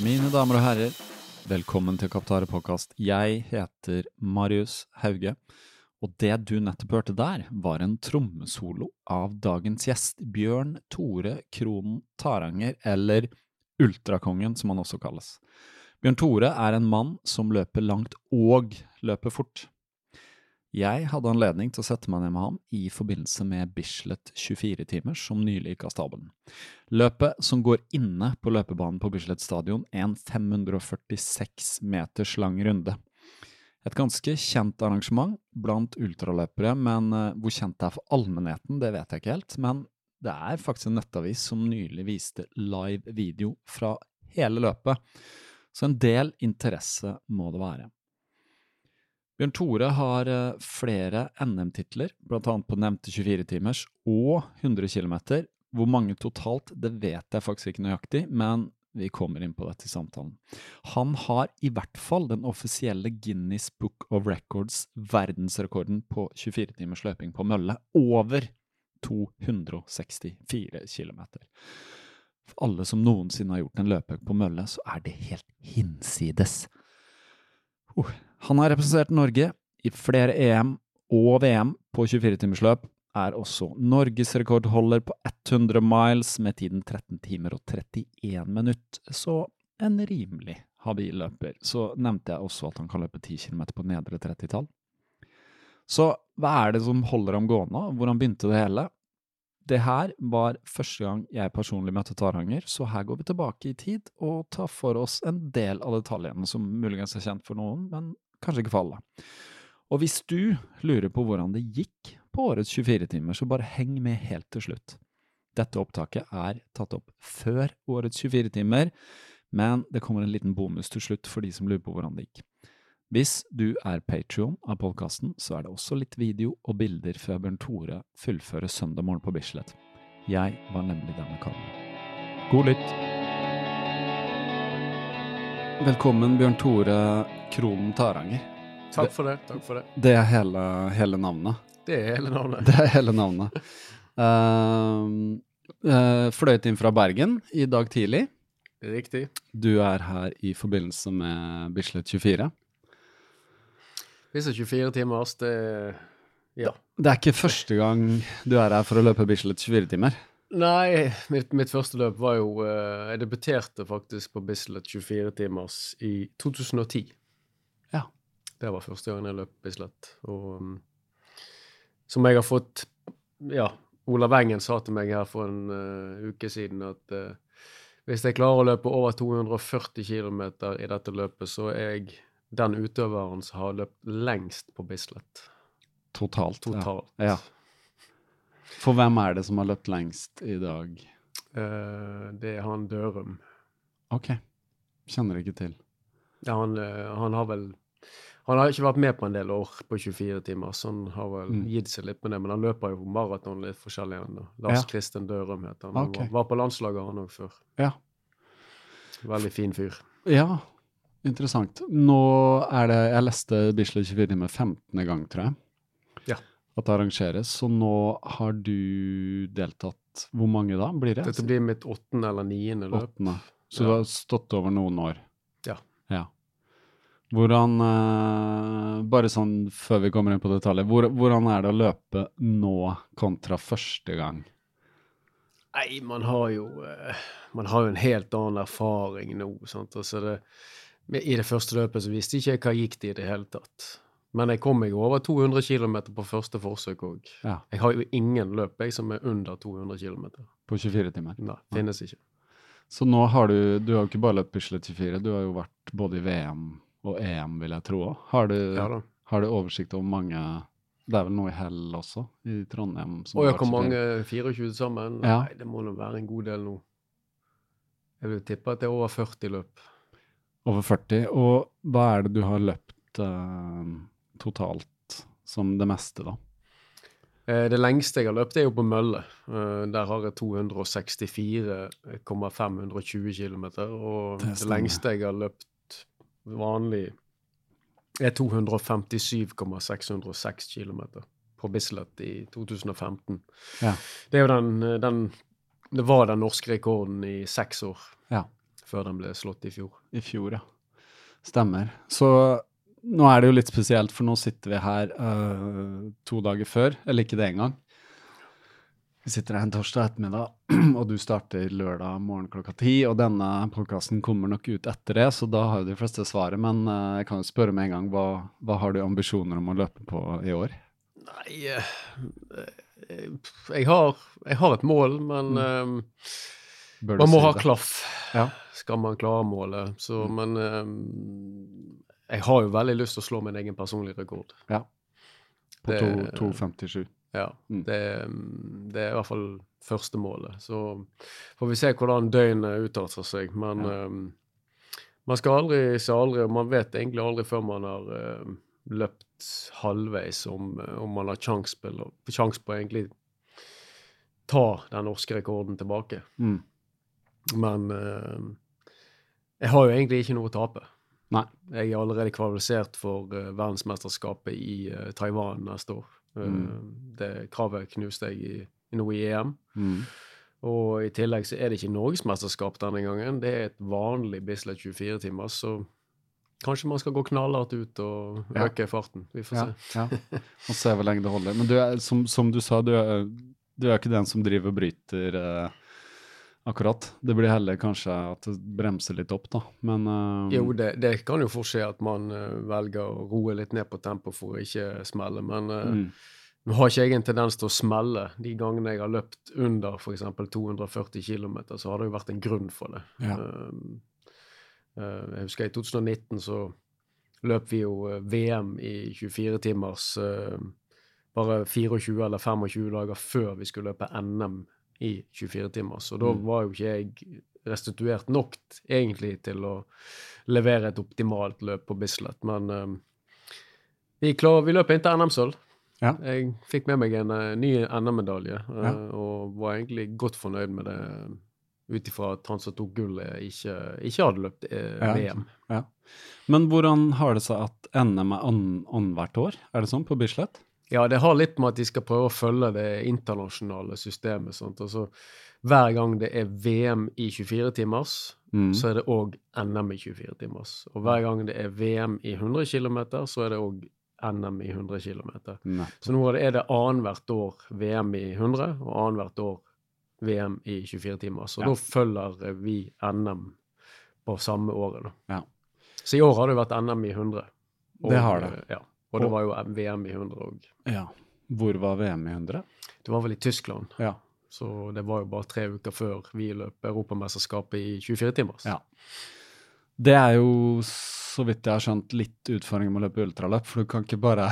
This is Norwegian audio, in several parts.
Mine damer og herrer, velkommen til Kaptare podkast. Jeg heter Marius Hauge, og det du nettopp hørte der, var en trommesolo av dagens gjest, Bjørn Tore Kronen Taranger, eller Ultrakongen, som han også kalles. Bjørn Tore er en mann som løper langt og løper fort. Jeg hadde anledning til å sette meg ned med ham i forbindelse med Bislett 24-timer som nylig gikk av stabelen. Løpet, som går inne på løpebanen på Bislett stadion, er en 546 meters lang runde. Et ganske kjent arrangement blant ultraløpere, men uh, hvor kjent det er for allmennheten, det vet jeg ikke helt. Men det er faktisk en nettavis som nylig viste live video fra hele løpet, så en del interesse må det være. Bjørn Tore har eh, flere NM-titler, annet på nevnte 24-timers og 100 km. Hvor mange totalt, det vet jeg faktisk ikke nøyaktig, men vi kommer inn på dette i samtalen. Han har i hvert fall den offisielle Guinness Book of Records verdensrekorden på 24-timers løping på mølle, over 264 km. For alle som noensinne har gjort en løpeøkt på mølle, så er det helt hinsides. Uh, han har representert Norge i flere EM og VM på 24-timersløp, er også norgesrekordholder på 100 miles med tiden 13 timer og 31 minutt, så en rimelig habil løper. Så nevnte jeg også at han kan løpe 10 km på nedre 30-tall. Så hva er det som holder ham gående, hvordan begynte det hele? Det her var første gang jeg personlig møtte Taranger, så her går vi tilbake i tid og tar for oss en del av detaljene som muligens er kjent for noen, men kanskje ikke for alle. Og hvis du lurer på hvordan det gikk på årets 24-timer, så bare heng med helt til slutt. Dette opptaket er tatt opp før årets 24-timer, men det kommer en liten bonus til slutt for de som lurer på hvordan det gikk. Hvis du er patrion av podkasten, så er det også litt video og bilder før Bjørn Tore fullfører søndag morgen på Bislett. Jeg var nemlig denne karen. God lytt! Velkommen, Bjørn Tore Kronen Taranger. Takk for det. takk for Det Det er hele, hele navnet? Det er hele navnet. Det er hele navnet. Uh, uh, fløyt inn fra Bergen i dag tidlig. Riktig. Du er her i forbindelse med Bislett 24. Bislett 24 timers, det Ja. Det er ikke første gang du er her for å løpe Bislett 24 timer? Nei, mitt, mitt, første løp var jo uh, Jeg debuterte faktisk på Bislett 24 timers i 2010. Ja. Det var første gangen jeg løp Bislett. Og um, som jeg har fått Ja, Olav Engen sa til meg her for en uh, uke siden at uh, hvis jeg klarer å løpe over 240 km i dette løpet, så er jeg den utøveren som har løpt lengst på Bislett. Totalt. Totalt. Ja. ja. For hvem er det som har løpt lengst i dag? Uh, det er han Dørum. Ok, kjenner ikke til. Ja, han, eh, han har vel Han har ikke vært med på en del år på 24 timer, så han har vel Mm. gitt seg litt med det. Men han løper jo maraton litt forskjellig ennå. Lars Ja. Kristen Dørum heter han. Han var, var på landslaget, han òg, før. Ja. Veldig fin fyr. Ja, interessant. Nå er det Jeg leste Bislett 24 timer 15. gang, tror jeg. Ja. At det arrangeres. Så nå har du deltatt Hvor mange da blir det? Dette blir mitt åttende eller niende løp. Åttende. Så du har stått over noen år? Ja. ja. Hvordan eh, Bare sånn før vi kommer inn på detaljer, hvor, hvordan er det å løpe nå kontra første gang? Nei, man har jo eh, Man har jo en helt annen erfaring nå. sant? Altså det, I det første løpet så visste ikke jeg hva gikk det i det hele tatt. Men jeg kom meg over 200 km på første forsøk òg. Ja, Jeg har jo ingen løp jeg som er under 200 km. på 24 timer. Nei, finnes ikke. Så nå har du Du har jo ikke bare løpt Bislett 24, du har jo vært både i VM og EM, vil jeg tro òg. Har, du- Ja har du oversikt over mange Det er vel noe i Hell også, i Trondheim? som Og har jeg hvor vært 24? mange 24 sammen? Ja. Nei, det må nå være en god del nå. Jeg vil tippe at det er over 40 løp. Over 40. Og hva er det du har løpt eh, totalt som det meste, da? Eh, Det lengste jeg har løpt, er jo på mølle. Eh, Der har jeg 264,520 km. Og Det det, lengste jeg har løpt vanlig, er 257,606 km på Bislett i 2015. Ja. Det den, den Det var den norske rekorden i seks år Ja. før den ble slått i fjor. I fjor, ja. Stemmer. Så nå er det jo litt spesielt, for nå sitter vi her uh, to dager før, eller ikke det engang. Vi sitter her en torsdag ettermiddag, og du starter lørdag morgen klokka ti. Og denne podkasten kommer nok ut etter det, så da har jo de fleste svaret. Men uh, jeg kan jo spørre med en gang, hva, hva har du ambisjoner om å løpe på i år? Nei eh, jeg, har, jeg har et mål, men mm. Bør Man må si ha klaff, Ja. skal man klare målet. Så, Mm. Men eh, jeg har jo veldig lyst til å slå min egen personlige rekord. Ja. På 2,57. Ja, Mm. det, det er i hvert fall første målet. Så får vi se hvordan døgnet utarter seg. Men Ja. um, man skal aldri se aldri, og man vet egentlig aldri før man har uh, løpt halvveis om, om man har sjanse på, sjans på egentlig ta den norske rekorden tilbake. Mm. Men uh, jeg har jo egentlig ikke noe å tape. Nei. Jeg er allerede kvalifisert for eh, verdensmesterskapet i eh, Taiwan neste år. Eh, Mm. Det kravet knuste jeg i, nå i EM. Mm. Og i tillegg så er det ikke norgesmesterskap denne gangen. Det er et vanlig Bislett 24 timer, så kanskje man skal gå knallhardt ut og Ja. øke farten. Vi får Ja, se. ja. Og se hvor lenge det holder. Men du er, som, som du sa, du er, du er ikke den som driver og bryter eh, akkurat. Det blir heller kanskje at det bremser litt opp, da. Men uh, Jo, det, det kan jo fort skje at man uh, velger å roe litt ned på tempo for å ikke smelle, men uh, mm, Nå har ikke jeg en tendens til å smelle. De gangene jeg har løpt under f.eks. 240 km, så har det jo vært en grunn for det. Ja. Jeg husker i 2019 så løp vi jo VM i 24 timers bare 24 eller 25 dager før vi skulle løpe NM i 24 timer. Så da Mm. var jo ikke jeg restituert nok egentlig til å levere et optimalt løp på Bislett, men um, vi, klar, vi løp inn til NM-sølv. Ja. Jeg fikk med meg en uh, ny NM-medalje, uh, Ja. og var egentlig godt fornøyd med det. Ut ifra at han som tok gullet, ikke, ikke hadde løpt uh, Ja, VM. ja. Men hvordan har det seg at NM er ann- annethvert år? Er det sånn på Bislett? Ja, det har litt med at de skal prøve å følge det internasjonale systemet. Altså, hver gang det er VM i 24 timers, Mm. så er det òg NM i 24 timers. Og hver gang det er VM i 100 km, så er det òg NM i 100 km. Så nå er det- er annethvert år VM i 100 og annethvert år VM i 24 timer. Så Ja. da følger vi NM på samme året. Da. Ja. Så i år har det vært NM i 100. Det har det. Ja. Og det var jo VM i 100 òg. Ja. Hvor var VM i 100? Det var vel i Tyskland. Ja. Så det var jo bare tre uker før vi løp Europamesterskapet i 24 timers. Ja. Det er jo, så vidt jeg har skjønt, litt utfordringer med å løpe ultraløp, for du kan ikke bare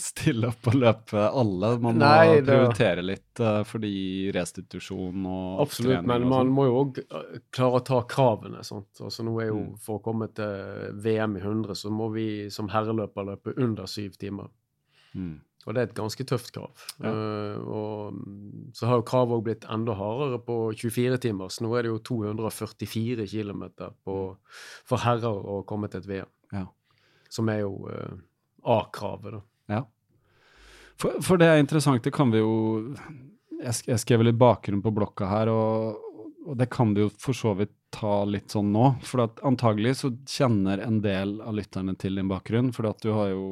stille opp og løpe alle. Man må Nei, det- prioritere litt uh, fordi restitusjon og Absolutt, trening men og man sånn. må jo òg klare å ta kravene. Sant? Altså, nå er jo, Mm. For å komme til VM i 100, så må vi som herreløper løpe under syv timer. Mm. Og det er et ganske tøft krav. Ja. Uh, og mm, så har jo kravet òg blitt enda hardere på 24 timer. Så nå er det jo 244 km for herrer å komme til et VM. Ja. Som er jo uh, A-kravet, da. Ja. For, for det er interessant, det kan vi jo Jeg, skrev litt bakgrunn på blokka her, og, og det kan vi jo for så vidt ta litt sånn nå. For at antagelig så kjenner en del av lytterne til din bakgrunn, for at du har jo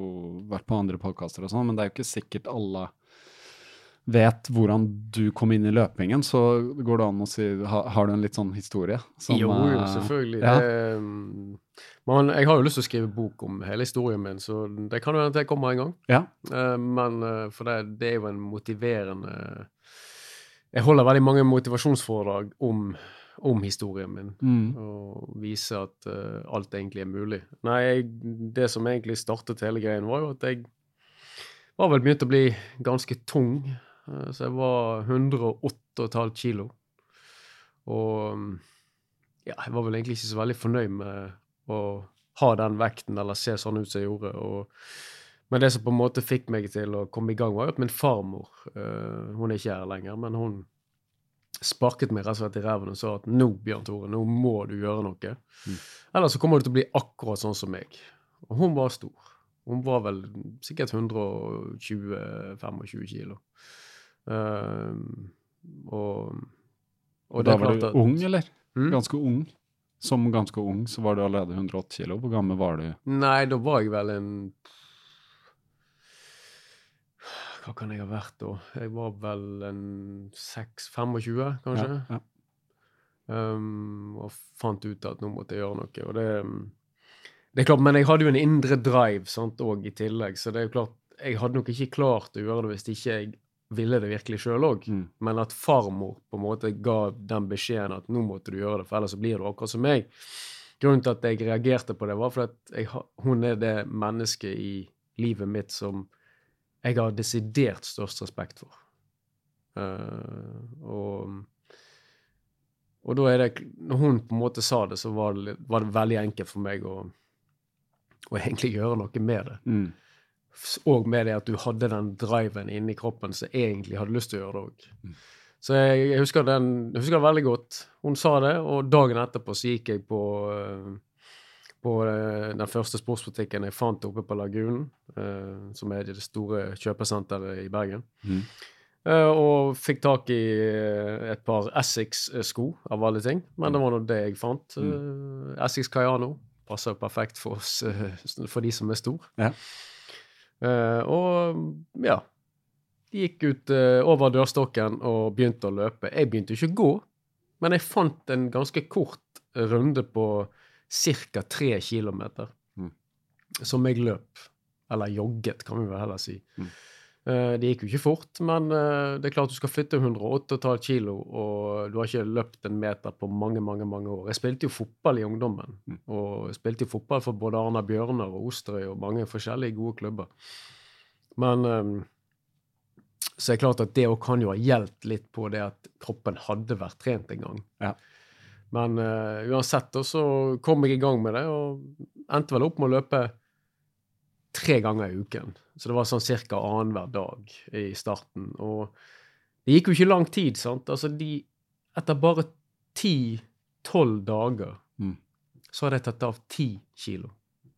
vært på andre podkaster og sånn, men det er jo ikke sikkert alle vet hvordan du kom inn i løpingen, så går det an å si Har, Har du en litt sånn historie? som, jo, jo, eh, selvfølgelig. ja. Det, mm, men jeg har jo lyst til å skrive bok om hele historien min, så det kan jo hende jeg kommer en gang. Ja. Eh, Men eh, for det, det er jo en motiverende Jeg holder veldig mange motivasjonsforedrag om, om historien min. Mm. Og viser at eh, alt egentlig er mulig. Nei, jeg, det som egentlig startet hele greien, var jo at jeg var vel begynt å bli ganske tung. Så jeg var 108,5 kilo. Og mm, ja, jeg var vel egentlig ikke så veldig fornøyd med å ha den vekten eller se sånn ut som jeg gjorde. Og, men det som på en måte fikk meg til å komme i gang, var jo at min farmor uh, Hun er ikke her lenger, men hun sparket meg rett og slett i ræven og sa at nå, Bjørn Tore, nå må du gjøre noe. Ellers så kommer du til å bli akkurat sånn som meg. Og hun var stor. Hun var vel sikkert 120-25 kilo. Uh, og, Og da det er var du ung, eller? Mm? Ganske ung. Som ganske ung så var du allerede 108 kilo. Hvor gammel var du? Nei, da var jeg vel en Hva kan jeg ha vært da? Jeg var vel en 6-25, kanskje. Ja, ja. Um, og fant ut at nå måtte jeg gjøre noe. Og det, det er klart, Men jeg hadde jo en indre drive sant, og i tillegg, så det er jo klart jeg hadde nok ikke klart å gjøre det hvis ikke jeg ville det virkelig sjøl òg. Mm. Men at farmor på en måte ga den beskjeden at nå måtte du gjøre det, for ellers så blir du akkurat som meg. Grunnen til at jeg reagerte på det, var fordi hun er det mennesket i livet mitt som jeg har desidert størst respekt for. Uh, og, og da er det Når hun på en måte sa det, så var det, var det veldig enkelt for meg å, å egentlig gjøre noe med det. Mm. Og med det at du hadde den driven inni kroppen som egentlig hadde lyst til å gjøre det òg. Så jeg, jeg, husker den, jeg husker den veldig godt. Hun sa det, og dagen etterpå så gikk jeg på, eh, på eh, den første sportsbutikken jeg fant oppe på Lagunen, eh, som er det store kjøpesenteret i Bergen. Mm. Og fikk tak i et par Essex-sko, av alle ting. Men det var nå det jeg fant. Mm. Essex Cayano passer perfekt for oss, for de som er store. Ja. Eh, og ja. Gikk ut uh, over dørstokken og begynte å løpe. Jeg begynte ikke å gå, men jeg fant en ganske kort runde på ca. tre kilometer Mm. som jeg løp. Eller jogget, kan vi vel heller si. Mm. Eh, det gikk jo ikke fort, men eh, det er klart du skal flytte 108,5 kilo, og du har ikke løpt en meter på mange, mange mange år. Jeg spilte jo fotball i ungdommen, Mm. og jeg spilte jo fotball for både Arna Bjørnar og Osterøy og mange forskjellige gode klubber. Men eh, så er det klart at det òg kan jo ha hjulpet litt på det at kroppen hadde vært trent en gang. Ja. Men uansett, så kom jeg i gang med det, og endte vel opp med å løpe tre ganger i uken. Så det var sånn ca. annenhver dag i starten. Og det gikk jo ikke lang tid, sant. Altså, de Etter bare ti-tolv dager Mm. så hadde jeg tatt av ti kilo.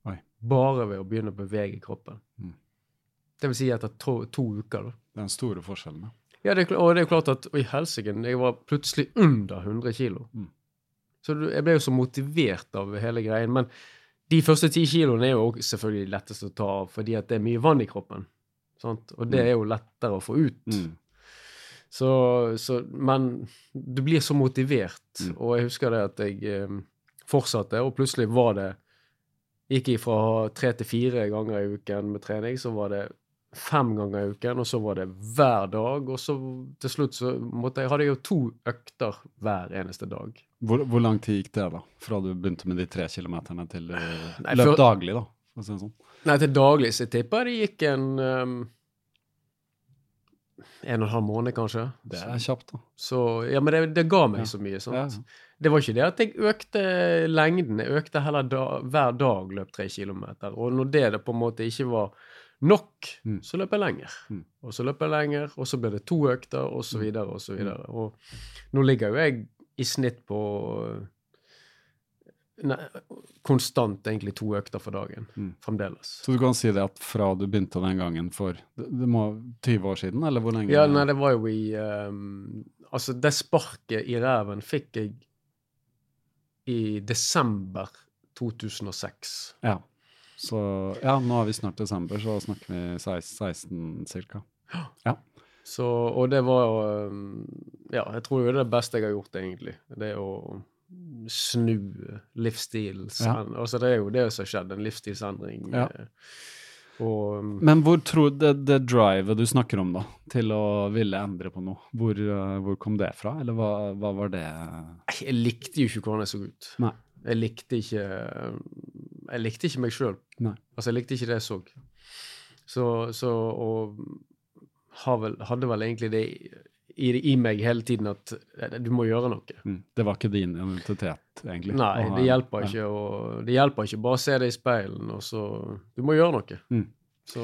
Oi. Bare ved å begynne å bevege kroppen. Mm. Det vil si etter to, to uker, da. Den store forskjellen. da. Ja, det er, og det er jo klart at Oi, helsike, jeg var plutselig under 100 kilo. Mm. Så du- jeg ble jo så motivert av hele greien. Men de første ti kiloene er jo selvfølgelig lettest å ta av, fordi at det er mye vann i kroppen. Sant? Og det Mm. er jo lettere å få ut. Mm. Så, så, men du blir så motivert. Mm. Og jeg husker det at jeg eh, fortsatte, og plutselig var det Gikk jeg fra tre til fire ganger i uken med trening, så var det fem ganger i uken, og så var det hver dag. Og så til slutt så måtte jeg, hadde jeg jo to økter hver eneste dag. Hvor, hvor lang tid gikk det, da? Fra du begynte med de tre kilometerne til du Nei, løp for, daglig, da? for å si det sånn. Nei, til daglig så tipper jeg det gikk en um, En og en halv måned, kanskje. Det er kjapt, da. Så, ja, men det, det ga meg Ja. så mye. sant? Ja. Det var ikke det at jeg økte lengden, jeg økte heller da, hver dag løp tre kilometer. Og når det, det på en måte ikke var nok, Mm. så løper jeg lenger. Mm. Og så løper jeg lenger, og så ble det to økter, og så videre, og så Mm. videre. Og nå ligger jo jeg i snitt på nei, konstant egentlig to økter for dagen, Mm. fremdeles. Så du kan si det at fra du begynte den gangen for det, det må 20 år siden, eller hvor lenge? Ja, nei, det var jo i um, Altså, det sparket i ræven fikk jeg i desember 2006. Ja. Så ja, nå er vi snart desember, så snakker vi 16 cirka. Så, og det var jo ehm, Ja, jeg tror jo det er det beste jeg har gjort, egentlig. Det å snu livsstils... Ja. Altså, det er jo det som har skjedd, en livsstilsendring. Ja. eh, Og ehm, Men hvor tror det, det drivet du snakker om, da, til å ville endre på noe, hvor, eh, hvor kom det fra, eller hva, hva var det Jeg likte jo ikke hvordan jeg så ut. Nei. Jeg likte ikke Jeg likte ikke meg sjøl. Altså, jeg likte ikke det jeg så. Så, så Og har vel, hadde vel egentlig det i, i meg hele tiden at eh, du må gjøre noe. mm, Det var ikke din identitet, egentlig? Nei, det hjelper ikke å Det hjelper ikke bare se det i speilen, og så Du må gjøre noe. Mm. Så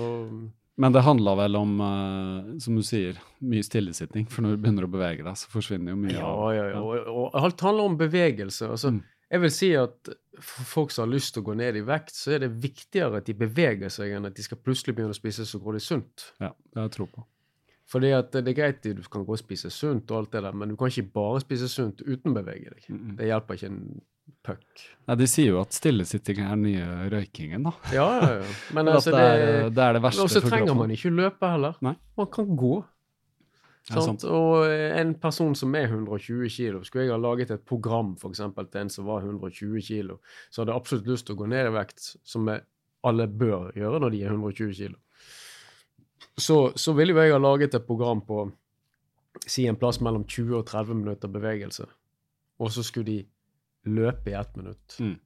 Men det handla vel om, uh, som du sier, mye stillesitting. For når du begynner å bevege deg, så forsvinner jo mye Ja, ja, ja. Og, og alt handler om bevegelse. Altså, Mm. Jeg vil si at for folk som har lyst til å gå ned i vekt, så er det viktigere at de beveger seg, enn at de skal plutselig begynne å spise så grådig sunt. Ja, det har jeg tro på. Fordi at det er greit du kan gå og spise sunt, og alt det der, men du kan ikke bare spise sunt uten å bevege deg. Mm. Det hjelper ikke en puck. Nei, De sier jo at stillesitting er den nye røykingen, da. Ja, ja, ja. Men altså, det, er, det er det verste Og så trenger man ikke løpe heller. Nei. Man kan gå. Det er Sant? sant. Og eh, en person som er 120 kilo, skulle jeg ha laget et program for eksempel, til en som var 120 kilo, så hadde jeg absolutt lyst til å gå ned i vekt, som alle bør gjøre når de er 120 kilo. Så, så ville jo jeg ha laget et program på si en plass mellom 20 og 30 minutter bevegelse. Og så skulle de løpe i ett minutt. Mm.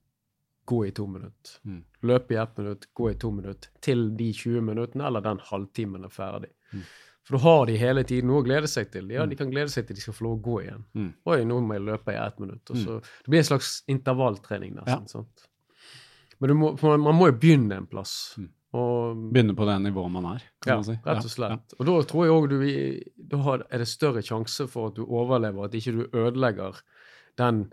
Gå i to minutter. Mm. Løpe i ett minutt, gå i to minutter. Til de 20 minuttene eller den halvtimen er ferdig. Mm. For da har de hele tiden noe å glede seg til. Ja, de kan glede seg til de skal få lov å gå igjen. Mm. Oi, nå må jeg løpe i ett minutt. Og så, Det blir en slags intervalltrening nesten. sant? Men du må, man må jo begynne en plass. Mm. Og, Begynne på det nivået man er, kan ja, man si. rett og slett. Og da tror jeg òg du Da er det større sjanse for at du overlever, at ikke du ødelegger den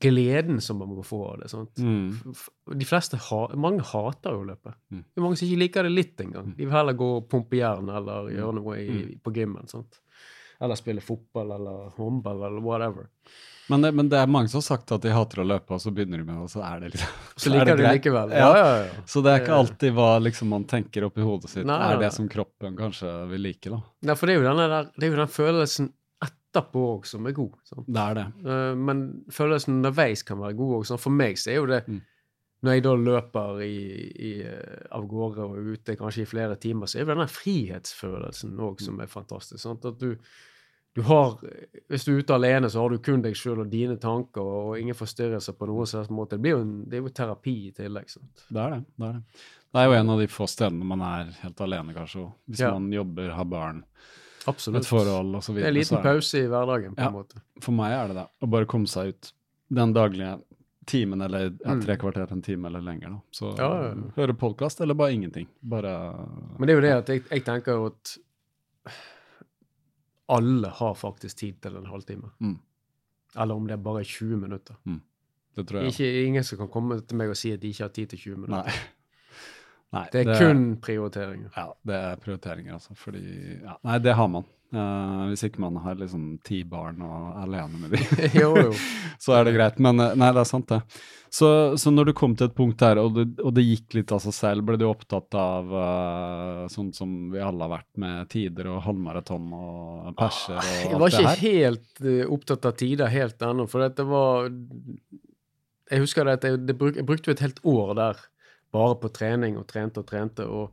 gleden som man må få av det. Mm. De fleste ha, Mange hater jo å løpe. Mm. Det er mange som ikke liker det litt engang. Mm. De vil heller gå og pumpe jern eller Mm. gjøre noe i, på gymmen. sant? Eller spille fotball eller håndball eller whatever. Men, det, men det er mange som har sagt at de hater å løpe, og så begynner de med det, og så er det liksom Så er liker de likevel. Ja. Ja, ja. Så det er ikke Eh. alltid hva liksom man tenker oppi hodet sitt, Nei, er det som kroppen kanskje vil like, da. Nei, for det er jo, der, det er jo den følelsen etterpå òg som er god. sant? Det er det. Eh, men følelsen underveis kan være god òg. For meg så er jo det Mm. Når jeg da løper i, i, eh, av gårde og er ute kanskje i flere timer, så er det denne frihetsfølelsen òg som er fantastisk. sant? At du, du har Hvis du er ute alene, så har du kun deg sjøl og dine tanker, og ingen forstyrrelser på noen slags måte. Det, blir jo en, det er jo terapi i tillegg. sant? Det er det. Det er det. Det er jo en av de få stedene man er helt alene, kanskje. Hvis Ja. man jobber, har barn, Absolutt. et forhold osv. Det er en liten pause i hverdagen, på Ja. en måte. For meg er det det. Å bare komme seg ut den daglige timen eller ja, Mm. tre kvarter, en time eller lenger. da. Så Ja, ja, ja. høre podkast eller bare ingenting. Bare Men det er jo det at jeg, jeg tenker at alle har faktisk tid til en halvtime. Mm. Eller om det er bare 20 minutter. Det tror jeg. Ikke, ingen som kan komme til meg og si at de ikke har tid til 20 minutter. Nei. Nei, Det er kun prioriteringer. Ja, det er prioriteringer, altså. Fordi ja, Nei, det har man. Uh, hvis ikke man har liksom ti barn og er alene med dem, jo, jo. så er det greit. Men eh, nei, det er sant, det. Så, så når du kom til et punkt der, og det, og det gikk litt av seg selv, ble du opptatt av uh, sånn som vi alle har vært med tider og halvmaraton og perser og alt det her? Jeg var ikke helt uh, opptatt av tider helt ennå, for dette var Jeg husker det at jeg, det bruk, jeg brukte et helt år der bare på trening og trente og trente. og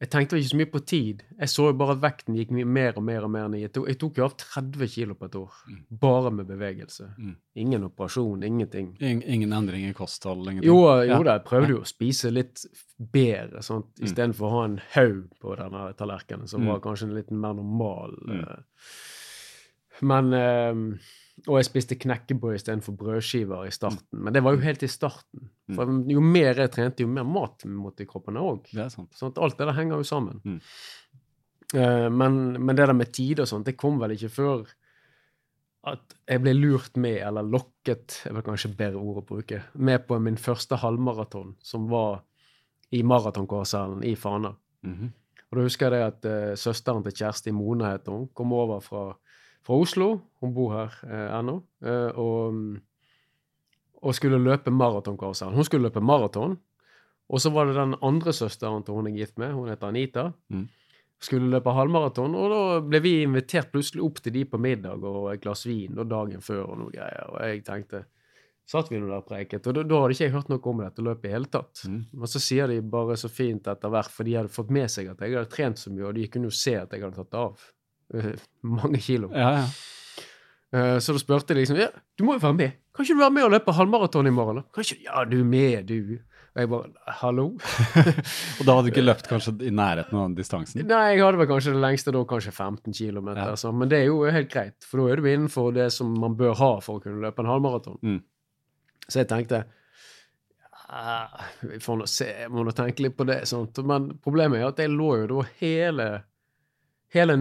Jeg tenkte ikke så mye på tid. Jeg så jo bare at vekten gikk mer og mer og mer ned. Jeg tok, jeg tok jo av 30 kilo på et år. Mm. Bare med bevegelse. Mm. Ingen operasjon, ingenting. In, ingen endring i kosthold? Ingenting. Jo, jo Ja. da, jeg prøvde jo å spise litt bedre, sant? Mm. istedenfor å ha en haug på denne tallerkenen, som Mm. var kanskje litt mer normal. Mm. eh. Men eh, Og jeg spiste knekkebrød istedenfor brødskiver i starten. Men det var jo helt i starten. For jo mer jeg trente, jo mer mat måtte i kroppen òg. Sånn at alt det der henger jo sammen. Mm. Eh, men, men det der med tid og sånt, det kom vel ikke før at jeg ble lurt med, eller lokket, jeg vet kanskje bedre ord å bruke, med på min første halvmaraton, som var i maratonkarusellen i Fana. Mhm. Og da husker jeg det at uh, søsteren til Kjersti Mona heter hun, kom over fra, fra Oslo, hun bor her eh, ennå, eh, og, mm, og skulle løpe maratonkarusellen. Hun skulle løpe maraton, og så var det den andre søsteren til hun er gift med, hun heter Anita, Mm. skulle løpe halvmaraton, og da ble vi invitert plutselig opp til de på middag og et glass vin og dagen før og noe greier, og jeg tenkte, satt vi nå der og preiket, og da, da hadde ikke jeg hørt noe om dette løpet i hele tatt. Mm. Men så sier de bare så fint etter hvert, for de hadde fått med seg at jeg hadde trent så mye, og de kunne jo se at jeg hadde tatt av eh, mange kilo. Ja, ja. Eh, Så da spurte jeg liksom ja, du må jo være med. Kan ikke du være med og løpe halvmaraton i morgen? da? Kan ikke, Ja, du er med, du. Og jeg bare Hallo? Og da hadde du ikke løpt kanskje i nærheten av den distansen? Nei, jeg hadde vel kanskje det lengste da, kanskje 15 km. Ja. Altså. Men det er jo helt greit, for da er du innenfor det som man bør ha for å kunne løpe en halvmaraton. Mm. Så jeg tenkte ja, vi får nå se, jeg må nå tenke litt på det. Sant? Men problemet er at jeg lå jo da hele, hele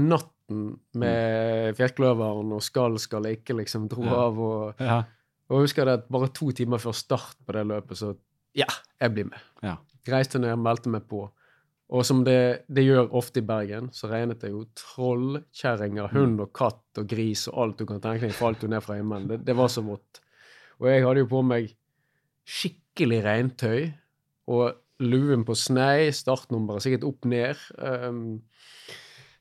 natten med fjellkløveren og skal, skal ikke, liksom dro Ja. av. Og, Ja. og jeg husker det at bare to timer før start på det løpet, så ja, jeg blir med. Ja. Reiste ned, meldte meg på. Og som det, det gjør ofte i Bergen, så regnet det jo trollkjerringer, hund og katt og gris og alt du kan tenke deg, falt jo ned fra himmelen. Det, det var så vått. Og jeg hadde jo på meg skikkelig regntøy og luen på snei, startnummeret sikkert opp ned. Um,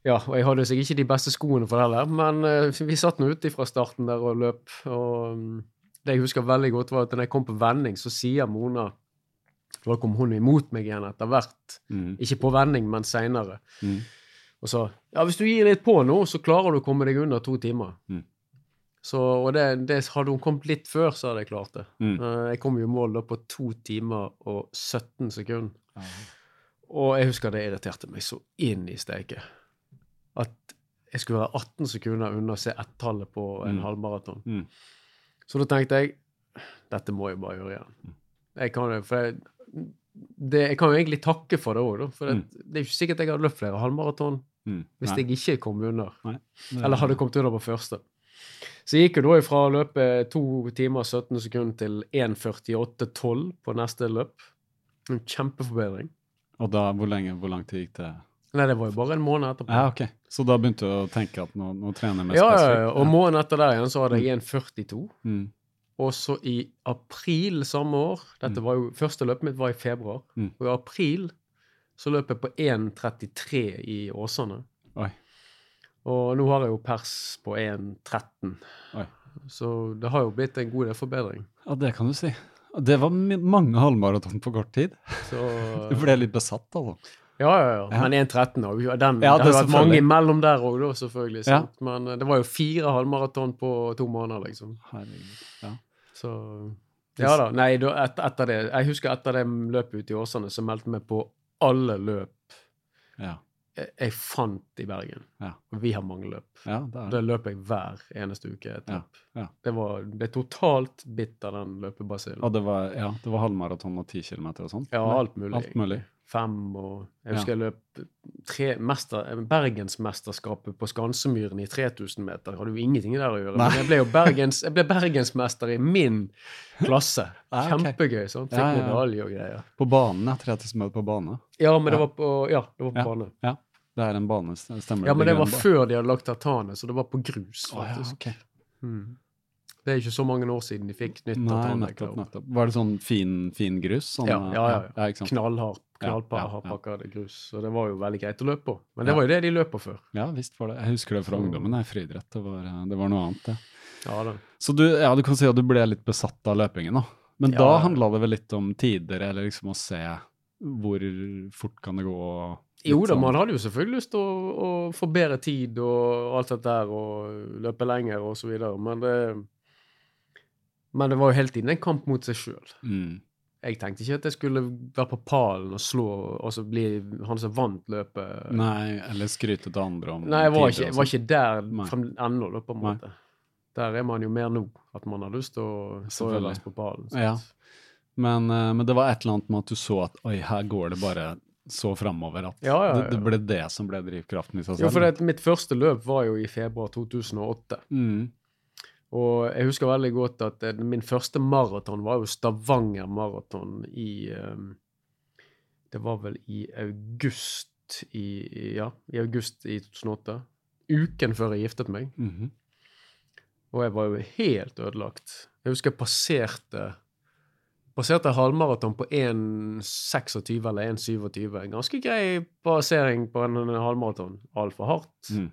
ja, og jeg hadde sikkert ikke de beste skoene for det heller, men eh, vi satt nå ute fra starten der og løp. Og um, det jeg husker veldig godt, var at når jeg kom på vending, så sier Mona Da kom hun imot meg igjen etter hvert. Mm. Ikke på vending, men seinere. Mm. Og sa ja, hvis du gir litt på nå, så klarer du å komme deg under to timer. Mm. Så, og det, det hadde hun kommet litt før, så hadde jeg klart det. Mm. Eh, Jeg kom jo i mål da på to timer og 17 sekunder. Og jeg husker det irriterte meg så inn i steike. At jeg skulle være 18 sekunder unna å se ett-tallet på en Mm. halvmaraton. Mm. Så da tenkte jeg dette må jeg bare gjøre igjen. Jeg kan, jeg, det, jeg kan jo egentlig takke for det òg, for det, det er ikke sikkert jeg hadde løpt flere halvmaraton Mm. hvis Nei. jeg ikke kom under. Nei. Eller hadde kommet under på første. Så jeg gikk jo da ifra å løpe 2 timer og 17 sekunder til 1.48,12 på neste løp. En kjempeforbedring. Og da, hvor lenge, hvor lang tid gikk det? Nei, det var jo bare en måned etterpå. Ja, ok. Så da begynte du å tenke at nå, nå trener jeg mest Ja, ja, spesifikt? ja. Og måneden etter der igjen så hadde jeg 1,42. Mm. Og så i april samme år Dette var jo, Første løpet mitt var i februar. Mm. Og i april så løp jeg på 1,33 i Åsane. Oi. Og nå har jeg jo pers på 1,13. Så det har jo blitt en god del forbedring. Ja, det kan du si. Det var mange halvmaraton på kort tid. Så, Du ble litt besatt, altså. Ja, ja, ja. Men 1,13 òg. den, Ja, Det det har vært mange imellom der òg, da, selvfølgelig. Ja. Men eh, det var jo fire halvmaraton på to måneder, liksom. Herregud. Ja. Så Ja da. Nei, da, et, etter det Jeg husker etter det løpet ute i Åsane, så meldte vi på alle løp Ja. jeg, jeg fant i Bergen. Ja. Vi har mange løp. ja, det det. løper jeg hver eneste uke et løp. ja. Det var, ble totalt bitt av den løpebasillen. Det var, ja, det var halvmaraton og ti kilometer og sånn? Ja, alt mulig. Alt mulig. Fem og Jeg Ja. husker jeg løp tre mester, Bergensmesterskapet på Skansemyren i 3000 meter. Det hadde jo ingenting der å gjøre. Nei. Men jeg ble jo Bergens, jeg ble bergensmester i min klasse. Ah. Kjempegøy. sånn. Fikk Ja, ja, ja. medalje og greier. På banen, ja. 30 meter på bane. Ja, men det var på, ja, det var på Ja. bane. Ja. Det er en bane, stemmer Ja, men det var før de hadde lagt tartanet, så det var på grus. Å, ja, okay. ok. Mm. Det er ikke så mange år siden de fikk nytt Nei, nettopp, nettopp. Var det sånn fin, fin grus? Sånn, Ja, ja, ja. ja sant? Knallhard, Ja, ja, ja. grus. Så det var jo veldig greit å løpe på. Men det Ja. var jo det de løp på før. Ja, visst var det. Jeg husker det fra ungdommen. Nei, friidrett. Det, var, det var noe annet, det. Ja, da. Så du, ja, du kan si at du ble litt besatt av løpingen, da. Men Ja. da handla det vel litt om tider, eller liksom å se hvor fort kan det gå, og Jo da, sånn- man hadde jo selvfølgelig lyst til å, å få bedre tid og alt dette der, og løpe lenger og så videre, men det Men det var jo hele tiden en kamp mot seg sjøl. Mm. Jeg tenkte ikke at jeg skulle være på pallen og slå og så bli han som vant løpet. Nei, eller skryte til andre om Nei, jeg var ikke, jeg var ikke der frem, ennå, da, på en Nei. måte. Der er man jo mer nå, at man har lyst til å stå øverst på pallen. Ja. Men, eh, men det var et eller annet med at du så at oi, her går det bare så framover at ja, ja. Det, det ble det som ble drivkraften i seg selv. Jo, for det, mitt første løp var jo i februar 2008. Mm. Og jeg husker veldig godt at eh, min første maraton var jo Stavanger maraton i eh, Det var vel i august i, Ja, i august i 2008. Uken før jeg giftet meg. Mhm. Og jeg var jo helt ødelagt. Jeg husker jeg passerte Passerte halvmaraton på 1,26 eller 1,27. Ganske grei passering på en, en halvmaraton. Altfor hardt. Mm.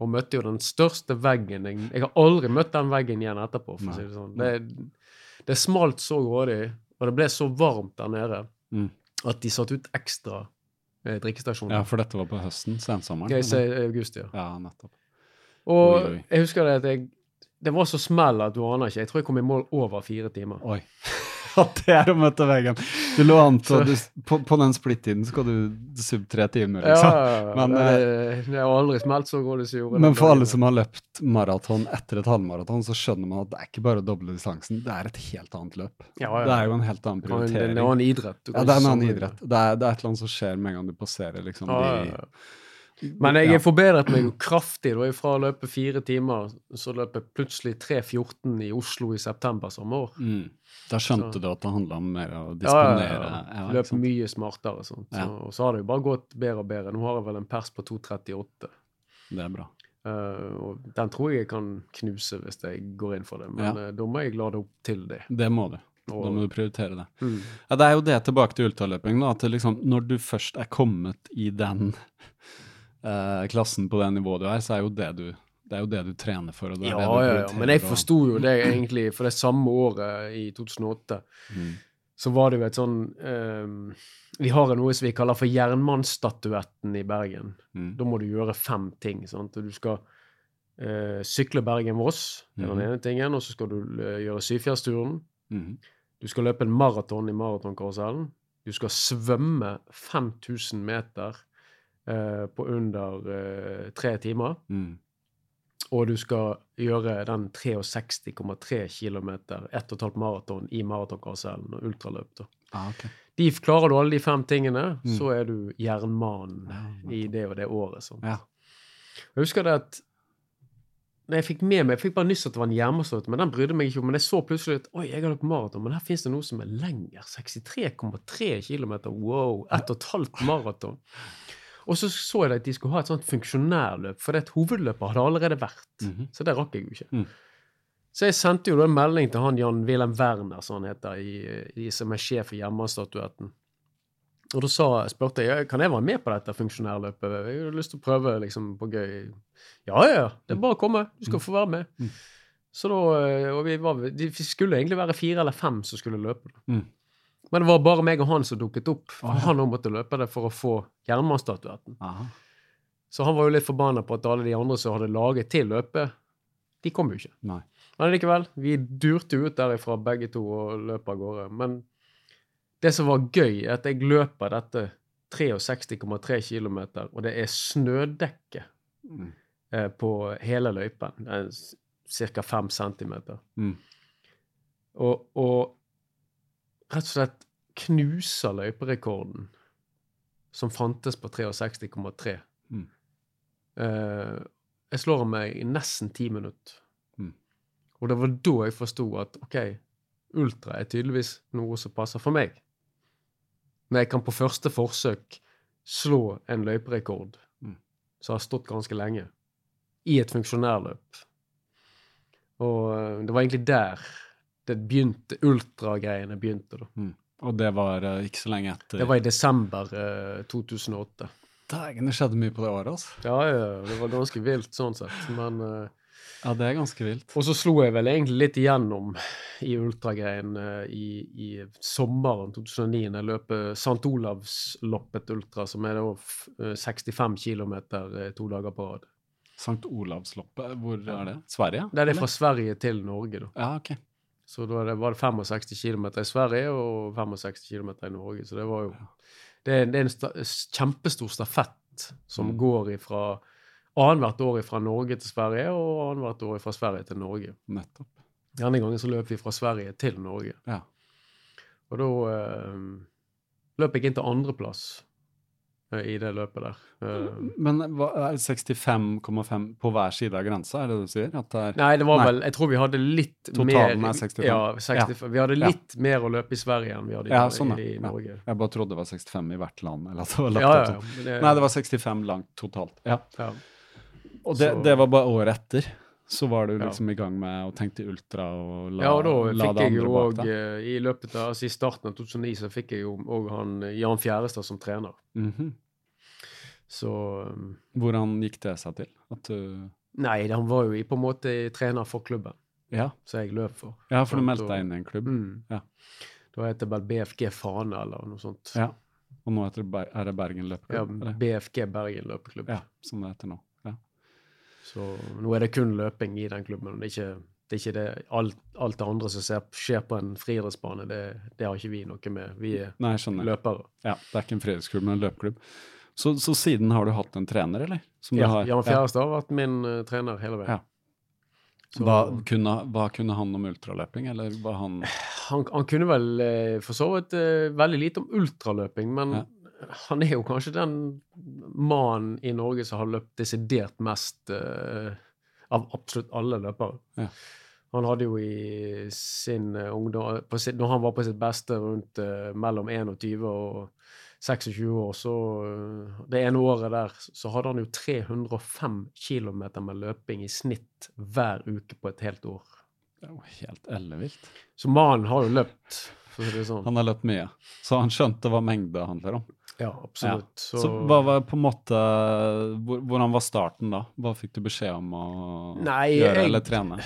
Og møtte jo den største veggen. Jeg, jeg har aldri møtt den veggen igjen etterpå. for å si Det sånn. Det, det smalt så grådig, og det ble så varmt der nede Mm. at de satte ut ekstra eh, drikkestasjoner. Ja, for dette var på høsten, sensommeren. Jeg sier august, ja. Ja, nettopp. Og Oi, oi. jeg husker det at jeg Det var så smell at du aner ikke. Jeg tror jeg kom i mål over fire timer. Oi. At det er å møte veggen. Du lå an til på, på den splittiden skal du sub tre timer, Ja, liksom. Men, det, eh, det har aldri smelt så godt som gjorde Men for alle som har løpt maraton etter et halvmaraton, så skjønner man at det er ikke bare å doble distansen, det er et helt annet løp. ja, ja. Det er jo en helt annen er det er prioritering. en annen idrett. Ja, det er en annen idrett. Det er, det er et eller annet som skjer med en gang du passerer liksom Ja, ja, de ja. Men jeg har forbedret meg kraftig. Da jeg fra å løpe fire timer, så løp jeg plutselig 3.14 i Oslo i september samme år. mm. Da skjønte Så- du at det handla om mer å Ja, ja, disponere. ja. Ja, ikke Løp mye smartere. Sånt. Så, og så har det jo bare gått bedre og bedre. Nå har jeg vel en pers på 2.38. Det er bra. Uh, og den tror jeg jeg kan knuse hvis jeg går inn for det. Men Ja. eh, da må jeg lade opp til det. Det må du. Da må du prioritere det. Mm. Ja, det er jo det tilbake til ultraløping. da, at liksom, Når du først er kommet i den eh, klassen på det nivået du er, så er jo det du, det er jo det du trener for. Ja, ja, ja. Men jeg forsto jo det egentlig, for det samme året, i 2008, Mm. så var det jo et sånn um, Vi har noe som vi kaller for Jernmannsstatuetten i Bergen. Mm. Da må du gjøre fem ting. sant? Du skal uh, sykle Bergen-Voss, det er den Mhm. ene tingen. Og så skal du uh, gjøre Syfjellsturen. Mm. Du skal løpe en maraton i maratonkarusellen. Du skal svømme 5000 meter eh, på under eh, tre timer. Mm. Og du skal gjøre den 63,3 km, 1,5 maraton i maratonkarusellen og ultraløp. Ah, okay. De, klarer du alle de fem tingene, Mm. så er du jernmannen Ja, i det og det året. Ja. Jeg husker det at når jeg fikk med meg, jeg fikk bare nyss at det var en jernmannsstøtte, men den brydde meg ikke om. Men jeg så plutselig at oi, jeg har løpt maraton, men her finnes det noe som er lenger. 63,3 km. Wow! 1,5 maraton. Og så så jeg at de skulle ha et sånt funksjonærløp, for det hovedløpet hadde allerede vært. Mhm. Så det rakk jeg jo ikke. Mm. Så jeg sendte jo en melding til han Jan Wilhelm Werner, som han heter, i, i, som er sjef for Hjemmestatuetten. Og da sa, spurte jeg kan jeg være med på dette funksjonærløpet. Jeg har lyst til å prøve liksom på gøy. Ja, ja. Det er bare å komme. Du skal få være med. Mm. Så da, eh, og vi, var, de skulle egentlig være fire eller fem som skulle løpe. da. Men det var bare meg og han som dukket opp. For oh, ja. Han måtte løpe det for å få Jernmannsstatuetten. Så han var jo litt forbanna på at alle de andre som hadde laget til løpet, de kom jo ikke. Nei. Men likevel, vi durte ut derifra begge to og løp av gårde. Men det som var gøy, er at jeg løper dette 63,3 km, og det er snødekke Mm. eh, på hele løypen. Ca. 5 cm. Mm. Og, og rett og slett knuser løyperekorden som fantes på 63,3. Mm. Uh, jeg slår av meg i nesten ti minutter. Mm. Og det var da jeg forsto at OK, ultra er tydeligvis noe som passer for meg. Når jeg kan på første forsøk slå en løyperekord Mm. som har stått ganske lenge, i et funksjonærløp. Og eh, det var egentlig der det begynte, ultragreiene begynte. da. Mm. Og det var uh, ikke så lenge etter. Det var i desember uh, 2008. Dægen, det skjedde mye på det året, altså. Ja, ja, det var ganske vilt sånn sett. Men uh, Ja, det er ganske vilt. Og så slo jeg vel egentlig litt igjennom i ultragreien eh, i, i sommeren 2009, når jeg løp eh, St. Olavsloppet ultra, som er da f- eh, 65 km to dager på rad. St. Olavsloppet, hvor er det? Sverige? Det er det fra Sverige til Norge, da. Ja, ok. Så da var det 65 km i Sverige og 65 km i Norge. Så det var jo Det er, det er en sta, kjempestor stafett som Mm. går ifra annethvert år fra Norge til Sverige og annethvert år fra Sverige til Norge. Nettopp. Denne gangen så løp vi fra Sverige til Norge. Ja. Og da eh, løp jeg inn til andreplass i det løpet der. Eh, Men er 65,5 på hver side av grensa, er det det du sier? Det er Nei, det var Nei. vel Jeg tror vi hadde litt Totalen mer er 65. Ja, 65. Vi hadde Ja. litt mer å løpe i Sverige enn vi hadde i, Ja, sånn, i, i Ja. Norge. Jeg bare trodde det var 65 i hvert land. Eller at det var lagt Ja, ja, opp ja. sånn. Nei, det var 65 langt totalt. Ja. ja. Og det, det var bare året etter. Så var du Ja. liksom i gang med å tenke ultra og la, ja, og da la fikk det jeg jo bak deg. I løpet av altså I starten av 2009 så fikk jeg jo òg han eh, Jan Fjærestad som trener. Mhm. Så um, Hvordan gikk det seg til? At du Nei, han var jo på en måte trener for klubben, Ja, som jeg løp for. ja for du meldte deg inn i en klubb? Mm. Ja. Da heter det vel BFG Fane eller noe sånt. Ja. Og nå heter det Ber er det Bergen Ja, løpeklubb? Ja, BFG Bergen løpeklubb. ja, som det heter nå. Så nå er det kun løping i den klubben. Det er ikke det, er ikke det alt, alt det andre som ser, skjer på en friidrettsbane, det, det har ikke vi noe med. Vi er Nei, løpere. Ja, det er ikke en friidrettsklubb, men en løpeklubb. Så, så siden har du hatt en trener, eller? Som Ja, Jan Fjærestad har vært min uh, trener hele veien. Ja. Så Hva kunne, hva kunne han om ultraløping, eller var han han, han kunne vel eh, for så vidt eh, veldig lite om ultraløping, men Ja. Han er jo kanskje den mannen i Norge som har løpt desidert mest uh, av absolutt alle løpere. Ja. Han hadde jo i sin eh, ungdom på sin, Når han var på sitt beste rundt uh, mellom 21 og 26 år, så uh, Det ene året der så hadde han jo 305 km med løping i snitt hver uke på et helt år. Det er jo helt ellevilt. Så mannen har jo løpt, sånn. Han har løpt mye, så han skjønte hva mengde handler om. Ja, absolutt. Så, Så, hva var på en måte Hvordan var starten da? Hva fikk du beskjed om å Nei, gjøre jeg- eller trene?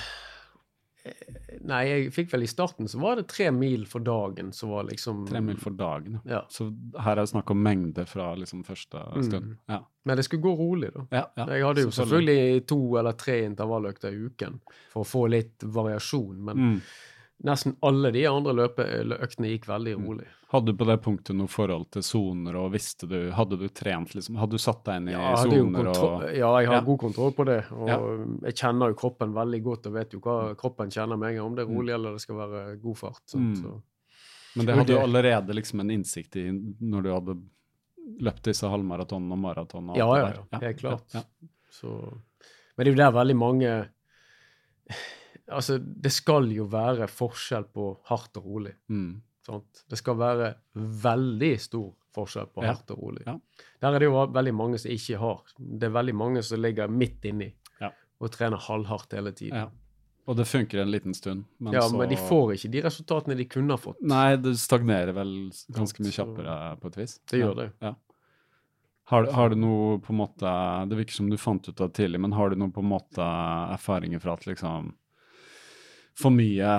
Nei, jeg fikk vel i starten så var det tre mil for dagen som var liksom Tre mil for dagen, ja. Ja. Så her er det snakk om mengde fra liksom første Mm. stund. Ja. Men det skulle gå rolig, da. Ja, ja, jeg hadde jo selvfølgelig to eller tre intervalløkter i uken for å få litt variasjon, men Mm. Nesten alle de andre løpeøktene gikk veldig Mm. rolig. Hadde du på det punktet noe forhold til soner, og visste du Hadde du trent, liksom? Hadde du satt deg inn i Ja, soner og ja, jeg har Ja. god kontroll på det. Og Ja. jeg kjenner jo kroppen veldig godt og vet jo hva kroppen kjenner med en gang, om det er rolig eller det skal være god fart. Sånn, Mm. Så. Men det hadde du allerede liksom en innsikt i når du hadde løpt disse halvmaratonene og maratonene? Ja, ja, ja, helt klart. Så, men det er jo der veldig mange Altså, det skal jo være forskjell på hardt og rolig. Mm. Sant? Det skal være veldig stor forskjell på Ja. hardt og rolig. Ja. Der er det jo veldig mange som ikke har. Det er veldig mange som ligger midt inni Ja. og trener halvhardt hele tiden. ja. Og det funker en liten stund, men ja, så men de får ikke de resultatene de kunne ha fått. Nei, det stagnerer vel ganske mye kjappere på et vis. Det gjør det. Ja. Har, har du noe på en måte Det virker som du fant ut av det tidlig, men har du noe på en måte erfaringer fra at liksom For mye,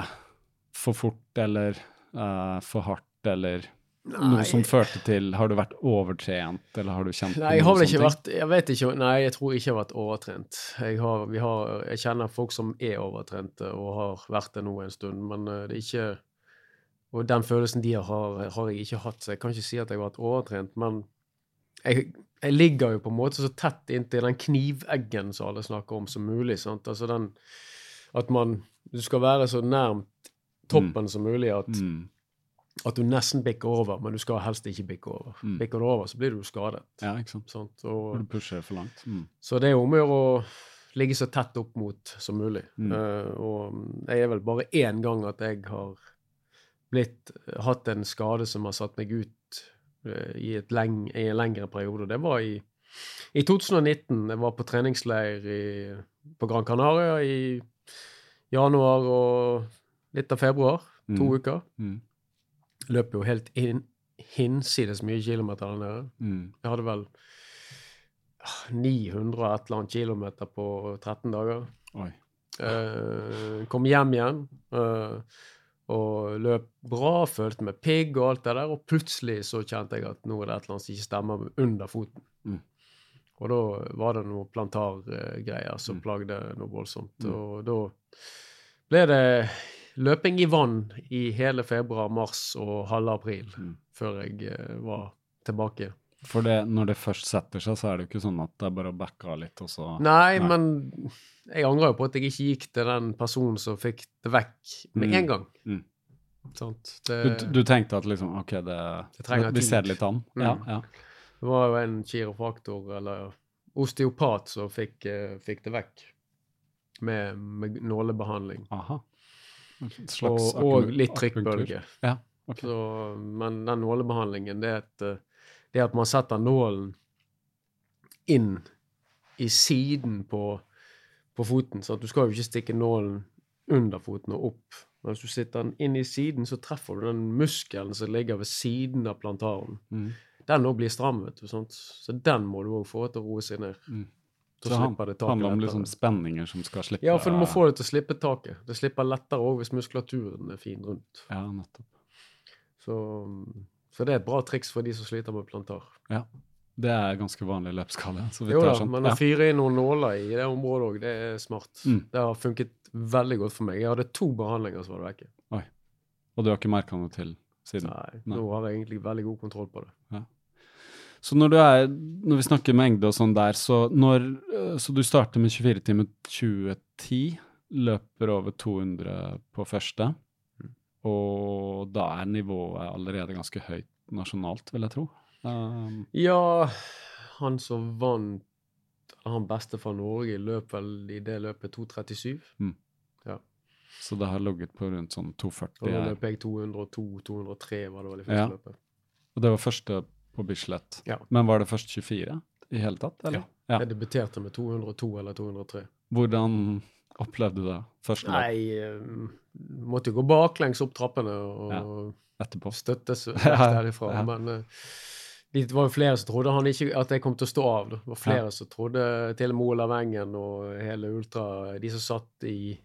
for fort eller uh, for hardt eller noe som førte til Har du vært overtrent, eller har du kjent Nei, jeg har vel ikke vært Jeg vet ikke, nei, jeg tror ikke jeg har vært overtrent. Jeg, har, vi har, jeg kjenner folk som er overtrente og har vært det nå en stund, men eh, det er ikke Og den følelsen de har, har jeg ikke hatt, så jeg kan ikke si at jeg har vært overtrent, men jeg, jeg ligger jo på en måte så tett inntil den kniveggen som alle snakker om, som mulig. sant? Altså den At man Du skal være så nærmt toppen som mulig at Mm. at du nesten bikker over, men du skal helst ikke bikke over. Mm. Bikker du over, så blir du skadet. Ja, ikke sant. Sant? Og, du pusher for langt. Mm. så det er om å gjøre å ligge så tett opp mot som mulig. Mm. Eh, og jeg er vel bare én gang at jeg har blitt, hatt en skade som har satt meg ut uh, i, leng, i en lengre periode. Det var i, i 2019. Jeg var på treningsleir i, på Gran Canaria i januar og litt av februar. To Mm. uker. Mm. Løp jo helt inn, hinsides mye kilometer der nede. Mm. Jeg hadde vel ah, 900 og et eller annet kilometer på 13 dager. Oi. Uh, kom hjem igjen uh, og løp bra, følte meg pigg og alt det der, og plutselig så kjente jeg at nå er det et eller annet som ikke stemmer under foten. Og da var det noe plantargreier som Mm. plagde noe voldsomt. Mm. Og da ble det løping i vann i hele februar, mars og halve april Mm. før jeg eh, var tilbake. For det, når det først setter seg, så er det jo ikke sånn at det er bare å backe av litt, og så Nei, Nei. men jeg angrer jo på at jeg ikke gikk til den personen som fikk det vekk med Mm. en gang. Mm. Sant? du, Det, du tenkte at liksom OK, det, Det vi ser det litt an? Mm. Ja, ja. Det var jo en kiropraktor, eller osteopat, som fikk, eh, fikk det vekk med, med nålebehandling. Aha. Og, og litt trykkbølge. Ja, ok. Så, men den nålebehandlingen, det er, at, eh, det er at man setter nålen inn i siden på, på foten. Så du skal jo ikke stikke nålen under foten og opp. Men hvis du sitter den inn i siden, så treffer du den muskelen som ligger ved siden av plantaren. Mm. Den òg blir stram, vet du. Sant? Så den må du òg få til å roe seg ned. Mm. Så Så han, det taket handler om liksom spenninger som skal slippe Ja, for du må få det til å slippe taket. Det slipper lettere òg hvis muskulaturen er fin rundt. Ja, nettopp. Så, så det er et bra triks for de som sliter med plantar. Ja. Det er ganske vanlig vidt Jo da, men å fyre inn noen nåler i det området òg, det er smart. Mm. Det har funket veldig godt for meg. Jeg hadde to behandlinger som var vekke. Og du har ikke merka noe til siden? Nei, Nei. nå har jeg egentlig veldig god kontroll på det. Så når du er, når vi snakker mengde og sånn der, så når øh, Så du starter med 24 timer 2010, løper over 200 på første, Mm. og da er nivået allerede ganske høyt nasjonalt, vil jeg tro. Um, Ja, han som vant Han beste fra Norge løp vel i det løpet 2.37. så det har ligget på rundt sånn 240 Og her. løp jeg 202-203, var det vel i første Ja. løpet. Og det var første på Bislett. Ja. Men var det først 24 i hele tatt, eller? Ja. Jeg debuterte med 202 eller 203. Hvordan opplevde du det første løp Nei, eh, måtte jo gå baklengs opp trappene og etterpå? støttes derifra. ja. Men uh, det var jo flere som trodde han ikke, at jeg kom til å stå av. Det var flere som trodde til og med Olav Engen og hele Ultra, de som satt i,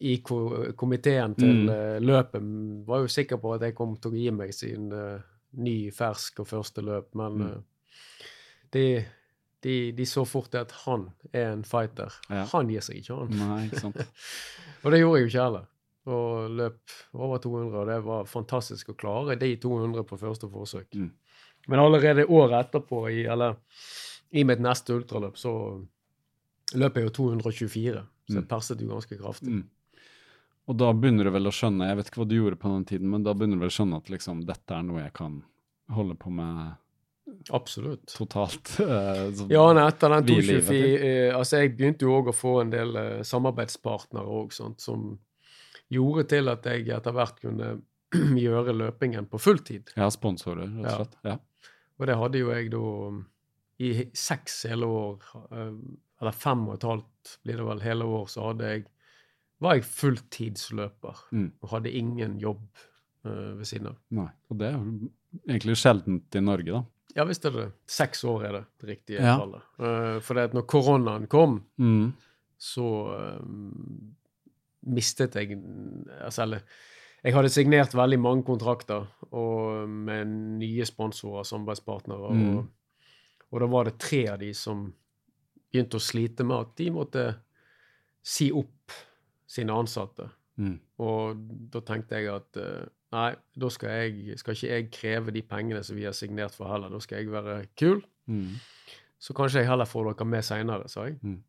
i ko komiteen til Mm. eh, løpet, var jo sikker på at jeg kom til å gi meg sin uh, ny, fersk og første løp. Men Mm. uh, de, de, de så fort at han er en fighter. Ja. Han gir seg ikke, han. Nei, ikke sant. Og det gjorde jeg jo ikke heller. Og løp over 200, og det var fantastisk å klare de 200 på første forsøk. Mm. Men allerede året etterpå, i, eller i mitt neste ultraløp, så løp jeg jo 224. Så jeg Mm. perset jo ganske kraftig. Mm. Og da begynner du vel å skjønne, jeg vet ikke hva du gjorde på den tiden, men da begynner du vel å skjønne at liksom, dette er noe jeg kan holde på med Absolutt. totalt. Uh, Ja, nei, etter den Hvile i livet 224 uh, Altså, jeg begynte jo òg å få en del uh, samarbeidspartnere som gjorde til at jeg etter hvert kunne gjøre løpingen på fulltid. Ja, sponsorer, rett og slett. Ja. Og det hadde jo jeg da um, i seks hele år, eh, eller fem og et halvt blir det vel hele år, så hadde jeg, var jeg fulltidsløper Mm. og hadde ingen jobb uh, ved siden av. Nei. Og det er egentlig sjeldent i Norge, da. Ja, visst er det det. Seks år er det det riktige Ja. tallet. Uh, for det at når koronaen kom, Mm. så uh, mistet jeg altså, eller, Jeg hadde signert veldig mange kontrakter og med nye sponsorer, samarbeidspartnere. Mm. Og, og da var det tre av de som begynte å slite med at de måtte si opp sine ansatte. Mm. Og da tenkte jeg at eh, nei, da skal, jeg, skal ikke jeg kreve de pengene som vi har signert for heller. Da skal jeg være kul. Mm. Så kanskje jeg heller får dere med seinere, sa jeg. Mm.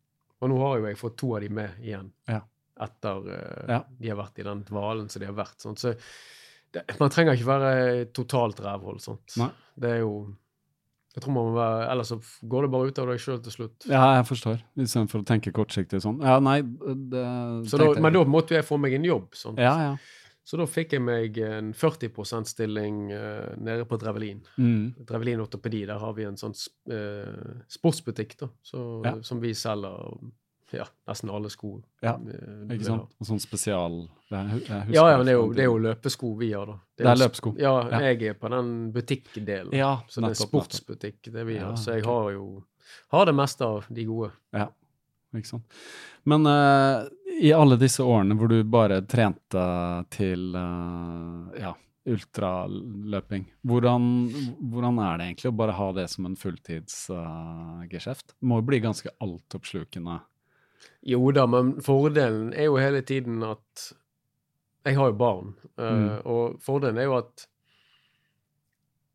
Og nå har jo jeg fått to av de med igjen. Ja. Etter uh, Ja. de har vært i den dvalen som de har vært. Sånt. Så det, man trenger ikke være totalt rævhold. Sånt. Nei. Det er jo Jeg tror man må være Ellers så går det bare ut av deg sjøl til slutt. Ja, jeg forstår. Istedenfor å tenke kortsiktig sånn. Ja, nei, det Så da, men da måtte jeg få meg en jobb. Sånn. Ja, ja. Så da fikk jeg meg en 40 %-stilling uh, nede på Drevelin. Mm. Drevelin ortopedi, der har vi en sånn eh, sportsbutikk da, så, Ja. som vi selger ja, nesten alle sko. Ja, eh, Ikke sant? Og sånn spesial Ja, ja, men det er, jo, det er jo løpesko vi har, da. Det er det er løpesko. Ja, Ja. jeg er på den butikkdelen. Ja, så det er sportsbutikk, det vi har. Så jeg har jo har det meste av de gode. Ja, ikke sant. Men uh, i alle disse årene hvor du bare trente til uh, ja, ultraløping, hvordan, hvordan er det egentlig å bare ha det som en fulltidsgeskjeft? det må jo bli ganske altoppslukende. Jo da, men fordelen er jo hele tiden at Jeg har jo barn, eh, Mm. og fordelen er jo at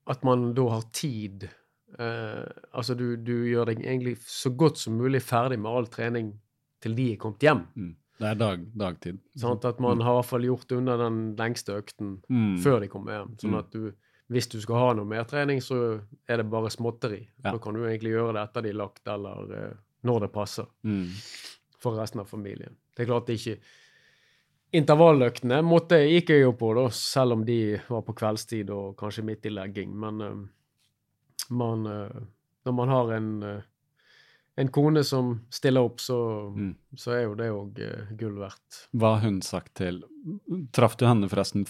at man da har tid. Eh, altså, du, du gjør deg egentlig så godt som mulig ferdig med all trening til de er kommet hjem. Mm. Det er dag, dagtid. Sånn At man har i hvert fall gjort unna den lengste økten Mm. før de kommer hjem. Sånn Mm. at du, hvis du skal ha noe mer trening, så er det bare småtteri. Ja. Da kan du egentlig gjøre det etter de er lagt, eller eh, når det passer Mm. for resten av familien. Det er klart det ikke Intervalløktene måtte, gikk jeg jo på, da, selv om de var på kveldstid og kanskje midt i legging. Men uh, man, uh, når man har en, uh, en kone som stiller opp, så, Mm. så er jo det òg gull verdt. Hva har hun sagt til Traff du henne forresten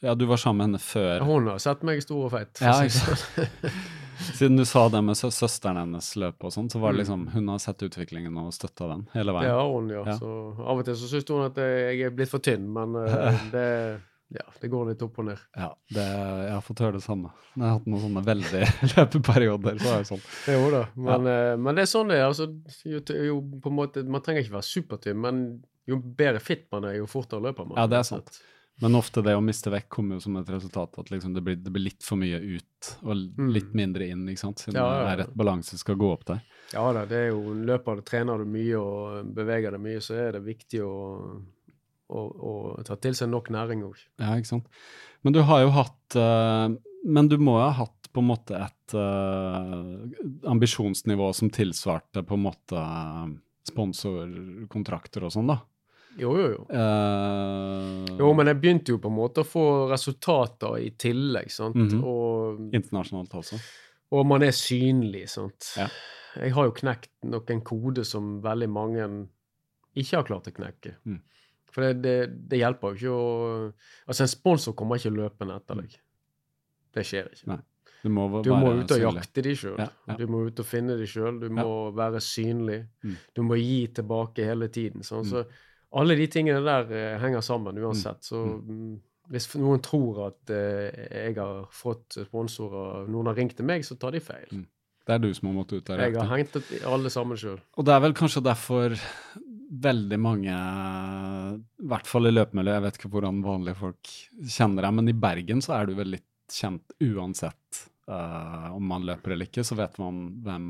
Ja, du var sammen med henne før. Hun har sett meg stor og feit. Ja, ikke sant. sånn. Siden du sa det med sø søsteren hennes løp og sånn, så var det Mm. liksom Hun har sett utviklingen og støtta den hele veien. Har hun, ja. Ja. Så av og til så syns hun at jeg er blitt for tynn, men eh, det, ja, det går litt opp og ned. Ja, det, jeg har fått høre det samme. Jeg har hatt noen sånne veldig løpeperioder. så er det sånn. Jo da, men, eh, men det er sånn det er. Altså, jo, jo, måte, man trenger ikke være supertynn, men jo bedre fit man er, jo fortere løper man. Ja, det er sant. slett. Men ofte det å miste vekk kommer jo som et resultat at liksom det, blir, det blir litt for mye ut og Mm. litt mindre inn, ikke sant? Siden Ja, ja, det er rett balanse skal gå opp der. Ja da, det er jo løper du, trener du mye og beveger deg mye, så er det viktig å, å, å ta til seg nok næring òg. Ja, ikke sant. Men du har jo hatt eh, Men du må jo ha hatt på en måte et eh, ambisjonsnivå som tilsvarte på en måte eh, sponsorkontrakter og sånn, da. Jo, jo, jo. Uh, Jo, men jeg begynte jo på en måte å få resultater i tillegg, sant. Mhm. og, Internasjonalt også. og man er synlig, sant. Ja. Jeg har jo knekt noen kode som veldig mange ikke har klart å knekke. Mm. For det, det, det hjelper jo ikke å Altså, en sponsor kommer ikke løpende etter deg. Det skjer ikke. Nei, Du må, Du må ut og jakte de sjøl. Ja, ja. Du må ut og finne de sjøl. Du må være synlig. Mm. Du må gi tilbake hele tiden. Sånn. Mm. Så alle de tingene der eh, henger sammen uansett. Så mm, hvis noen tror at eh, jeg har fått sponsorer, noen har ringt til meg, så tar de feil. Mm. Det er du som har måttet ut der? Jeg har hengt opp alle sammen sjøl. Og det er vel kanskje derfor veldig mange, i hvert fall i løpemiljøet, jeg vet ikke hvordan vanlige folk kjenner deg, men i Bergen så er du vel litt kjent uansett uh, om man løper eller ikke, så vet man hvem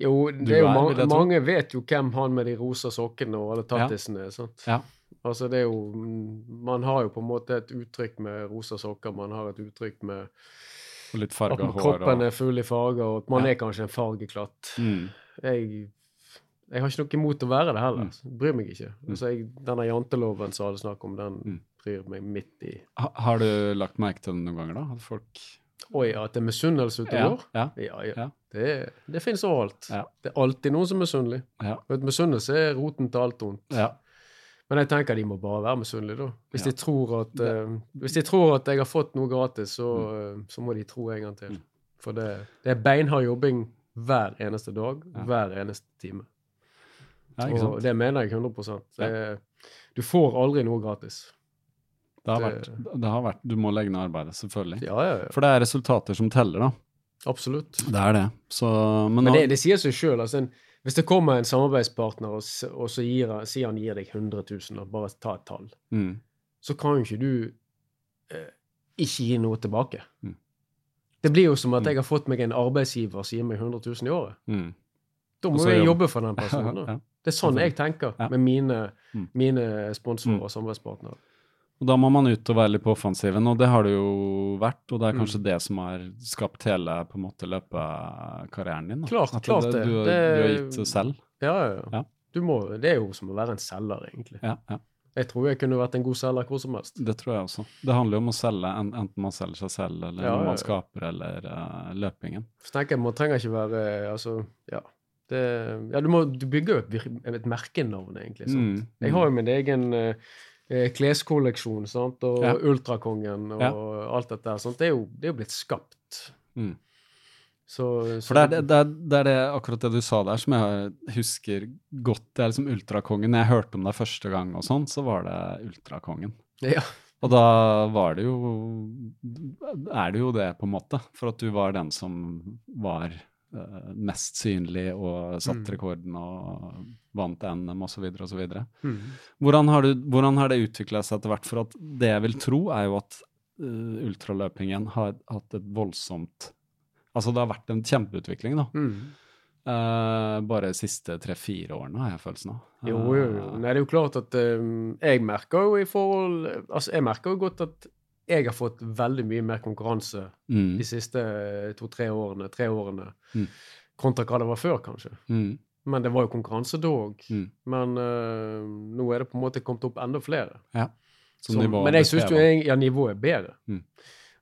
Jo, det er jo er, ma vil jeg tro. mange vet jo hvem han med de rosa sokkene og alle tattisene er. sant? Ja. Altså det er jo Man har jo på en måte et uttrykk med rosa sokker, man har et uttrykk med at kroppen Og, er full i farger, og at man Ja. er kanskje en fargeklatt. mm, Jeg, jeg har ikke noe imot å være det heller. Mm. Bryr meg ikke. Mm. Altså jeg, denne janteloven som alle snakker om, den Mm. bryr meg midt i ha, har du lagt merke til den noen ganger, da? At folk Oi, at det er misunnelse og ja, ja, Ja, ja. Det, det finnes overalt. Ja. Det er alltid noen som er misunnelig. ja, Misunnelse er roten til alt ondt. ja. Men jeg tenker de må bare være misunnelige, da. Hvis, Ja. de tror at, uh, hvis de tror at jeg har fått noe gratis, så, eh, så må de tro en gang til. Mm. For det, det er beinhard jobbing hver eneste dag, hver eneste time. ja Og det mener jeg 100 det, Du får aldri noe gratis. Det har, vært, det har vært Du må legge ned arbeidet, selvfølgelig. Ja, ja, ja. For det er resultater som teller, da. Absolutt. Det er det. Så, men, Men det, det sier seg sjøl. Altså, hvis det kommer en samarbeidspartner og, og så gir, sier han gir deg 100 000, og bare ta et tall, mm, så kan jo ikke du eh, ikke gi noe tilbake. Mm. Det blir jo som at Mm. jeg har fått meg en arbeidsgiver som gir meg 100 000 i året. mm. Da må jeg jobbe for den personen. Ja. Det er sånn jeg tenker med mine, Mm. mine sponsorer Mm. og samarbeidspartnere. Og da må man ut og være litt på offensiven, og det har det jo vært. Og det er kanskje Mm. det som har skapt hele på en måte løpekarrieren din. Da. Klart, At klart det. det. Du, du har gitt det selv. Ja, ja, Ja. må, det er jo som å være en selger, egentlig. Ja, ja, Jeg tror jeg kunne vært en god selger hvor som helst. det tror jeg også. Det handler jo om å selge, enten man selger seg selv, eller Ja, noe man skaper, eller uh, løpingen. Jeg, Man trenger ikke være Altså, ja. Det, ja du, må, du bygger jo et, et merkenavn, egentlig. sant? Mm, Jeg mm. har jo min egen eh, kleskolleksjon sant? og Ja. Ultrakongen og Ja. alt dette. der. sant? Det, er jo, det er jo blitt skapt. Mm. Så, så For det er det, er, det er det akkurat det du sa der som jeg husker godt. Det er liksom ultrakongen. Når jeg hørte om deg første gang og sånn, så var det ultrakongen. Ja. Og da var det jo Er det jo det, på en måte. For at du var den som var eh, mest synlig og satt Mm. rekorden og vant NM osv. osv. Mm. Hvordan, har du- hvordan har det utvikla seg etter hvert? For at det jeg vil tro, er jo at uh, ultraløpingen har hatt et voldsomt Altså det har vært en kjempeutvikling, da. Mm. Uh, bare de siste tre-fire årene, har jeg følelsen av. Jo, jo, jo. Nei, det er jo klart at eh, jeg merker jo i forhold Altså, jeg merker jo godt at jeg har fått veldig mye mer konkurranse Mm, de siste to-tre årene, tre årene, Mm. kontra hva det var før, kanskje. mm, Men det var jo konkurranse da òg. mm. Men uh, nå er det på en måte kommet opp enda flere. Ja. Som, Som- men jeg syns jo ja, nivået er bedre. Mm.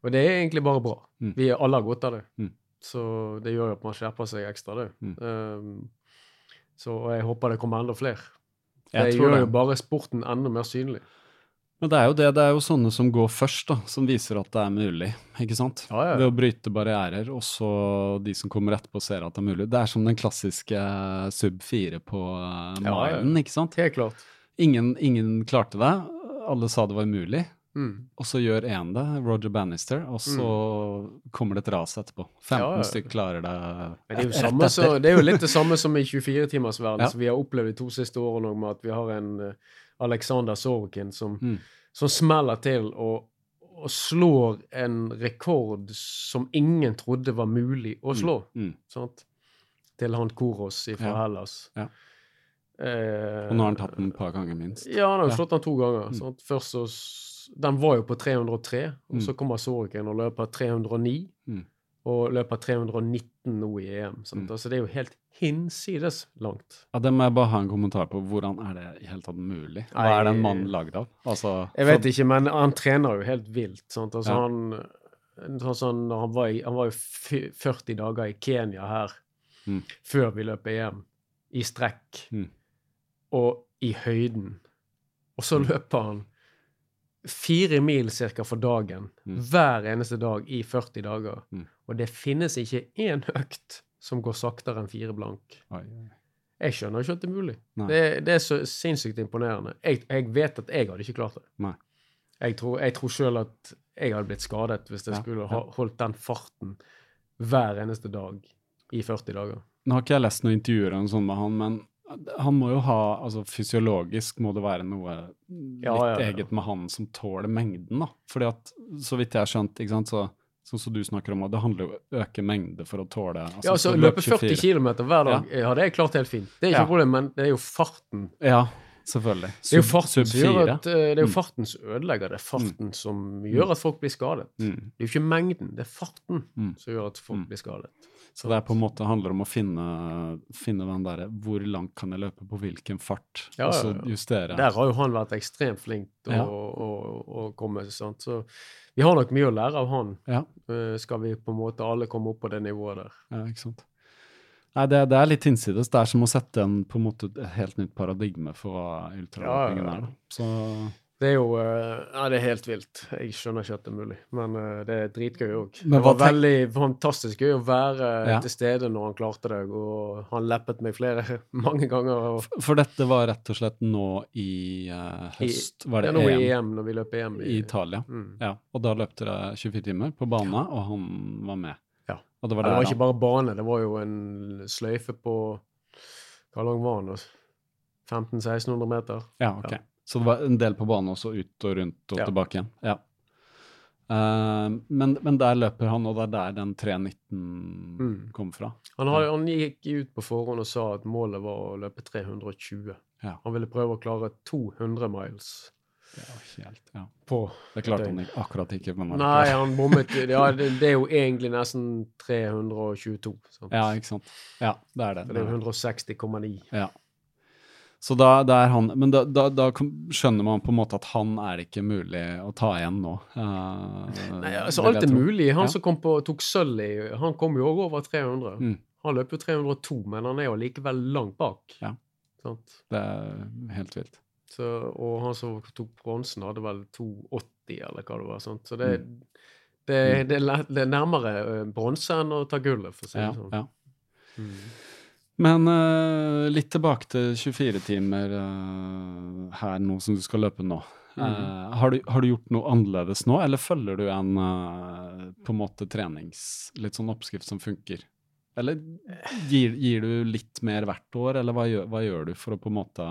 Og det er egentlig bare bra. Mm. Vi alle har godt av det. Så det gjør jo at man skjerper seg ekstra, det. Um, så jeg håper det kommer enda flere. Det gjør jo bare sporten enda mer synlig. Men det er jo det, det er jo sånne som går først, da, som viser at det er mulig. ikke sant? Ja, ja. Ved å bryte barrierer, og så de som kommer etterpå, ser at det er mulig. Det er som den klassiske eh, sub 4 på uh, Ja, ja. ikke sant? Helt klart. Ingen, ingen klarte det. Alle sa det var umulig. Mm. Og så gjør én det, Roger Bannister, og så kommer det et ras etterpå. 15 Ja, ja. stykker klarer det Men det rett samme, så, det er jo litt det samme som i 24-timersverdenen Ja. som vi har opplevd de to siste årene med at vi har en uh, Alexander Sorokin som, Mm. som smeller til og, og slår en rekord som ingen trodde var mulig å slå. Mm. Sant? Til han Koros fra Ja. Hellas. Ja. Eh, Og nå har han tatt den et par ganger, minst. Ja, han har jo slått den to ganger. Mm. Først så Den var jo på 303, og Mm. så kommer Sorokin og løper 309. Og løper 319 nå i EM. så Mm. Altså, det er jo helt hinsides langt. Ja, Det må jeg bare ha en kommentar på. Hvordan er det i hele tatt mulig? Hva Nei, er den mannen lagd av? Altså, Jeg vet ikke, men han trener jo helt vilt. Sant? Altså, Ja. han, sånn, sånn, han, var i, han var jo 40 dager i Kenya her Mm. før vi løp EM, i strekk Mm. og i høyden. Og så Mm. løper han fire mil cirka for dagen Mm. hver eneste dag i 40 dager. Mm. Og det finnes ikke én økt som går saktere enn fire blank. Oi. Jeg skjønner ikke at det er mulig. Det, det er så sinnssykt imponerende. Jeg, jeg vet at jeg hadde ikke klart det. Nei. Jeg tror, jeg tror sjøl at jeg hadde blitt skadet hvis jeg Ja, skulle ha holdt den farten hver eneste dag i 40 dager. Nå har ikke jeg lest noen intervjuer sånt med han, men han må jo ha altså Fysiologisk må det være noe litt Ja, ja, ja. eget med han som tåler mengden, da. Fordi at, så vidt jeg har skjønt, ikke sant, så sånn som du snakker om, det handler jo om å øke mengde for å tåle altså, Ja, altså Løpe 40 24. km hver dag ja. det er klart helt fint. Det er ikke Ja. problem, men det er jo farten. Ja, selvfølgelig. Det er jo Sub- farten sub som gjør at, eh, det Mm. farten som ødelegger. Det farten som gjør at folk blir skadet. Mm. Det er jo ikke mengden, det er farten Mm. som gjør at folk Mm. blir skadet. Så det er på en måte handler om å finne, finne den derre Hvor langt kan jeg løpe på hvilken fart? Ja, og så justere. Der har jo han vært ekstremt flink til Ja. å, å, å komme. Sant? Så vi har nok mye å lære av han. Ja. Eh, skal vi på en måte alle komme opp på det nivået der. Ja, ikke sant. Nei, det, det er litt innsides. Det er som å sette en, på en måte, et helt nytt paradigme for hva ultraløpingen Ja, ja, ja. er. Da. Så Det er jo eh, Ja, det er helt vilt. Jeg skjønner ikke at det er mulig, men eh, det er dritgøy òg. Det var veldig fantastisk gøy å være Ja. til stede når han klarte det, og han leppet meg flere mange ganger. Og, For dette var rett og slett nå i uh, høst, var ja, nå nå i EM, EM, når vi løp EM i Italia. Mm. Ja, og da løp dere 24 timer på bane, og han var med. Ja. Og det var Ja, det var ikke bare bane, det var jo en sløyfe på Hvor lang var den? da? 1500-1600 meter? Ja, ok. Ja. Så det var en del på banen også, ut og rundt og Ja. tilbake igjen. Ja. Uh, men, men der løper han, og det er der den 3.19 Mm. kom fra. Han, har, han gikk ut på forhånd og sa at målet var å løpe 320. Ja. Han ville prøve å klare 200 miles Det var helt, ja. på Det klarte han ikke, akkurat ikke. Men han Nei, han bommet. Ja, det, det er jo egentlig nesten 322. Sant? Ja, ikke sant. Ja, det er det. For det er 160,9. Ja. Så da, da er han Men da, da, da skjønner man på en måte at han er ikke mulig å ta igjen nå. Uh, Nei, altså Alt er mulig. Han Ja. som kom på, tok sølv i Han kom jo også over 300. Mm. Han løp jo 302, men han er jo likevel langt bak. Ja. Sant? Det er helt vilt. Så, og han som tok bronsen, hadde vel 280, eller hva det var. Sant? Så det, Det, det, er det er nærmere eh, bronse enn å ta gullet, for å si det Ja, sånn. ja. Mm. Men uh, litt tilbake til 24 timer uh, her nå som du skal løpe nå. Mm. Uh, har, du, har du gjort noe annerledes nå, eller følger du en på en måte trenings... Litt sånn oppskrift som funker? Eller gir, gir du litt mer hvert år, eller hva gjør, hva gjør du for å på en måte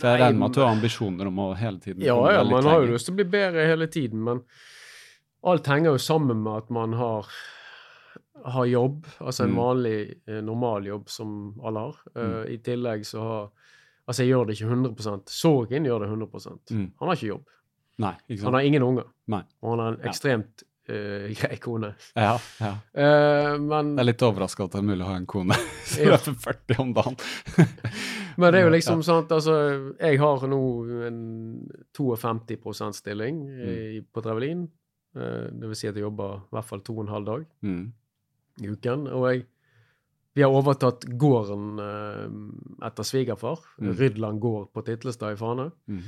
For jeg regner med at du har ambisjoner om å hele tiden Ja, ja, man har jo lyst til å bli bedre hele tiden, men alt henger jo sammen med at man har, har jobb, altså en Mm. vanlig, eh, normal jobb som alle har. Eh, Mm. I tillegg så har Altså, jeg gjør det ikke 100 Sorgen gjør det 100 Mm. Han har ikke jobb. Nei, ikke Han har ingen unger. Nei. Og han har en ekstremt uh, grei kone. Ja, ja. Uh, men, det er litt overraska at det er mulig å ha en kone som løper 40 om dagen. men det er jo liksom ja. sant, altså Jeg har nå en 52 stilling i, på Trevelin. Uh, det vil si at jeg jobber i hvert fall to og en halv dag Mm. I uken. Og jeg, vi har overtatt gården eh, etter svigerfar. Mm. Rydland gård på Titlestad i Fane. Mm.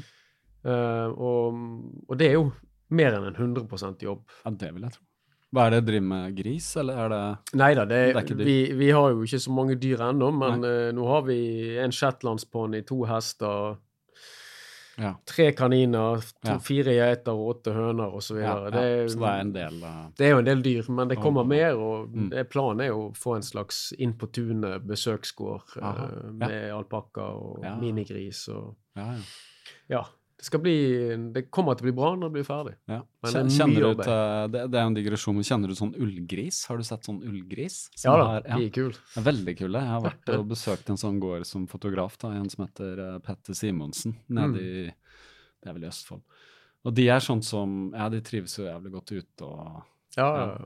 Eh, og, og det er jo mer enn en 100 jobb. Ja, det vil jeg tro. Hva er det, driver med gris, eller er det Nei da, det, Det er vi, vi har jo ikke så mange dyr ennå, men eh, nå har vi en shetlandsponni, to hester, Ja. tre kaniner, to, Ja. fire geiter og åtte høner osv. ja, ja. Det, er- Så det er en del uh, det er jo en del dyr, men det kommer og, mer, og Mm. planen er jo å få en slags inn på tunet besøksgård uh, med alpakka og minigris og Ja, ja. Ja. Det bli Det kommer til å bli bra når det blir ferdig. ja. Men er Kjenner du det, det er en digresjon, men kjenner du sånn ullgris? Har du sett sånn ullgris? Ja da, har- de er kule. Er veldig kule. Jeg har vært og besøkt en sånn gård som fotograf, da, en som heter eh, Petter Simonsen, nede Mm. i Det er vel i Østfold. Og de er sånn som Ja, de trives jo jævlig godt ute og Ja, Ja.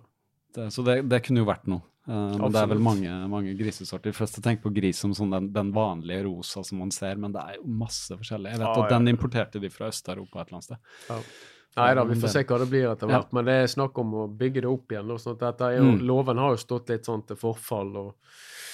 det, Så det, det kunne jo vært noe. Eh, men det er vel mange, mange grisesorter. Først jeg tenker på gris som sånn den, den vanlige rosa som man ser, men det er jo masse forskjellig. Jeg vet ah, at ja. den importerte de fra Øst-Europa et eller annet sted. Nei da, vi får se hva det blir etter Ja. hvert. Men det er snakk om å bygge det opp igjen. Sånn er jo, Mm. Loven har jo stått litt sånn til forfall, og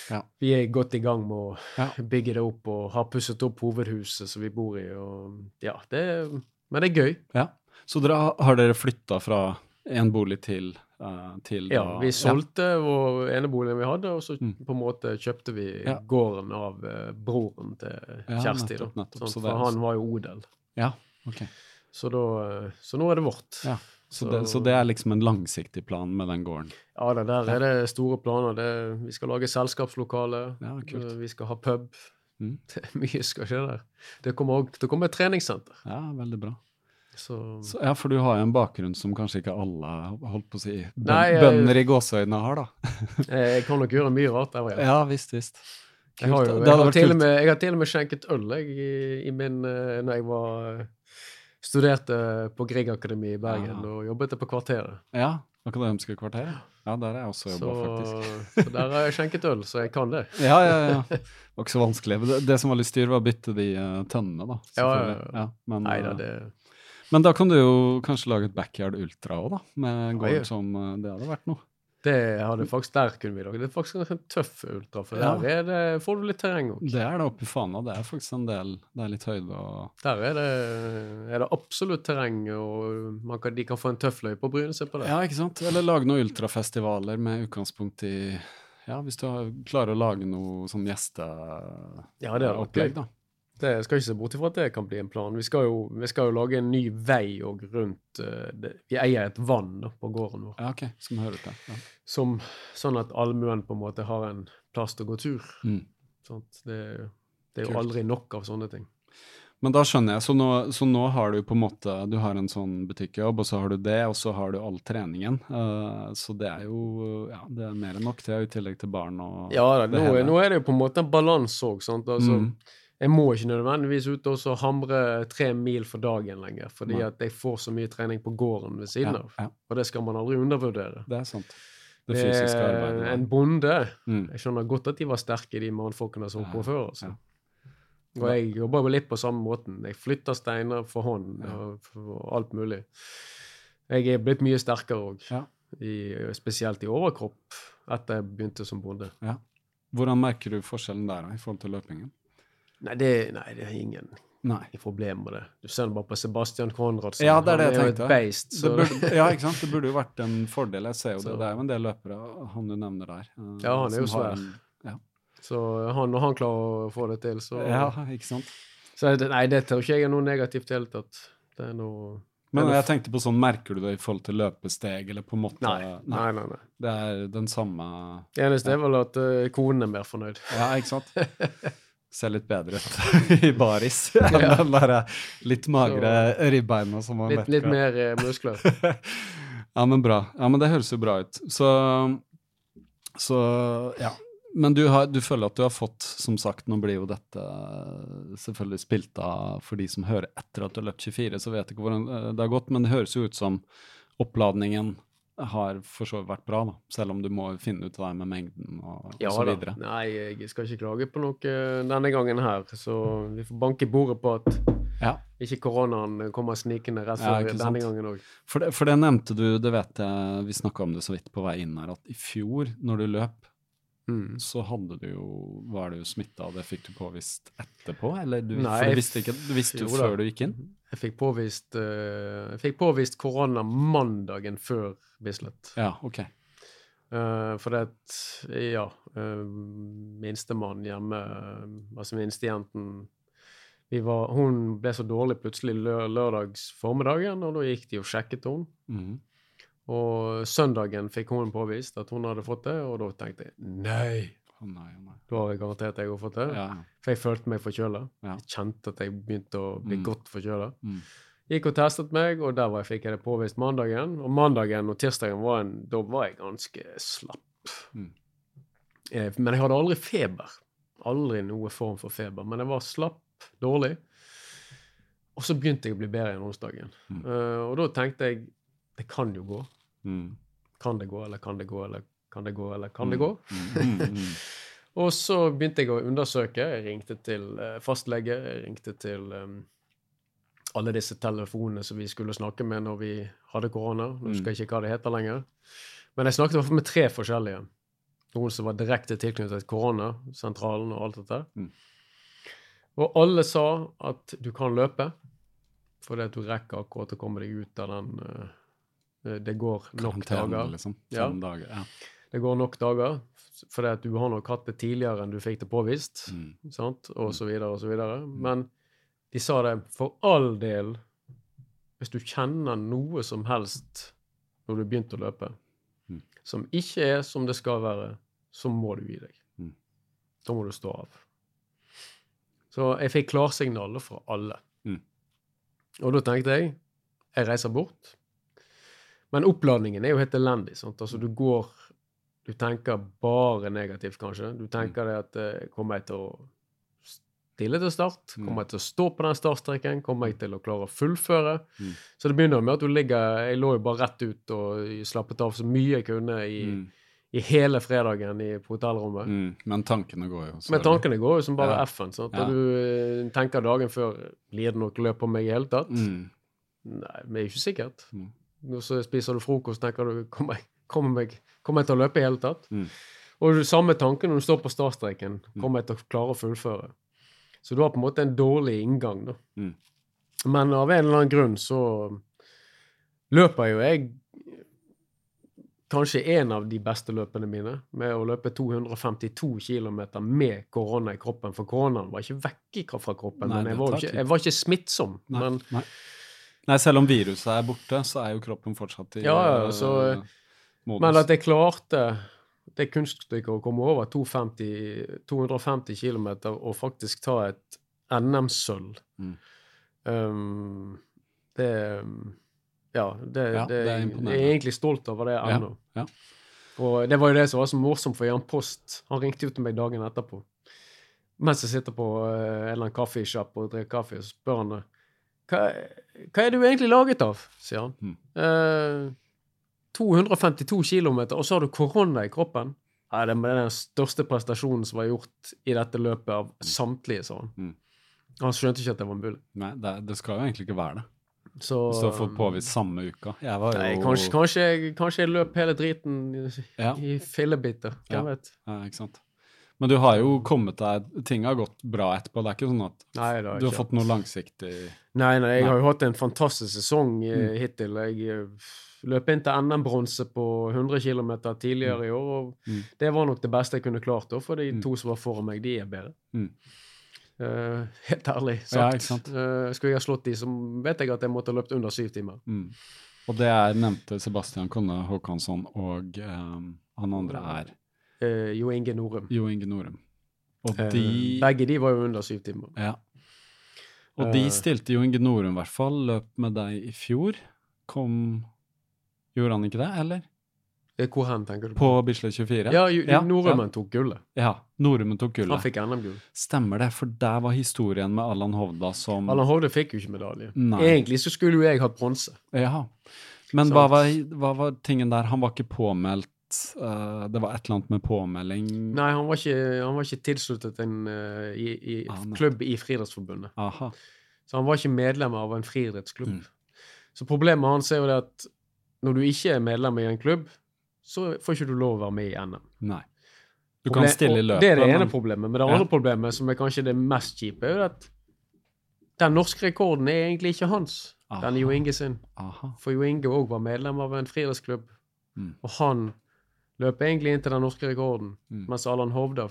Ja. vi er godt i gang med å Ja. bygge det opp og har pusset opp hovedhuset som vi bor i. og ja, det Men det er gøy. Ja. Så dere, har- har dere flytta fra en bolig til, eh, til Ja, da- Vi solgte vår eneboligen vi hadde, og så Mm. på en måte kjøpte vi Ja. gården av uh, broren til Kjersti. Ja, nettopp, nettopp. Sånn, for han var jo odel. Ja, ok. Så, da, eh, så nå er det vårt. Ja. Så, Så- det, så det er liksom en langsiktig plan med den gården? Ja, det der er det store planer. Det, vi skal lage selskapslokale. Ja, Vi skal ha pub. Mm. Det er mye skal skje der. Det kommer, også, det kommer et treningssenter. Ja, veldig bra. Så, Så, ja, for du har jo en bakgrunn som kanskje ikke alle holdt på å si bøn, Nei, jeg- bønder i gåseøynene har, da. jeg kan nok gjøre mye rart der. Ja. Ja, visst, visst. Jeg har, jo, jeg, har med, jeg har til og med skjenket øl jeg, i, i min, eh, når jeg var eh, studerte på Griegakademiet i Bergen ja. og jobbet på Kvarteret. Ja, Akademiske kvarter. Ja, der har jeg også Så, jobba, faktisk. så der har jeg skjenket øl, så jeg kan det. Ja, ja, ja. Det var ikke så vanskelig. Det, det som var litt styr, var å bytte de uh, tønnene, da. Ja, ja, ja. men, Nei da, eh, det men da kan du jo kanskje lage et backyard ultra òg, da. Med gård som eh, Det hadde vært noe. Det hadde faktisk der kunne vi lage. Det er faktisk en tøff ultra, for Ja. der er det, får du litt terreng òg. Det er det oppe i Fana. Det er faktisk en del Det er litt høyde og Der er det, er det absolutt terreng, og man kan, de kan få en tøff løype og bryne seg på det. Ja, ikke sant? Eller lage noen ultrafestivaler med utgangspunkt i Ja, hvis du klarer å lage noe sånn gjesteopplegg, ja, da. Det skal ikke se bort ifra at det kan bli en plan. Vi skal jo, vi skal jo lage en ny vei og rundt uh, det. Vi eier et vann da, på gården vår, Ja, okay. Som hører til. Ja. som, sånn at allmuen på en måte har en plass til å gå tur. Mm. Sånn, Det, det er jo Kult. aldri nok av sånne ting. Men da skjønner jeg. Så nå, så nå har du på en måte Du har en sånn butikkjobb, og så har du det, og så har du all treningen. Uh, så det er jo Ja, det er mer enn nok, det, i tillegg til barn og Ja, da, nå, nå er det jo på en måte en balanse òg. Altså, Mm. Jeg må ikke nødvendigvis ut og hamre tre mil for dagen lenger, fordi at jeg får så mye trening på gården ved siden ja, av. ja, Og det skal man aldri undervurdere. det er sant. Det fysiske Eh, arbeidet. Ja. En bonde Mm. Jeg skjønner godt at de var sterke, de mannfolkene som holdt på før. Altså. Og jeg jobber jo litt på samme måten. Jeg flytter steiner for hånd og, alt mulig. Jeg er blitt mye sterkere òg, spesielt i overkropp, etter jeg begynte som bonde. Hvordan merker du forskjellen der da, i forhold til løpingen? Nei, det, nei, det er ingen, Nei. problem med det. Du ser bare på Sebastian Konradsen. Ja, det er det han jeg er jo tenkte. et beist. Det burde, ja, ikke sant? Det burde jo vært en fordel. Jeg ser jo det. Så- Det er jo en del løpere, han du nevner der. eh, Ja, han er jo svær. en- Ja. så han, når han klarer å få det til, så ja, ikke sant. Så nei, det tror ikke jeg er noe negativt i det hele tatt. Det er noe Men jeg tenkte på sånn, merker du det i forhold til løpesteg, eller på en måte Nei, nei, nei. nei. Det er den samme Det eneste er vel at uh, konen er mer fornøyd. Ja, ikke sant? Ser litt bedre ut i baris enn Ja. den der litt magre ribbeina som man Litt, litt mer eh, muskler. ja, men bra. Ja, men det høres jo bra ut. Så, så ja. Men du, har, du føler at du har fått, som sagt, nå blir jo dette selvfølgelig spilt av for de som hører etter at du har løpt 24, så vet jeg ikke hvordan eh, det har gått, men det høres jo ut som oppladningen har for så vidt vært bra, da, selv om du må finne ut av det med mengden og, og så så da. videre. Nei, jeg skal ikke klage på noe eh, denne gangen her. Så vi får banke i bordet på at Ja. ikke koronaen kommer snikende rett Ja, før ja, denne gangen òg. For for det nevnte du, det vet jeg, vi snakka om det så vidt på vei inn her, at i fjor, når du løp, Mm. så hadde du jo, var du smitta, og det fikk du påvist etterpå? Eller du, Nei, du visste ikke, du visste jo før du gikk inn? Jeg fikk påvist, uh, jeg fikk påvist korona mandagen før Bislett. Ja, ok. Uh, for det ja uh, Minstemann hjemme, altså minstejenten vi var, Hun ble så dårlig plutselig lø lørdags formiddagen, og da gikk de og sjekket henne. Mhm. Og søndagen fikk hun påvist at hun hadde fått det, og da tenkte jeg nei, Oh, nei, nei. da har jeg garantert jeg har fått det. Ja, For jeg følte meg forkjøla. Ja. Jeg kjente at jeg begynte å bli Mm. godt forkjøla. Mm. Gikk og testet meg, og der var jeg, fikk jeg det påvist mandagen. Og mandagen og tirsdagen var en, da var jeg ganske slapp. Mm. Eh, Men jeg hadde aldri feber. Aldri noe form for feber. Men jeg var slapp, dårlig. Og så begynte jeg å bli bedre igjen onsdagen. Eh, og da tenkte jeg det kan jo gå. Mm. Kan det gå, eller kan det gå, eller kan det gå, eller kan Mm. det gå? Mm, mm. Og så begynte jeg å undersøke. Jeg ringte til eh, fastlege, jeg ringte til um, alle disse telefonene som vi skulle snakke med når vi hadde korona. Nå husker jeg ikke hva det heter lenger. Men jeg snakket i hvert fall med tre forskjellige. Noen som var direkte tilknyttet koronasentralen og alt dette. Mm. Og alle sa at du kan løpe, fordi at du rekker akkurat å komme deg ut av den eh, Det går nok dager. liksom. Ja. Dager. Ja. Det går nok dager, fordi at du har nok hatt det tidligere enn du fikk det påvist, Mm. sant? og så videre og så videre. Men de sa det, for all del, hvis du kjenner noe som helst når du begynte å løpe, Mm. som ikke er som det skal være, så må du gi deg. Mm. Da må du stå av. Så jeg fikk klarsignaler fra alle. Mm. Og da tenkte jeg, jeg reiser bort. Men oppladningen er jo helt elendig. Sant? Altså, du går Du tenker bare negativt, kanskje. Du tenker det at eh, Kommer jeg til å stille til start? Mm. Kommer jeg til å stå på den startstreken? Kommer jeg til å klare å fullføre? Mm. Så det begynner med at du ligger Jeg lå jo bare rett ut og slappet av så mye jeg kunne i, Mm. i hele fredagen i, på hotellrommet. Mm. Men tankene går jo Men tankene går jo som bare Ja. F-en. sant? Ja. Og du eh, tenker dagen før Blir det noe løp på meg i hele tatt? Mm. Nei, men det er ikke sikkert. Mm. Og så spiser du frokost, tenker du kommer jeg, kommer jeg, kom jeg til å løpe i hele tatt? Mm. Og du samme tanke når du står på startstreken. Kommer jeg til å klare å fullføre? Så du har på en måte en dårlig inngang, da. Mm. Men av en eller annen grunn så løper jo jeg kanskje en av de beste løpene mine, med å løpe 252 km med korona i kroppen. For koronaen var ikke vekk fra kroppen, Nei, men jeg var, ikke, jeg var ikke smittsom. Nei, Men nei. Nei, selv om viruset er borte, så er jo kroppen fortsatt i Ja, ja, eh, så- modus. Men at jeg klarte det kunststykket å komme over 250, 250 km og faktisk ta et NM-sølv Mm. um, Det Ja, det, Ja, det, det er jeg er egentlig stolt over det Ja, ennå. ja. Og det var jo det som var så morsomt, for Jan Post han ringte jo til meg dagen etterpå. Mens jeg sitter på eh, en eller annen kaffesjapp og drikker kaffe, så spør han hva, hva er du egentlig laget av? sier han. Mm. Eh, 252 km, og så har du korona i kroppen. Nei, det er den største prestasjonen som var gjort i dette løpet av samtlige, sa han. Mm. Han skjønte ikke at det var mulig. Nei, det, det skal jo egentlig ikke være det. Så, Hvis du har fått påvist samme uka. Jeg var jo Nei, kanskje, kanskje, kanskje jeg løp hele driten i, Ja. i fillebiter. Hvem Ja. vet. Ja, ikke sant. Men du har jo kommet deg Ting har gått bra etterpå. Det er ikke sånn at Nei, du har fått noe langsiktig Nei, nei, jeg Nei. har jo hatt en fantastisk sesong eh, Mm. hittil. Jeg eh, løp inn til NM-bronse på 100 km tidligere i år, og Mm. det var nok det beste jeg kunne klart, da, for de Mm. to som var foran meg, de er bedre. Mm. Uh, helt ærlig sagt. Ja? Eh, skulle jeg ha slått de, så vet jeg at jeg måtte ha løpt under syv timer. mm. Og det er nevnte Sebastian Konne Håkansson, og um, han andre er Eh, jo Inge Norum. Jo Inge Norum. Og de uh, begge de var jo under syv timer. Ja. Og de Eh. stilte Jo Inge Norum, i hvert fall, løp med deg i fjor. Kom Gjorde han ikke det, eller? Eh, Hvor hen, tenker du? På Bislett 24? Ja, Ja, Norumen tok gullet. Ja. Norumen tok Han gullet. fikk NM-gull. Stemmer det, for der var historien med Allan Hovda som Allan Hovda fikk jo ikke medalje. Nei. Egentlig så skulle jo jeg hatt bronse. Ja. Men hva var, hva var tingen der? Han var ikke påmeldt eh, Det var et eller annet med påmelding Nei, han var ikke, han var ikke tilsluttet en uh, i, i Ah, klubb i Friidrettsforbundet. Aha. Så han var ikke medlem av en friidrettsklubb. Mm. Så problemet hans er jo det at når du ikke er medlem i en klubb, så får ikke du lov å være med i NM. Nei. Du kan stille i løpet. Det er det ene problemet. Men det Ja. andre problemet, som er kanskje det mest kjipe, er jo at den norske rekorden er egentlig ikke hans. Den er Jo Inge sin. Aha. For Jo Inge òg var medlem av en friidrettsklubb, Mm. og han løp egentlig inn til den norske rekorden, Mm. mens Allan Hovda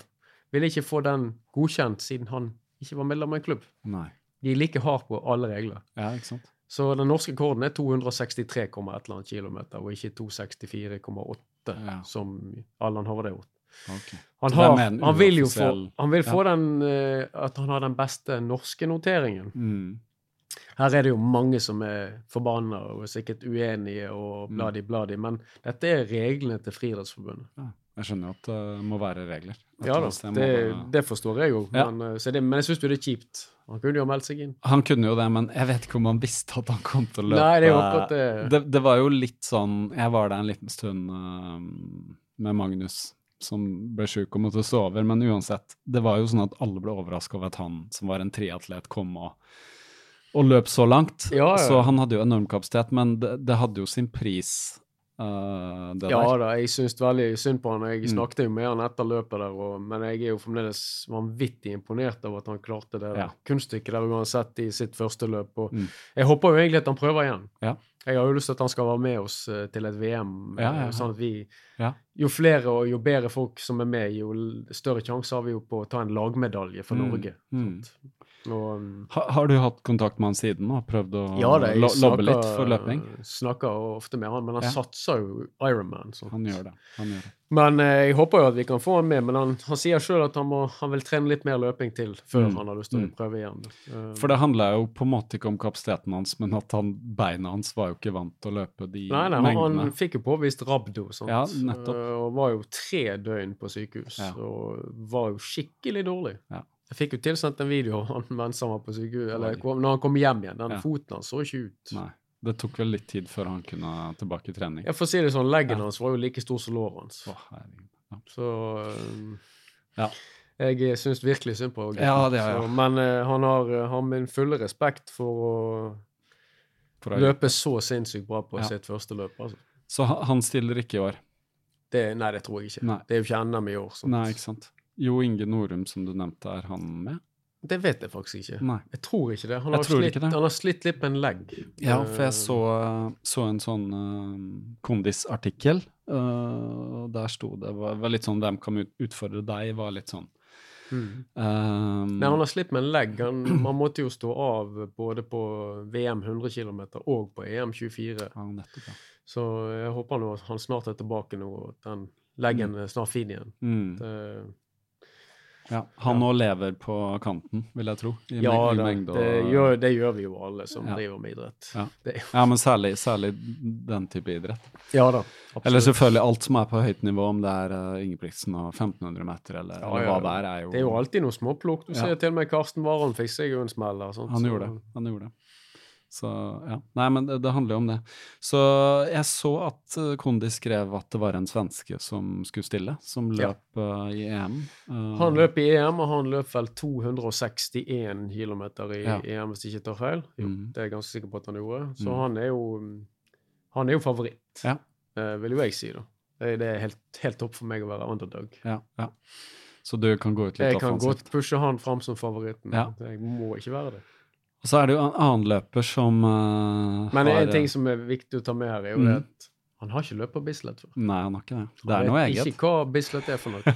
ville ikke få den godkjent siden han ikke var medlem av en klubb. Nei. De er like hardt på alle regler. Ja, ikke sant? Så den norske rekorden er 263,1 eller annet kilometer, og ikke 264,8, Ja. som Allan Hovda har gjort. Ok. Han, har, han vil jo få, han vil få Ja. den uh, At han har den beste norske noteringen. Mm. Her er det jo mange som er forbanna og er sikkert uenige og Mm. bladi-bladi, men dette er reglene til Friidrettsforbundet. Ja. Jeg skjønner jo at det må være regler. Ja da, det, det- det forstår jeg jo, Ja. men, eh, så det, men jeg syns jo det er kjipt. Han kunne jo meldt seg inn. Han kunne jo det, men jeg vet ikke om han visste at han kom til å løpe. Nei, det er det. det. Det var jo litt sånn Jeg var der en liten stund uh, med Magnus, som ble sjuk og måtte stå over, men uansett. Det var jo sånn at alle ble overraska over at han, som var en triatlet, kom og, og løp så langt. Ja, ja. Så han hadde jo enorm kapasitet, men det, det hadde jo sin pris, Uh, det Ja der. da, jeg syns veldig synd på han. Jeg Mm. snakket jo med han etter løpet der, og, men jeg er jo fremdeles vanvittig imponert over at han klarte det Ja. kunststykket der uansett i sitt første løp. Og Mm. Jeg håper jo egentlig at han prøver igjen. Ja. Jeg har jo lyst til at han skal være med oss eh, til et VM, Ja, ja, eh, ja. sånn at vi Ja. Jo flere og jo bedre folk som er med, jo større sjanse har vi jo på å ta en lagmedalje for Mm, Norge. mm. Og, um, Ha, har du hatt kontakt med han siden og prøvd å ja det, lo lobbe snakker- litt for løping? Snakker ofte med han, men han Ja. satser jo Ironman. Han gjør det. Han gjør det. Men eh, jeg håper jo at vi kan få han med, men han, han sier sjøl at han, må, han vil trene litt mer løping til før Mm, han har lyst til å mm. prøve igjen. Uh, For det handla jo på en måte ikke om kapasiteten hans, men at han, beina hans var jo ikke vant til å løpe de Nei, nei, mengdene. han fikk jo påvist rabdo, sant? Ja, nettopp. Uh, og var jo tre døgn på sykehus, Ja. og var jo skikkelig dårlig. Ja. Jeg fikk jo tilsendt en video av han mens han var på sykehus, eller kom- når han kom hjem igjen. Den Ja. foten hans så ikke ut. Nei. Det tok vel litt tid før han kunne tilbake i trening. Jeg får si det sånn, leggen Ja. hans var jo like stor som låret hans. Å. Ja. Så um, Ja. jeg syns virkelig synd på gutten. Men uh, han har, eh, har min fulle respekt for å For løpe så sinnssykt bra på sitt første løp. Altså. Så han stiller ikke i år? Det, nei, det tror jeg ikke. Nei. Det er jo ikke NM i år. sant? Nei, ikke sant. Jo Inge Norum, som du nevnte, er han med? Det vet jeg faktisk ikke. Nei. Jeg tror ikke det. Han har, slitt, ikke det. han har slitt litt med en legg. Ja, Eh, for jeg så, så en sånn uh, kondisartikkel, Uh, der sto det var, var litt sånn Hvem kan ut- utfordre deg? var litt sånn. Mm. Um, Nei, han har slitt med en legg. Han, man måtte jo stå av både på VM 100 km og på EM 24. ja, nettopp, ja. Så jeg håper nå at han snart er tilbake nå, og at den leggen er snart fin igjen. Mm. Det, ja. Han nå lever på kanten, vil jeg tro. I, ja, i da, og- det, gjør, det gjør vi jo alle som Ja. driver med idrett. Ja. Det, Ja, men særlig, særlig den type idrett. ja da, absolutt. Eller selvfølgelig alt som er på høyt nivå, om det er uh, Ingebrigtsen og 1500 meter, eller, eller hva det er, er jo Det er jo alltid noe småplukk. Du ser til og med Karsten Warholm fikk seg jo en smell? Han gjorde det. Han gjorde det. Så ja. Nei, men det, det handler jo om det. Så jeg så at uh, Kondi skrev at det var en svenske som skulle stille, som Ja. løp uh, i EM. Uh, Han løp i EM, og han løp vel 261 km i Ja. EM, hvis jeg ikke tar feil. Jo, mm. Det er jeg ganske sikker på at han gjorde. Så mm. han er jo han er jo favoritt, Ja. uh, vil jo jeg si. da. Det, det er helt, helt topp for meg å være underdog. Ja, ja. Så du kan gå ut litt Jeg kan offensivt. godt pushe han fram som favoritten. Ja. Jeg må ikke være det. Og så er det jo en annen løper som uh, Men har en ting som er viktig å ta med her, er jo mm. det at han har ikke løpt på Bislett før. Nei, han har ikke det. Det er noe vet eget. Ikke hva Bislett er for noe.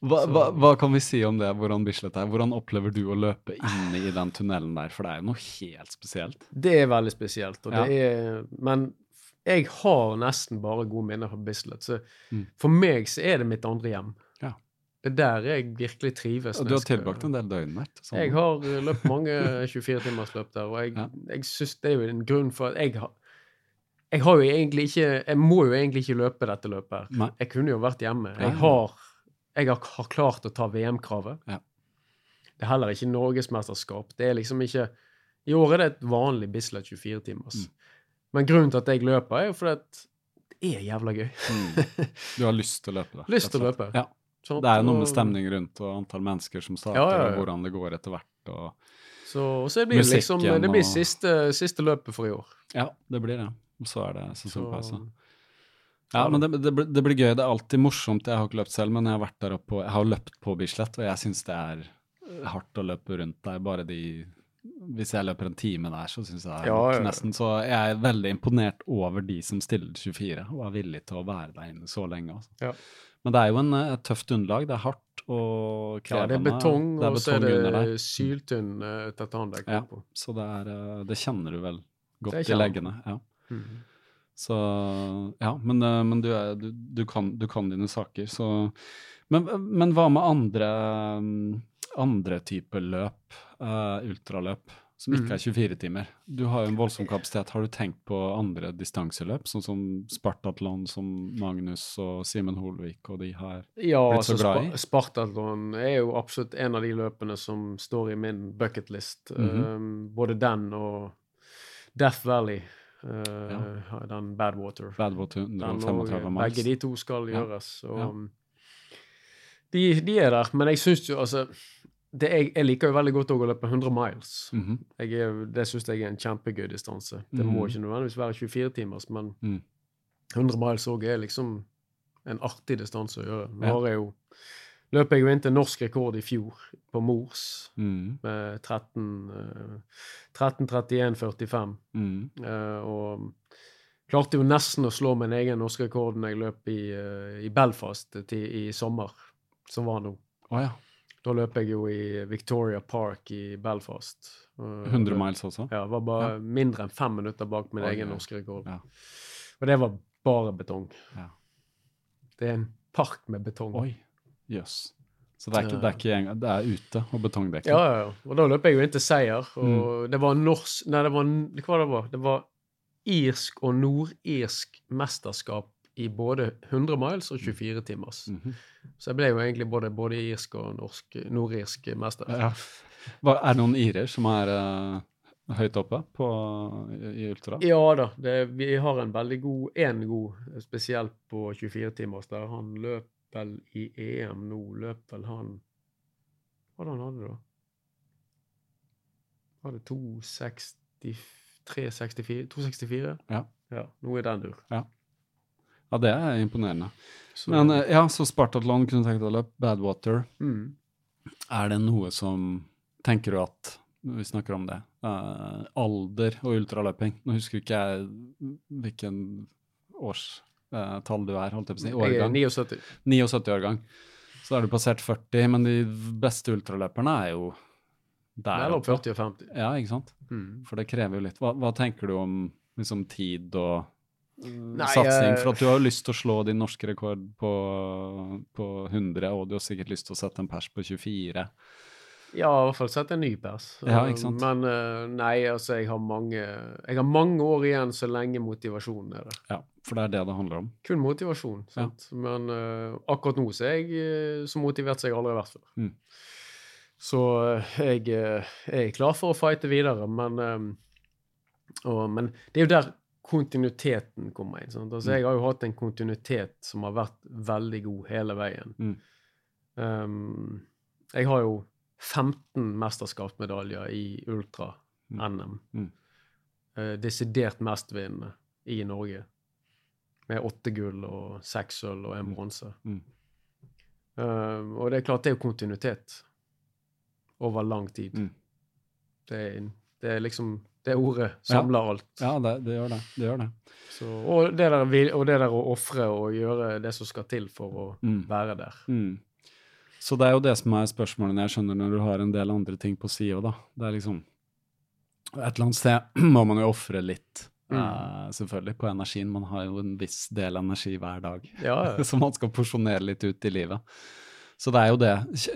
Hva, hva, hva kan vi si om det, hvordan Bislett er? Hvordan opplever du å løpe inne i den tunnelen der? For det er jo noe helt spesielt. Det er veldig spesielt. Ja. det er, men jeg har nesten bare gode minner fra Bislett. Så Mm. for meg så er det mitt andre hjem. Det er der jeg virkelig trives. Og du har tilbrakt en del døgn der. sånn. Jeg har løpt mange 24-timersløp der, og jeg, Ja. jeg syns det er jo en grunn for at jeg har Jeg har jo egentlig ikke Jeg må jo egentlig ikke løpe dette løpet her. Nei. Jeg kunne jo vært hjemme. Jeg har, jeg har, klart å ta VM-kravet. Ja. Det er heller ikke norgesmesterskap. Det er liksom ikke I år er det et vanlig Bislett 24-timers. Mm. Men grunnen til at jeg løper, er jo fordi at det er jævla gøy. Mm. Du har lyst til å løpe det? Lyst til å løpe. Ja. Sant? Det er jo noe med stemning rundt og antall mennesker som starter, Ja, ja, ja. og hvordan det går etter hvert. Og... Så, så det blir liksom Musikken Det blir siste, siste løpet for i år. Ja, det blir det. Og så er det Så, sesongpause. Ja, men det, det, blir- det blir gøy. Det er alltid morsomt. Jeg har ikke løpt selv, men jeg har vært der oppe jeg har løpt på Bislett, og jeg syns det er hardt å løpe rundt der. Bare de Hvis jeg løper en time der, så syns jeg det ja, ja. nesten Så jeg er veldig imponert over de som stiller 24 og er villig til å være der inne så lenge. Altså. Ja. Men det er jo en, eh, et tøft underlag. Det er hardt og Ja, det er betong, Det er og så er det syltynn uh, tartandekk Ja. på. Så det, er, eh, det kjenner du vel godt i leggene. Ja. Mhm. Så ja, men, eh, men du, er, du, du, kan, du kan dine saker, så Men, men hva med andre, mm, andre typer løp, Uh, ultraløp, som ikke Mhm. er 24 timer? Du har jo en voldsom kapasitet. Har du tenkt på andre distanseløp, sånn som Spartatlon, som Magnus og Simen Holvik og de har? Ja, blitt så altså glad i? Ja, Spartatlon er jo absolutt en av de løpene som står i min bucketlist. Mhm. um, både den og Death Valley, uh, den Badwater. Badwater 135 og, miles? begge de to skal Ja. gjøres. Og, Ja. de, de er der, men jeg syns jo altså det, jeg, jeg liker jo veldig godt å løpe 100 miles. Mhm. Jeg er, det syns jeg er en kjempegøy distanse. Det må Mhm. ikke nødvendigvis være 24 timers, men Mm. 100 miles òg er liksom en artig distanse å gjøre. Nå Ja. jo løp jeg jo inn til norsk rekord i fjor på Mors Mm. med 13, eh, 13.31,45. Mm. uh, og klarte jo nesten å slå min egen norske rekord når jeg løp i, eh, i Belfast til, i sommer, som var nå. Oh, ja. Da løp jeg jo i Victoria Park i Belfast. Eh, 100 miles også? Ja, var bare Ja. mindre enn fem minutter bak min Oi, egen norske rekord. Ja. Og det var bare betong. Ja. Det er en park med betong. Oi, jøss. Så det er, ikke, det er ikke en, Det er ute og betongdekket. Ja, ja, ja. Og da løp jeg jo inn til seier, og Mm. det var norsk Nei, det var hva det var? Det var irsk og nordirsk mesterskap i både 100 miles og 24 timers. Mhm. Så jeg ble jo egentlig både, både irsk og norsk, nordirsk mester. Ja. Er det noen irer som er uh, høyt oppe på, i, i ultra? Ja da, det, vi har en veldig god En god, spesielt på 24 timers, der han løp vel i EM nå, løp vel han Hva var det han hadde, da? Var det 263-64? 264? Ja. ja. Nå er den dur. Ja, det er imponerende. Så, Men eh, ja, så Spartathlon kunne tenkt deg å løpe. Badwater. mm. Er det noe som Tenker du at vi snakker om det, Uh, alder og ultraløping Nå husker ikke jeg hvilken årstall du er, holdt jeg på å si. Jeg er 79. 79-årgang. Så er du passert 40, men de beste ultraløperne er jo der Mellom oppe. 40 og 50. Ja, ikke sant? Mm. For det krever jo litt. Hva, hva tenker du om liksom, tid og Nei, satsing? eh, For at du har jo lyst til å slå din norske rekord på, på 100, og du har sikkert lyst til å sette en pers på 24. Ja, i hvert fall sette en ny pers. Ja, ikke sant? Men eh, nei, altså, jeg har mange Jeg har mange år igjen så lenge motivasjonen er der. Ja, for det er det det handler om. Kun motivasjon. Ja. sant? Men uh, akkurat nå så er jeg så motivert som jeg aldri har vært før. Mm. Så jeg, jeg er klar for å fighte videre, men og, Men det er jo der kontinuiteten kommer inn. Sant? Altså, Mm. Jeg har jo hatt en kontinuitet som har vært veldig god hele veien. Mm. Um, jeg har jo 15 mesterskapsmedaljer i ultra-NM. Mm. Uh, desidert mestvinnende i Norge. Med åtte gull og seks sølv og en Mm. bronse. Mm. Uh, og det er klart det er jo kontinuitet over lang tid. Det, er, det er liksom Det ordet samler alt. Ja, det, det gjør det. Det gjør det. Så, og, det der, og det der å ofre og gjøre det som skal til for å Mm. være der. Mm. Så det er jo det som er spørsmålet jeg skjønner når du har en del andre ting på sida, da. Det er liksom Et eller annet sted må man jo ofre litt, Mm. uh, selvfølgelig, på energien. Man har jo en viss del energi hver dag Ja, ja. som man skal porsjonere litt ut i livet. Så det er jo det.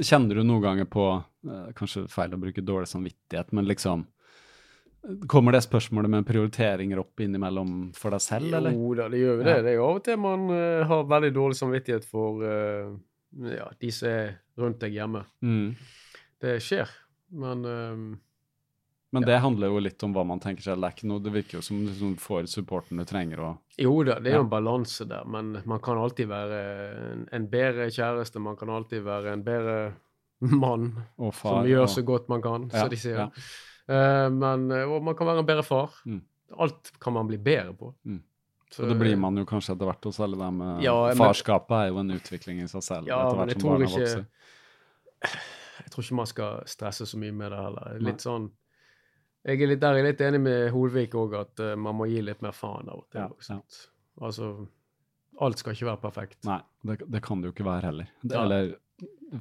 Kjenner du noen ganger på uh, Kanskje feil å bruke dårlig samvittighet, men liksom Kommer det spørsmålet med prioriteringer opp innimellom for deg selv, eller? Jo da, det gjør jo det. Ja. Det er jo av og til man uh, har veldig dårlig samvittighet for uh, ja, de som er rundt deg hjemme. Mm. Det skjer. Men eh, Men det handler jo litt om hva man tenker seg. Det, noe, det virker jo som du får supporten du trenger. Og, jo da, det er Ja. jo en balanse der. Men man kan alltid være en, en bedre kjæreste. Man kan alltid være en bedre mann som gjør og, så godt man kan, Ja, som de sier. Ja. Eh, men, eh, og man kan være en bedre far. Mm. Alt kan man bli bedre på. Mm. Så- Og det blir man jo kanskje etter hvert hos alle dem. Ja, Farskapet er jo en utvikling i seg selv. Ja, etter hvert som tror barna ikke vokser. Jeg tror ikke man skal stresse så mye med det heller. Nei. Litt sånn Jeg er litt, der er jeg litt enig med Holvik òg, at uh, man må gi litt mer faen av det. Ja, sant? Altså Alt skal ikke være perfekt. Nei, det, det kan det jo ikke være heller. Det, Ja. Eller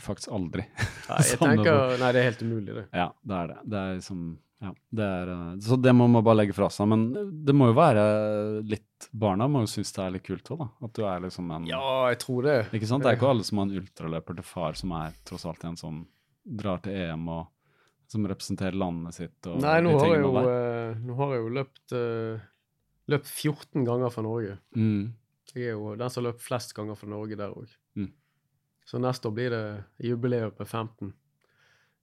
faktisk aldri. Nei, jeg tenker, nei, det er helt umulig, det. Ja, det er det. Det er liksom ja, det er, eh, så det må man bare legge fra seg. Men det må jo være litt Barna må jo synes det er litt kult òg, da. At du er liksom en Ja, jeg tror det. Ikke sant? Det er ikke alle som har en ultraløper til far som er tross alt en som drar til EM og som representerer landet sitt. Og Nei, nå de har jeg tingene jo, der. eh, nå har jeg jo løpt, eh, løpt 14 ganger for Norge. Mm. Jeg er jo den som har løpt flest ganger for Norge der òg. Så neste år blir det jubileum på 15.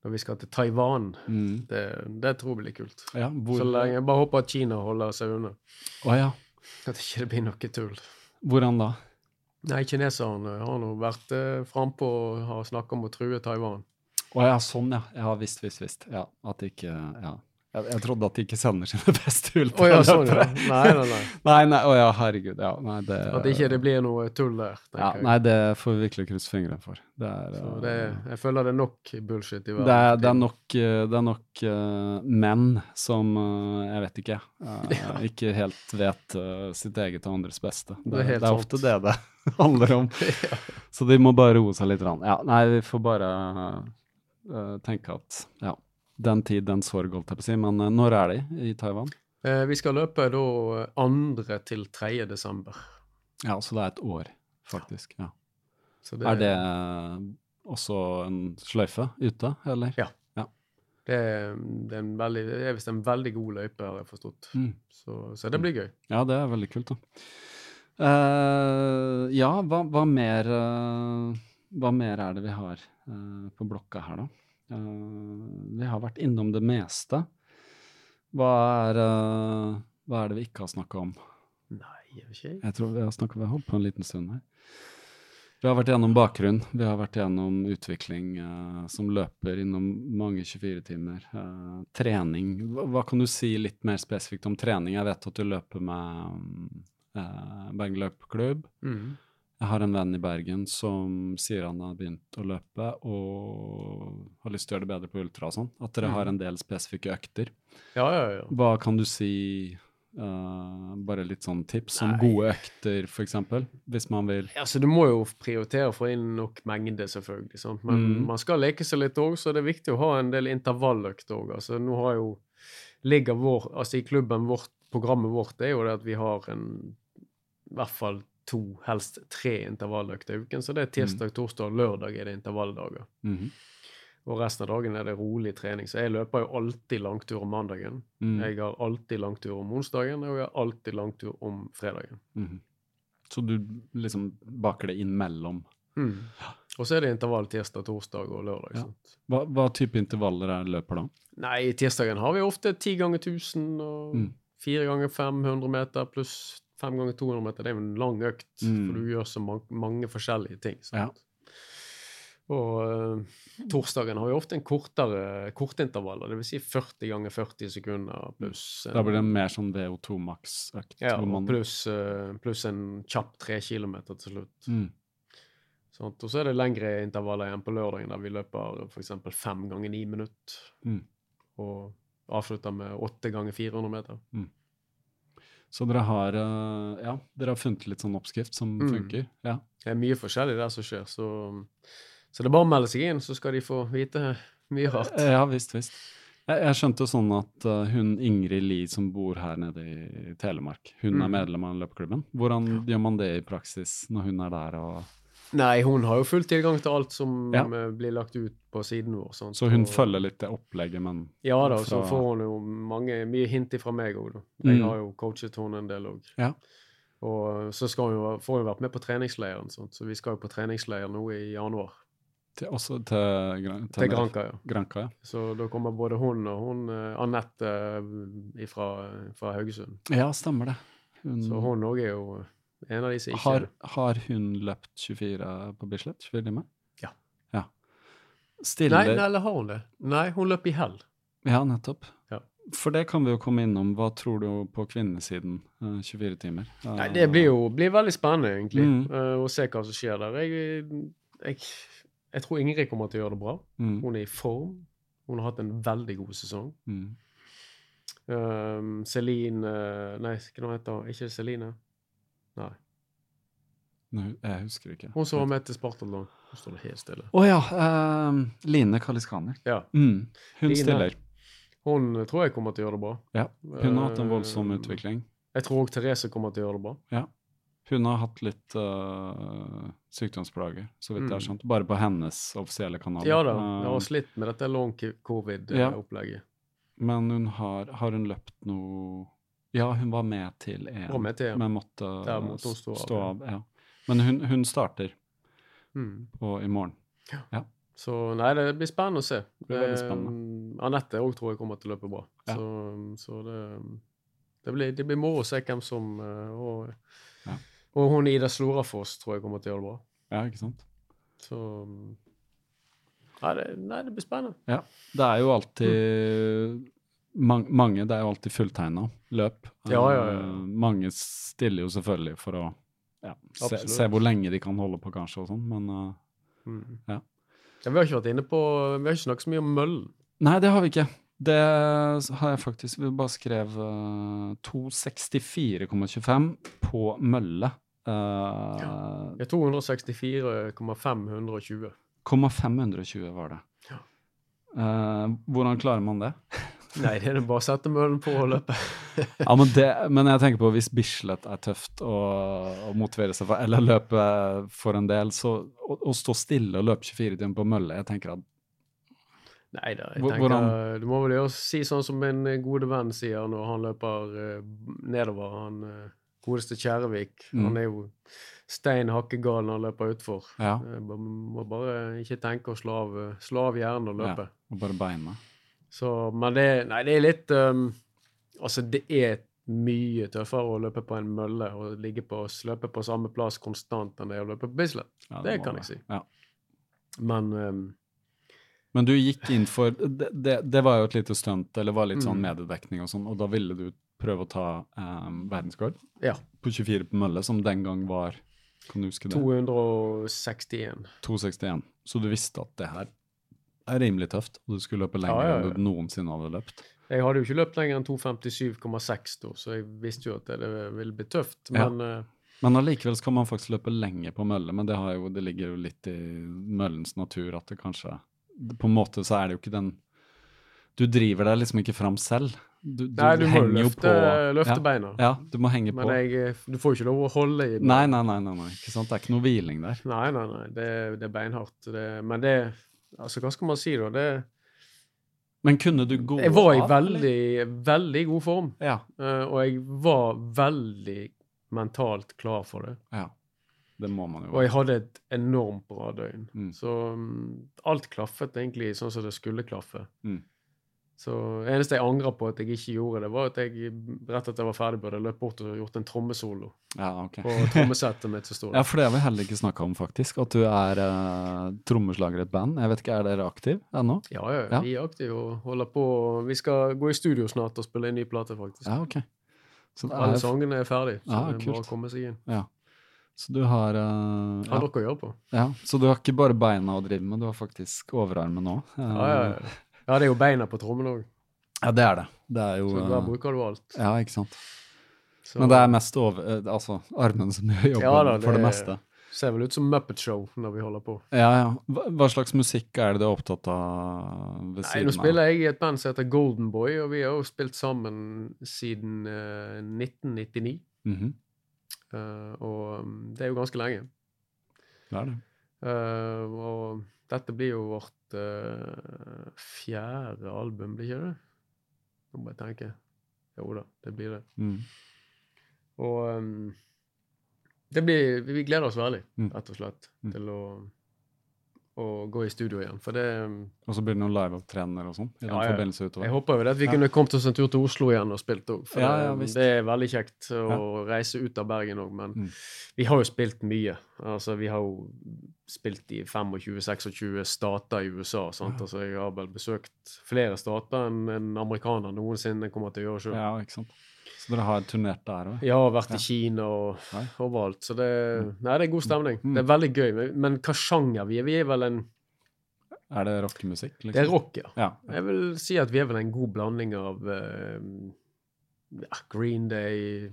Når vi skal til Taiwan. Mm. Det, det tror jeg blir kult. Ja, hvor Så lenge jeg bare håper at Kina holder seg unna. Oh, ja. At ikke det blir noe tull. Hvordan da? Nei, kineserne har nå vært eh, frampå og har snakka om å true Taiwan. Å ja, sånn ja. Ja visst, visst, visst. Ja, at ikke Ja. Jeg, jeg trodde at de ikke sender sine beste Å ja, sånn, ja. Nei, nei, nei. Nei, nei, oh, ja, herregud. Ja, nei, det At ikke det blir noe tull der. ja. Nei, det får vi virkelig krysse fingrene for. Det er, eh, det, jeg føler det er nok bullshit i verden. det er, det er nok, eh, det er nok uh, menn som uh, Jeg vet ikke. eh, Ikke helt vet eh, sitt eget og andres beste. Det, er er sant. ofte det det handler om. Så de må bare roe seg litt. Ja, nei, vi får bare eh, tenke at ja, den tid, den sorg, holdt jeg på å si. Men eh, når er de i Taiwan? Eh, vi skal løpe da 2. til 3. desember. Ja, så det er et år, faktisk. ja. Så det, Er det eh, også en sløyfe ute, eller? Ja. det, er- det er en veldig, det er visst en veldig god løype, har jeg forstått. Mm. Så, så det blir gøy. Ja, det er veldig kult, da. Uh, ja, hva, hva mer uh, Hva mer er det vi har uh, på blokka her, da? Eh, vi har vært innom det meste. Hva er, eh, hva er det vi ikke har snakka om? Nei, jeg vet ikke. Jeg tror vi har snakket, vi har holdt på en liten stund her. Vi har vært gjennom bakgrunn, vi har vært gjennom utvikling uh, som løper innom mange 24 timer. Uh, trening. Hva, hva kan du si litt mer spesifikt om trening? Jeg vet at du løper med uh, Bergen løpeklubb. Mm. Jeg har en venn i Bergen som sier han har begynt å løpe og har lyst til å gjøre det bedre på ultra og sånn. At dere har en del spesifikke økter. Ja, ja, ja. Hva kan du si Uh, Bare litt sånn tips om Nei. gode økter, f.eks., hvis man vil Altså, du må jo prioritere å få inn nok mengde, selvfølgelig. Sant? Men Mm. man skal leke seg litt òg, så det er viktig å ha en del intervalløkter òg. Altså, nå har jo ligger vår, altså I klubben vårt, programmet vårt, er jo det at vi har en i hvert fall to, helst tre intervalløkter i uken. Så det er tirsdag, torsdag og lørdag er det intervalldager. Mhm. Og resten av dagen er det rolig trening. Så jeg løper jo alltid langtur om mandagen. Mm. Jeg har alltid langtur om onsdagen, og jeg har alltid langtur om fredagen. Mhm. Så du liksom baker det inn mellom Og så er det intervall tirsdag, torsdag og lørdag. Ja. hva, hva type intervaller er løper da? Nei, tirsdagen har vi ofte ti ganger 1000 og Mm. 4 ganger 500 meter pluss 5 ganger 200 meter. Det er jo en lang økt, Mm. for du gjør så mange, mange forskjellige ting. Ja. Og uh, torsdagen har vi ofte en kortere kortintervaller, dvs. Si 40 ganger 40 sekunder pluss en- Da blir det mer sånn VO2 maks-økt. ja, pluss, uh, plus en kjapp 3 kilometer til slutt. Mm. Sånn, Og så er det lengre intervaller igjen på lørdagen, der vi løper f.eks. fem ganger ni minutter. Mm. Og avslutter med åtte ganger 400 meter. Så dere har, eh, ja, dere har funnet litt sånn oppskrift som Mm. funker? Ja. Det er mye forskjellig der som skjer, så, så det er bare å melde seg inn, så skal de få vite mye rart. Ja, visst, visst. Jeg, jeg skjønte sånn at eh, hun Ingrid Lie som bor her nede i Telemark, hun er Mm. medlem av løpeklubben. Hvordan gjør man det i praksis når hun er der? Og, Nei, hun har jo full tilgang til alt som Ja. eh, blir lagt ut på siden vår. Sånt. så hun Og- følger litt det opplegget, men Ja da, så får hun jo mange, mye hint fra meg òg, da. Jeg Mm. har jo coachet henne en del òg. Ja. Og så skal hun jo, får hun vært med på treningsleiren, sånt. så vi skal jo på treningsleir nå i januar. til, også til, til, Til Granca, ja. Granca, ja. Så da kommer både hun og hun eh, Anette eh, fra, fra Haugesund. Ja, stemmer det. Hun, Så hun òg er jo en av de som ikke har, har hun løpt 24 på Bislett? 24 timer? Ja. ja. Stiller Nei, nei, eller har hun det? Nei, hun løp i hell. Ja, nettopp. Ja. For det kan vi jo komme innom. Hva tror du på kvinnesiden? eh, 24 timer? Eh, Nei, det blir jo blir veldig spennende, egentlig, Mm. eh, å se hva som skjer der. Jeg, jeg, jeg tror Ingrid kommer til å gjøre det bra. mm, Hun er i form. Hun har hatt en veldig god sesong. mm. Um, Celine eh, Nei, hva heter hun? Ikke Celine? Nei. Nei, jeg husker ikke. Hun som var med til Spartan Spartatlon. Hun står helt stille. Å ja. eh, Line Kaliskaner. Ja. Mm. Hun Line. stiller. Hun tror jeg kommer til å gjøre det bra. Ja. Hun har hatt en voldsom Eh, utvikling. Jeg tror òg Therese kommer til å gjøre det bra. Ja. Hun har hatt litt uh, sykdomsplager, så vidt jeg har Mm. skjønt. Bare på hennes offisielle kanal. Ja da. hun har slitt med dette long covid-opplegget. men hun har, har hun løpt noe Ja, hun var med til EM, Var med til EM. men måtte, måtte stå stå av. Ja. Men hun, hun starter Mm. på, i morgen. Ja. Så nei, det blir spennende å se. blir spennende. Eh, Anette òg tror jeg kommer til å løpe bra. Ja. Så, så det, det, blir, det blir moro å se hvem som eh, og, Ja. og hun Ida Slorafoss tror jeg kommer til å gjøre det bra. Ja, ikke sant? Så nei det, nei, det blir spennende. Ja. Det er jo alltid man, mange Det er jo alltid fulltegna løp. Ja, ja, ja. Eh, mange stiller jo selvfølgelig for å ja, se, se hvor lenge de kan holde på, kanskje, og sånn, men uh, Mm. Ja. Ja, vi har ikke vært inne på Vi har ikke snakket så mye om møllen. Nei, det har vi ikke. Det har jeg faktisk Vi bare skrev uh, 264,25 på mølle. Uh, Ja, 264,520. 520 var det. Ja. Uh, hvordan klarer man det? Nei, det er bare å sette møllen på og løpe. Ja, men, det, men jeg tenker på hvis Bislett er tøft å, å motivere seg for, eller løpe for en del, så å, å stå stille og løpe 24 timer på mølle, jeg tenker at Nei da, jeg tenker hvordan- Du må vel gjøre, si sånn som eh, gode venn sier når han løper eh, nedover. Han eh, godeste Kjærevik. Mm. Han er jo stein hakkegal når han løper utfor. Ja. Eh, må bare ikke tenke å slå av, slå av hjernen og løpe. Ja, og bare beina. Så, men det, nei, det er litt um, Altså, det er mye tøffere å løpe på en mølle og ligge på, løpe på samme plass konstant enn det er å løpe på Bislett. Ja, Det det kan jeg si. Ja. Men um, Men du gikk inn for Det, det, det var jo et lite stunt, eller var litt sånn Mm. mediedekning og sånn, og da ville du prøve å ta um, verdensrekord ja. på 24 på mølle, som den gang var Kan du huske det? 261. 261. Så du visste at det her er rimelig tøft, og du skulle løpe lenger Ja, ja, enn du noensinne hadde løpt. Jeg hadde jo ikke løpt lenger enn 257,6 da, så jeg visste jo at det, ville bli tøft. Men ja. Men allikevel skal man faktisk løpe lenge på mølle, men det, har jo, det ligger jo litt i møllens natur at det kanskje På en måte så er det jo ikke den Du driver deg liksom ikke fram selv. Du, du, nei, du må jo løfte, på løfte ja, beina. Ja, du må henge Men på. jeg, eh, du får ikke lov å holde i Nei, nei, nei, nei, nei, ikke sant? det er ikke noe hviling der. Nei, nei, nei. Det, det er beinhardt. Det, men det Altså, hva skal man si, da? Det, Men kunne du gå jeg var i av, veldig, veldig god form. Ja. eh, og jeg var veldig mentalt klar for det. ja. Det må man jo Og jeg hadde et enormt bra døgn. Mm. Så um, alt klaffet egentlig sånn som det skulle klaffe. Mm. Så eneste jeg angrer på at jeg ikke gjorde det, var at jeg rett etter jeg var ferdig, burde løpt bort og gjort en trommesolo Ja, ok. på trommesettet mitt som står Ja, for det har vi heller ikke snakka om, faktisk. At du er uh, trommeslager i et band. Jeg vet ikke, Er dere aktiv ennå? Ja, ja, Ja. vi er aktive og holder på. Vi skal gå i studio snart og spille en ny plate, faktisk. Ja, ok. Så det Alle er, sangene er ferdige, så Ja, det er bare å komme seg inn. ja. Så du har uh, Har ja, nok å gjøre på. ja, Så du har ikke bare beina å drive med, du har faktisk overarmen òg. Ja, ja, ja. Ja, det er jo beina på trommen òg. Ja, det er det. Det er jo Så der eh, bruker du alt. Ja, ikke sant. Så, Men det er mest over, eh, altså armen som gjør jobben Ja da, for det det- meste. Ser vel ut som Muppet Show når vi holder på. Ja, ja. Hva, hva slags musikk er det du er opptatt av ved Nei, siden nå spiller jeg i et band som heter Golden Boy, og vi har jo spilt sammen siden uh, 1999. Mm -hmm. uh, og det er jo ganske lenge. Det er det. Uh, og dette blir jo vårt uh, fjerde album, blir ikke det? Nå må jeg tenke. Jo da, det blir det. Mm. Og um, det blir, vi gleder oss veldig, Mm. rett og slett, Mm. til å, å gå i studio igjen. For det um, Og så blir det noen liveopptredener og sånn i Ja, ja. Jeg håper jo det at vi Ja. kunne kommet oss en tur til Oslo igjen og spilt òg. For Ja, ja, det, er veldig kjekt å reise ut av Bergen òg. Men Mm. vi har jo spilt mye. Altså, vi har jo spilt i 25-26 stater i USA. Sant? Altså, jeg har vel besøkt flere stater enn en amerikaner noensinne kommer til å gjøre sjøl. Ja. Så dere har turnert der òg? Ja, vært vært Ja. i Kina og Nei. overalt. Så det, nei, det er god stemning. Mm. Det er veldig gøy. Men, hva sjanger vi er? Vi er vel en Er det rockemusikk? Liksom? Det er rock, ja. Ja. Jeg vil si at vi er vel en god blanding av uh, Green Day,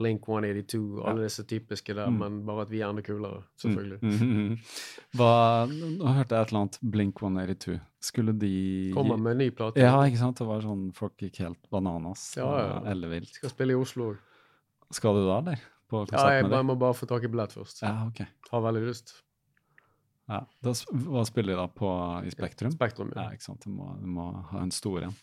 Blink 182, alle disse typiske der, Mm. men bare at vi er enda kulere, selvfølgelig. Mm, mm, mm. Hva, nå hørte jeg et eller annet Blink 182. Skulle de Kommer med en ny plate. Ja, ikke sant? Det var sånn folk gikk helt bananas. Ja, ja, ja. Ellevilt. Skal spille i Oslo òg. Skal du da, eller? På Ja, konsert jeg med Jeg må bare få tak i billett først. Ja, ok. Har veldig lyst. Ja. Da, hva spiller de da på, i Spektrum? Spektrum, Ja, ja. ikke sant. Du må, du må ha en stor en.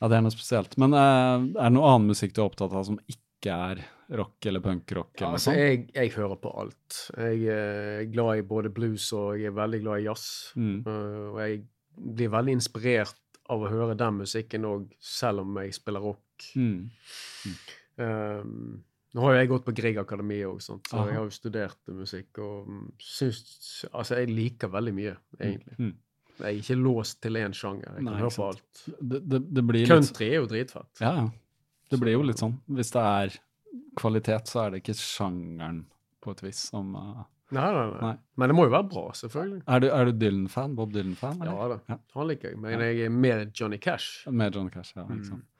Ja, det er noe spesielt. Men uh, er det noe annen musikk du er opptatt av som ikke er rock eller punkrock? Ja, eller altså, sånn? jeg, jeg hører på alt. Jeg er glad i både blues og jeg er veldig glad i jazz. Mm. Uh, og jeg blir veldig inspirert av å høre den musikken òg, selv om jeg spiller rock. Mm. Um, nå har jo jeg gått på Grieg Akademi òg, så Aha. jeg har jo studert musikk og mm, syns Altså, jeg liker veldig mye, egentlig. Mm. Jeg er ikke låst til én sjanger. Jeg kan Nei, høre på alt. Det, det, det blir litt Country er jo dritfett. Ja, ja. Det blir jo litt sånn. Hvis det er kvalitet, så er det ikke sjangeren på et vis som uh, Nei, nei, nei, Nei. Men det må jo være bra, selvfølgelig. Er du, er du Dylan-fan? Bob Dylan-fan? Ja da. Ja. Han liker jeg. Men jeg er mer Johnny Cash. Mer Johnny Cash, ja. Mm. Ikke sant?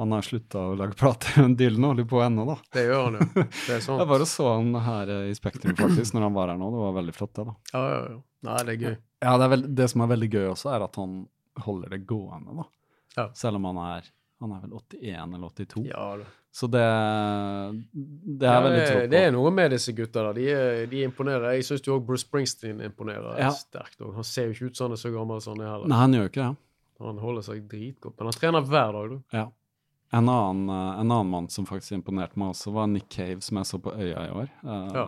Han har slutta å lage plater, men Dylan holder på ennå, da. Det gjør han jo. Det er sant. Jeg bare så han her eh, i Spektrum, faktisk, når han var her nå. Det var veldig flott, det, da. Ja, ja, ja. Nei, det er gøy. Ja, det, er det som er veldig gøy også, er at han holder det gående, da. Ja. Selv om han er Han er vel 81 eller 82. Ja da. Så det, det er Ja, veldig tro på. det er noe med disse gutta. da. De, er- de imponerer. Jeg syns òg Bruce Springsteen imponerer Ja. sterkt. Og han ser jo ikke ut som han er så gammel som han er heller. Nei, han gjør ikke det. Han holder seg dritgodt. Men han trener hver dag, du. Ja. En annen, eh, en annen mann som faktisk imponerte meg også, var Nick Cave, som jeg så på Øya i år. Ja. Ja.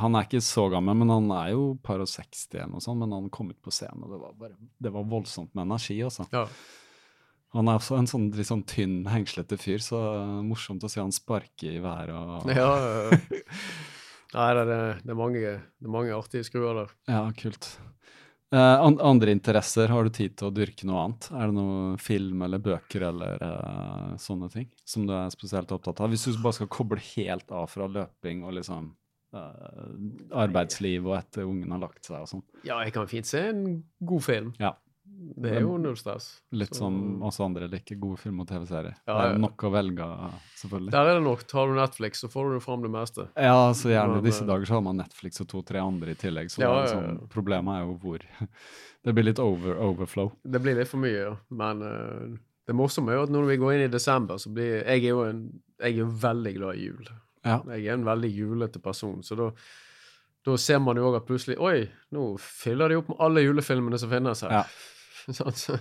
Han er ikke så gammel, men han er jo par og 60 eller noe sånt. Men han kom ut på scenen, og det var, bare, det var voldsomt med energi, altså. Ja. Han er også en sånn litt sånn tynn, hengslete fyr, så morsomt å se han sparke i været og ja. Nei, det, er- det, er mange, det er mange artige skruer der. Ja, kult. Uh, andre interesser, har du tid til å dyrke noe annet? Er det noe film eller bøker eller uh, sånne ting som du er spesielt opptatt av? Hvis du bare skal koble helt av fra løping og liksom uh, arbeidsliv og etter ungen har lagt seg og sånn. Ja, jeg kan fint se en god film. Ja. Det er jo null stress. Litt Så- som oss andre liker gode film- og TV-serier. Ja, det er nok å velge selvfølgelig. Der er det nok. Tar du Netflix, så får du fram det meste. Ja, så gjerne Men, disse eh, dager så har man Netflix og to-tre andre i tillegg, så Ja, er liksom, problemet er jo hvor Det blir litt over, overflow. Det blir litt for mye, ja. Men uh, det morsomme er jo at når vi går inn i desember, så blir Jeg er jo en, jeg er jo veldig glad i jul. Ja. Jeg er en veldig julete person, så da da ser man jo òg at plutselig Oi, nå fyller de opp med alle julefilmene som finnes her. Ja. Sånn, så,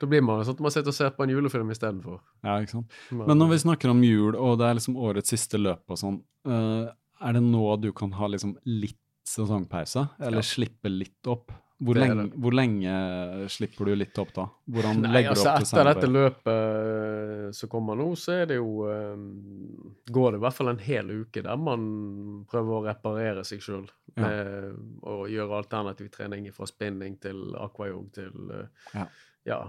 da blir man sånn at man sitter og ser på en julefilm istedenfor. Ja, ikke sant. Men når vi snakker om jul, og det er liksom årets siste løp og sånn, uh, er det nå du kan ha liksom litt sesongpause? Eller Ja. slippe litt opp? Hvor lenge, hvor lenge slipper du litt opp da? Hvordan Nei, legger altså du opp etter dette løpet eh, som kommer nå, så er det jo um, Går det i hvert fall en hel uke der man prøver å reparere seg sjøl. Ja. Og gjøre alternativ trening fra spinning til aquajog til uh, Ja. ja,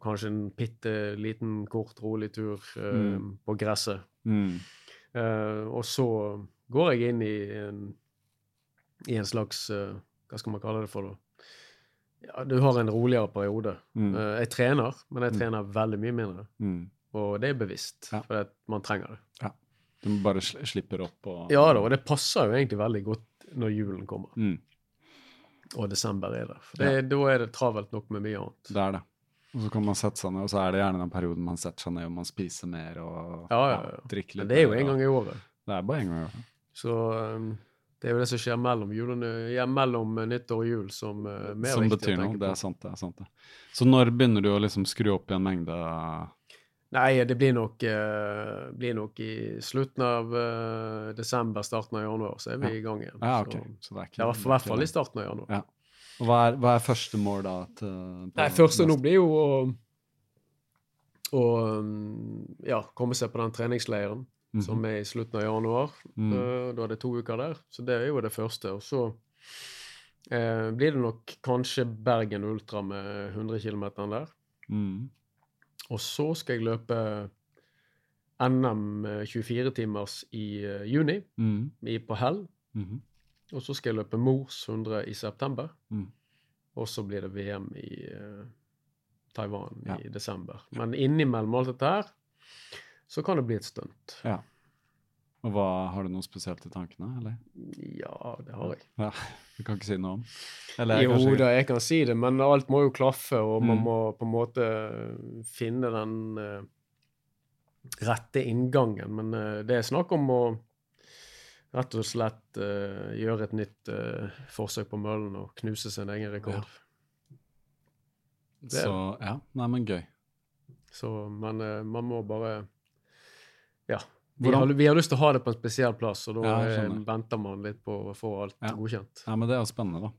kanskje en bitte liten, kort, rolig tur uh, Mm. på gresset. Mm. Uh, og så går jeg inn i en, i en slags eh, Hva skal man kalle det for, da? Ja, du har en roligere periode. Mm. Eh, jeg trener, men jeg Mm. trener veldig mye mindre. Mm. Og det er bevisst, Ja. for man trenger det. Du bare sl slipper opp og Ja da, og det passer jo egentlig veldig godt når julen kommer, Mm. og desember er der. For det, da er det travelt nok med mye annet. Det er det. Og så kan man sette seg ned, og så er det gjerne den perioden man setter seg ned og man spiser mer og Ja, ja, ja. drikker litt. Men det er jo en gang i året. Det er bare en gang i året. Så um, det er jo det som skjer mellom, julen, ja, mellom eh, nyttår og jul som uh, mer Som viktig betyr å noe. tenke Det på. er sant, det er sant. det. Så når begynner du å liksom skru opp i en mengde Nei, det blir nok, uh, blir nok i slutten av uh, desember, starten av januar, så er vi Ja. i gang igjen. Ja, Så- Så det er ikke Ja, i hvert fall i starten av januar. Ja. Og hva er, hva er første mål da? Til, Nei, første nå blir jo å, å um, ja, komme seg på den treningsleiren Mhm. som er i slutten av januar. Mm. Uh, da er det to uker der, så det er jo det første. Og så uh, blir det nok kanskje Bergen Ultra med 100 km der. Mm. Og så skal jeg løpe NM 24-timers i uh, juni, Mm. i, på Hell. -hmm. Og så skal jeg løpe Mors 100 i september. Mm. Og så blir det VM i Taiwan Ja. i desember. Men innimellom alt dette her, så kan det bli et stunt. Ja. Og hva, har du noe spesielt i tankene, eller? Ja, det har jeg. Ja, du kan ikke si noe om? Eller Jo kanskje- da, jeg kan si det, men alt må jo klaffe, og man Mm. må på en måte finne den uh, rette inngangen. Men uh, det er snakk om å rett og slett uh, gjøre et nytt eh, forsøk på møllen og knuse sin egen rekord. det er Så ja, nei, men gøy. Så, men eh, man må bare Ja. Vi har, vi har lyst til å ha det på en spesiell plass, og da Ja, eh, venter man litt på å få alt Ja. godkjent. Ja, men det er spennende, da.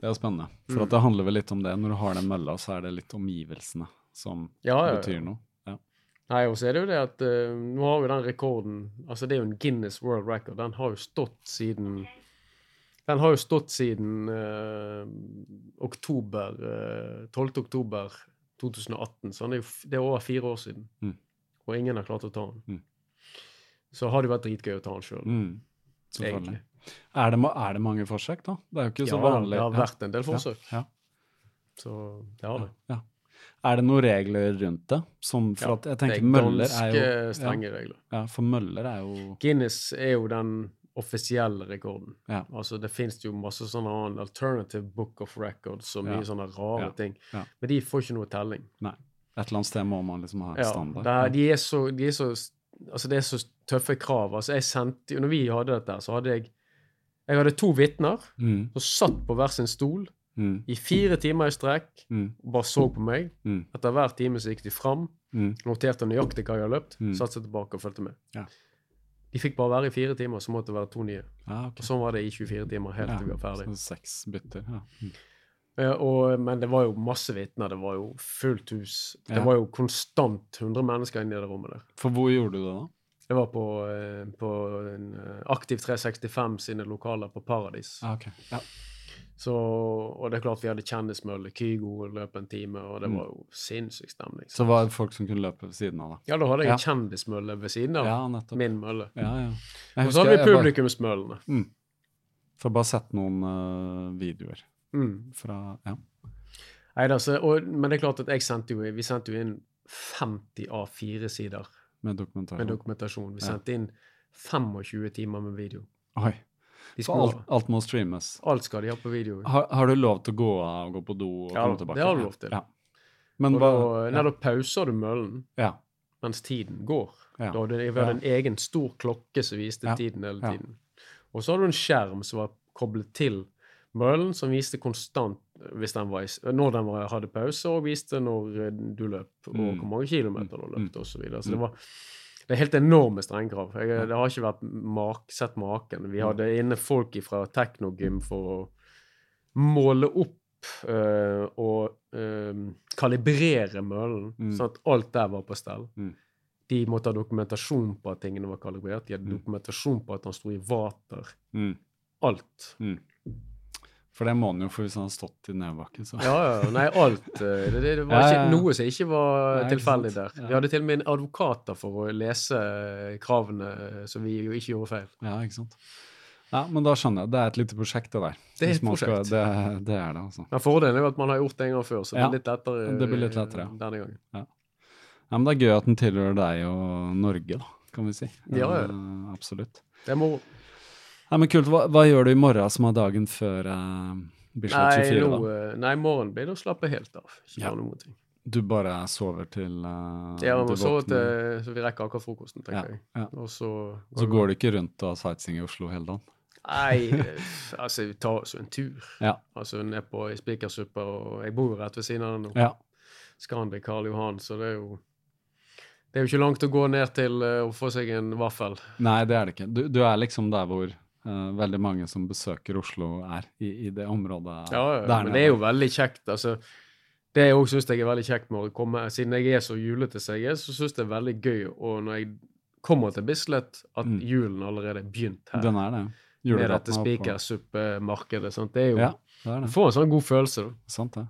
Det er spennende. For Mm. det handler vel litt om det. Når du har den mølla, så er det litt omgivelsene som Ja, betyr noe. Ja. Nei, og så er det jo det at uh, nå har vi den rekorden Altså, det er jo en Guinness World Record. Den har jo stått siden Den har jo stått siden eh, oktober eh, 12. oktober 2018, så den er jo, det er over fire år siden. Mm. Og ingen har klart å ta den. Mm. Så har det vært dritgøy å ta den sjøl. Mm. Er det, er det mange forsøk, da? Det er jo ikke Ja, så vanlig. det har vært en del forsøk. Ja, Så det har det. ja. Er det noen regler rundt det? Som, for Ja, at jeg tenker er møller er ganske strenge regler. Ja, ja, for møller er jo Guinness er jo den offisielle rekorden. Ja. Altså, det finnes jo masse sånne alternative book of records og mye Ja. sånne rare Ja. ting. Ja. Men de får ikke noe telling. Nei. Et eller annet sted må man liksom ha en Ja, standard. det er, de, er så, de er så Altså, det er så tøffe krav. Altså, jeg sendte Når vi hadde dette, så hadde jeg Jeg hadde to vitner Mm, som satt på hver sin stol mm, i fire timer i strekk mm, og bare så på meg. mm, Etter hver time så gikk de fram, mm. noterte nøyaktig hva jeg hadde løpt, Mm. satte seg tilbake og fulgte med. Ja. De fikk bare være i fire timer, så måtte det være to nye. Ah, okay. Og sånn var det i 24 timer, helt til vi var ferdig. så seks bytter. Ja. Eh, og, men det var jo masse vitner. Det var jo fullt hus. Det Ja. var jo konstant 100 mennesker inne i det rommet der. For hvor gjorde du det, da? Det var på, eh, på en, eh, Aktiv 365 sine lokaler på Paradis. Ah, ok. Ja. Så, og det er klart vi hadde kjendismølle. Kygo løp en time, og det Mm. var jo sinnssyk stemning. Så var det folk som kunne løpe ved siden av, da? Ja, da hadde jeg Ja. kjendismølle ved siden av Ja, min mølle. Ja, ja. Og så hadde vi publikumsmøllene. bare-. Mm. Får bare sett noen uh, videoer Mm. fra Ja. Neida, så, og, men det er klart at sendte jo, vi sendte jo inn 50 A4-sider Med dokumentasjon. med dokumentasjon. Vi Ja. sendte inn 25 timer med video. Oi. Alt, alt, må streames. Alt skal de ha på video. Har, har du lov til å gå av og gå på do og Ja, komme det har du lov til. Ja. Men da, nei, da pauser du møllen Ja. mens tiden går. Ja. Da hadde vi hadde en egen stor klokke som viste Ja. tiden hele Ja. tiden. Og så hadde du en skjerm som var koblet til møllen, som viste konstant den var, når den var, hadde pause, og viste når eh, du løp, og Mm. hvor mange kilometer du løp, og så videre. Så det Mm. var det er helt enorme strengkrav. Jeg, det har ikke vært mak, sett maken. Vi hadde inne folk fra Teknogym for å måle opp øh, og øh, kalibrere møllen, Mm. sånn at alt der var på stell. Mm. De måtte ha dokumentasjon på at tingene var kalibrert. De hadde Mm. dokumentasjon på at han sto i vater. Mm. Alt. For det må han jo, for hvis han hadde stått i nedbakken. så Ja, ja. Nei, alt. eh, Det, det var ikke ja, ja. noe som ikke var Nei, tilfeldig der. Ja. Vi hadde til og med en advokat der for å lese eh, kravene, eh, så vi jo ikke gjorde feil. Ja, ikke sant. Ja, men da skjønner jeg. Det er et lite prosjekt, det der. Det er et prosjekt. skal- det, det er det, altså. Men fordelen er jo at man har gjort det en gang før, så det Ja, blir litt lettere, det blir litt lettere, ja. denne gangen. Ja, men det er gøy at den tilhører deg og Norge, da, kan vi si. Ja, ja. Absolutt. Det er moro. Nei, men kult. Hva, hva gjør du i morgen som er dagen før uh, Bislett 24, nå, da? eh, nei, morgen blir det å slappe helt av. Ikke Ja. noen ting. Du bare sover til uh, Ja, vi må så, våkner. til, så vi rekker akkurat frokosten, Ja, tenker jeg. ja. Og så Så går du ikke rundt og sightseeing i Oslo hele dagen? Nei, eh, altså vi tar oss en tur. Ja. Altså ned på Spikersuppa, og jeg bor jo rett ved siden av den nå. Ja. Scandic Karl Johan, så det er jo Det er jo ikke langt å gå ned til eh, å få seg en vaffel. Nei, det er det ikke. Du, du er liksom der hvor eh, veldig mange som besøker Oslo, er. I, i det området Ja, ja, der men nede. det er jo veldig kjekt. altså det jeg også syns jeg er veldig kjekt med å komme Siden jeg er så julete som jeg er, så syns jeg det er veldig gøy og når jeg kommer til Bislett, at Mm. julen allerede er begynt her. Den er det. med dette er spikersuppemarkedet. Det er jo Ja, det er det. får en sånn god følelse, da. Sant det.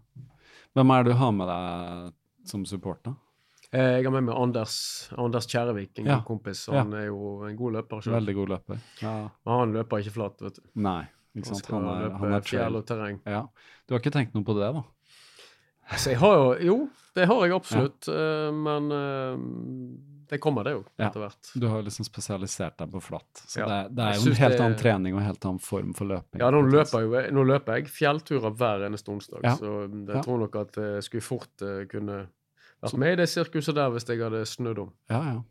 Hvem er det du har med deg som support, da? Eh, Jeg har med meg Anders, Anders Kjærevik, en Ja. god kompis. Ja. Han er jo en god løper selv. Veldig god løper. Ja. Men han løper ikke flatt, vet du. Nei, ikke Han sant. skal Han er, løpe han er fjell og terreng. Ja. Du har ikke tenkt noe på det, da? Så jeg har jo Jo, det har jeg absolutt. Ja. Men eh, det kommer, det jo, etter hvert. Du har liksom spesialisert deg på flatt. Så Ja. det, det er jo en helt annen trening og en helt annen form for løping. Ja, nå løper, jo, nå løper jeg fjellturer hver eneste onsdag, Ja. så jeg Ja. tror nok at jeg skulle fort eh, kunne vært med i det sirkuset der hvis jeg hadde snudd om. Ja, ja.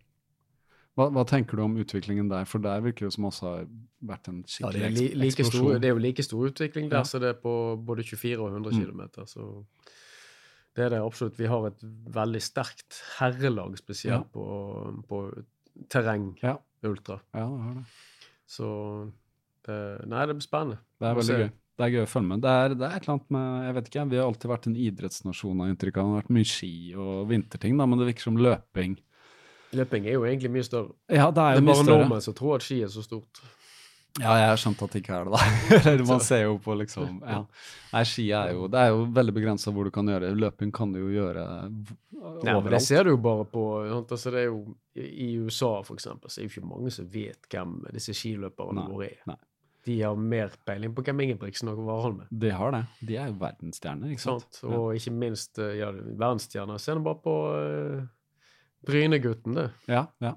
Hva, hva tenker du om utviklingen der? For der virker det som også har vært en Ja, det, skikkelig li, like eksplosjon. stor, det er jo like stor utvikling der Ja. som det er på både 24 og 100 Mm. km. Så det er det absolutt. Vi har et veldig sterkt herrelag, spesielt Ja. på, på terreng Ja. ultra. Ja, det har det. Så det, Nei, det blir spennende. Det er veldig gøy. Det er gøy å følge med. Det er, det er et eller annet med Jeg vet ikke, vi har alltid vært en idrettsnasjon av inntrykk av. Det har vært mye ski og vinterting, da, men det virker som løping Løping er jo egentlig mye større. Ja, det er jo Det er bare større. nordmenn som tror at ski er så stort. Ja, jeg har skjønt at det ikke er det, da. Man ser jo på liksom ja. Nei, ski er jo Det er jo veldig begrensa hvor du kan gjøre Løping kan du jo gjøre overalt. Nei, men det ser du jo bare på sant? Altså, det er jo, I USA, for eksempel, så er det jo ikke mange som vet hvem disse skiløperne våre er. nei. De har mer peiling på hvem Ingebrigtsen og Warholm er. De har det. De er jo verdensstjerner, ikke sant? Sant? Og ikke minst eh, ja, verdensstjerner. Se nå bare på uh, Brynegutten, det. Ja, ja.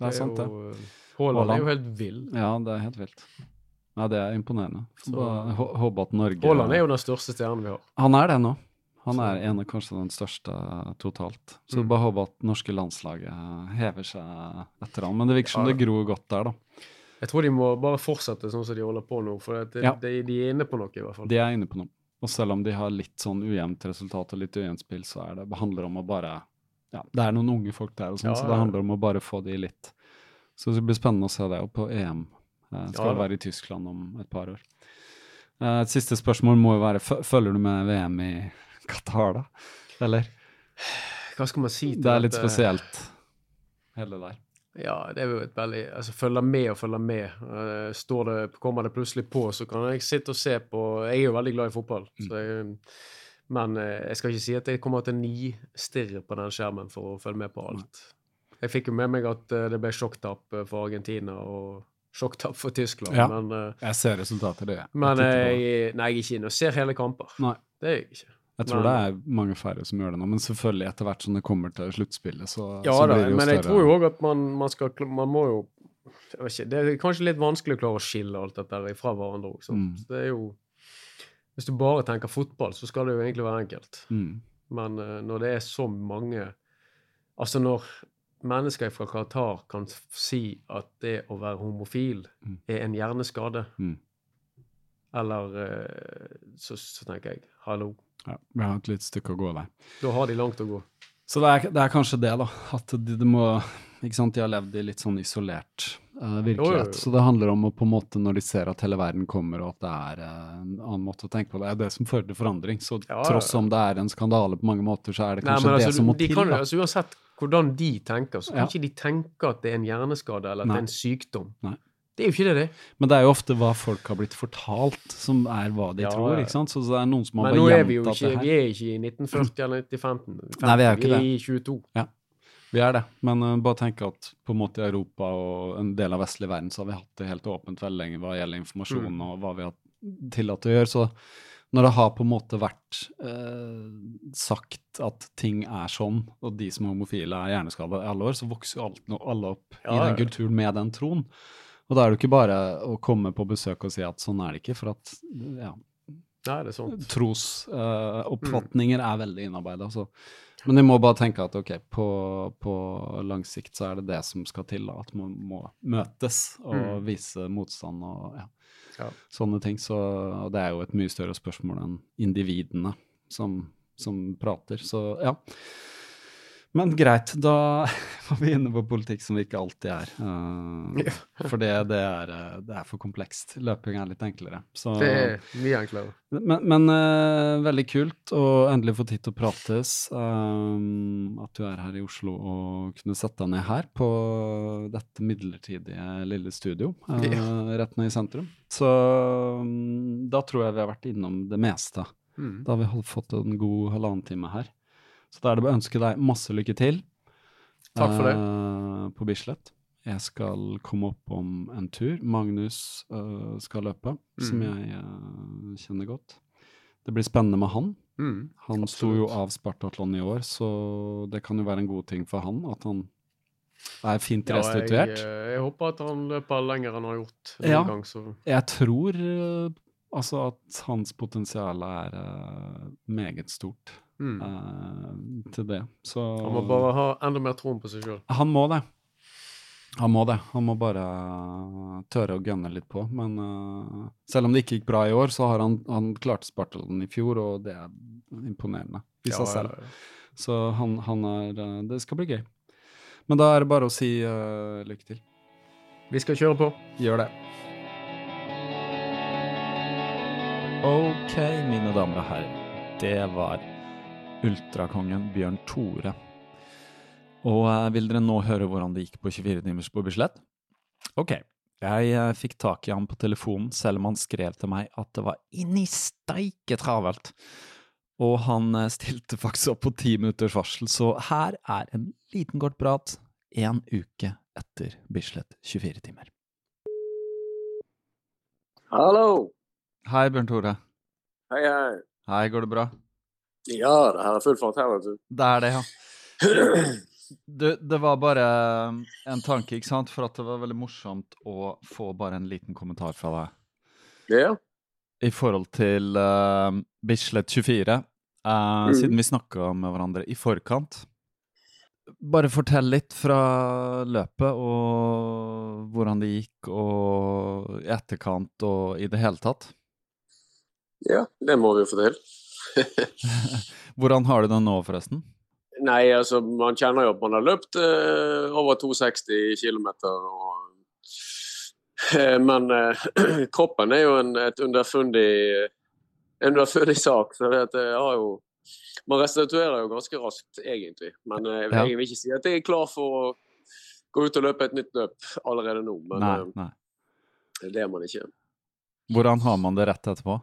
Det er sant, det. jo, eh, Haaland er jo helt vill. Ja, det er helt vilt. Ja, det er imponerende. Så- Bare hå- Håpe at Norge Haaland er jo den største stjernen vi har. Han er det nå. Han er en av kanskje den største totalt. Så Mm. bare håpe at norske landslaget hever seg etter han. Men det virker som Ja. det gror godt der, da. Jeg tror de må bare fortsette sånn som de holder på nå, for det, Ja. de, de er inne på noe, i hvert fall. De er inne på noe. Og selv om de har litt sånn ujevnt resultat og litt ujevnt spill, så er det, det handler om å bare Ja, det er noen unge folk der, og sånn, Ja, så det handler om å bare få de litt Så det blir spennende å se det. Og på EM eh, skal være i Tyskland om et par år. Eh, et siste spørsmål må jo være Følger du med VM i Qatar, da? Eller? Hva skal man si til Det Det er litt spesielt, hele der. Ja, det er jo et veldig Altså, følger med og følger med. Eh, står det, kommer det plutselig på, så kan jeg sitte og se på Jeg er jo veldig glad i fotball, Mm. så jeg, men eh, jeg skal ikke si at jeg kommer til ni stirrer på den skjermen for å følge med på alt. Jeg fikk jo med meg at eh, det ble sjokktap for Argentina og sjokktap for Tyskland, Ja. men, Jeg ser resultatet, det men jeg, nei, jeg er ikke inne og ser hele kamper. Nei. Det er jeg ikke. Jeg tror Men- det er mange færre som gjør det nå, men selvfølgelig etter hvert som det kommer til sluttspillet, så, Ja så blir det jo større. Ja, men jeg tror jo òg at man, man skal Man må jo jeg vet ikke, Det er kanskje litt vanskelig å klare å skille alt dette fra hverandre òg. Mm. Det er jo Hvis du bare tenker fotball, så skal det jo egentlig være enkelt. Mm. Men uh, når det er så mange Altså når mennesker fra Qatar kan si at det å være homofil Mm. er en hjerneskade, Mm. eller uh, så, så tenker jeg hallo. Ja, vi har et lite stykke å gå der. Da har de langt å gå. Så det er, det er kanskje det, da. At de, de må Ikke sant, de har levd i litt sånn isolert uh, virkelighet. Så det handler om å på en måte, når de ser at hele verden kommer, og at det er uh, en annen måte å tenke på, det er det som fører til forandring. Så Ja, tross om det er en skandale på mange måter, så er det Nei, kanskje det altså, som må de til. kan, da. altså, uansett hvordan de tenker, så kan Ja. ikke de tenke at det er en hjerneskade eller at Nei. det er en sykdom. Nei. Det er jo ikke det, det. Men det er jo ofte hva folk har blitt fortalt, som er hva de Ja, tror. ikke sant? Så det er noen som har Men nå er vi jo ikke, vi er ikke i 1940 eller 1915. Nei, vi er jo ikke vi det. er i 22. Vi er det. Men uh, bare tenk at på en måte i Europa og en del av vestlig verden så har vi hatt det helt åpent veldig lenge hva gjelder informasjon Mm. og hva vi har tillatt å gjøre. Så når det har på en måte vært eh, sagt at ting er sånn, og de som er homofile er hjerneskada i alle år, så vokser jo alt, no- alle opp i Ja, ja. den kulturen med den troen. Og da er det jo ikke bare å komme på besøk og si at sånn er det ikke, for at ja, Nei, det er sant. trosoppfatninger er veldig innarbeida. Men vi må bare tenke at ok, på, på lang sikt så er det det som skal til, da, at man må møtes og Mm. vise motstand og ja, Ja. sånne ting. Så det er jo et mye større spørsmål enn individene som, som prater. Så ja. Men greit, da var vi inne på politikk som vi ikke alltid er. Uh, for det, det, er, eh, det er for komplekst. Løping er litt enklere. Så, Det er mye enklere. men, men uh, veldig kult å endelig få tid til å prates. Um, at du er her i Oslo og kunne sette deg ned her på dette midlertidige lille studio eh, rett ned i sentrum. Så um, da tror jeg vi har vært innom det meste. Mm. Da har vi holdt- fått en god halvannen time her. Så da er det bare å ønske deg masse lykke til Takk for det. Uh, på Bislett. Jeg skal komme opp om en tur. Magnus uh, skal løpe, som Mm. jeg uh, kjenner godt. Det blir spennende med han. Mm. Han sto jo av Spartatlon i år, så det kan jo være en god ting for han at han er fint Ja, jeg, restituert. eh, jeg håper at han løper lenger enn han har gjort noen Ja. gang. Så. Jeg tror altså at hans potensial er meget stort Mm. uh, til det. Så Han må bare ha enda mer troen på seg sjøl. Han må det. Han må det. Han må bare tørre å gønne litt på. Men uh, selv om det ikke gikk bra i år, så har han, han klart Spartalen i fjor, og det er imponerende i seg selv. Så han, han er eh, Det skal bli gøy. Men da er det bare å si uh, lykke til. Vi skal kjøre på. Gjør det. Ok, mine damer og herrer. Det var ultrakongen Bjørn Tore. Og eh, vil dere nå høre hvordan det gikk på 24 timers på Bislett? Ok, jeg eh, fikk tak i ham på telefonen, selv om han skrev til meg at det var inni steike travelt. Og han eh, stilte faktisk opp på ti minutters varsel, så her er en liten kort prat en uke etter Bislett 24 timer. Hallo! Hei, Bjørn Tore. Hei, hei. Hei, går det bra? Ja, det her er full fart her, vet du. Det er det, ja. Du, det var bare en tanke, ikke sant? For at det var veldig morsomt å få bare en liten kommentar fra deg. Ja, I forhold til uh, Bislett 24, uh, mm. siden vi snakka med hverandre i forkant. Bare fortell litt fra løpet og hvordan det gikk, og i etterkant og i det hele tatt. ja, det må vi jo få til. Hvordan har du det nå, forresten? Nei, altså, man kjenner jo at man har løpt eh, over 260 km. Eh, men eh, kroppen er jo en, et underfundig, underfundig sak. Så det jeg har jo Man restituerer jo ganske raskt, egentlig. Men eh, Ja. jeg vil ikke si at jeg er klar for å gå ut og løpe et nytt løp allerede nå. Men Nei, eh, nei. det er man ikke. Hvordan har man det rett etterpå?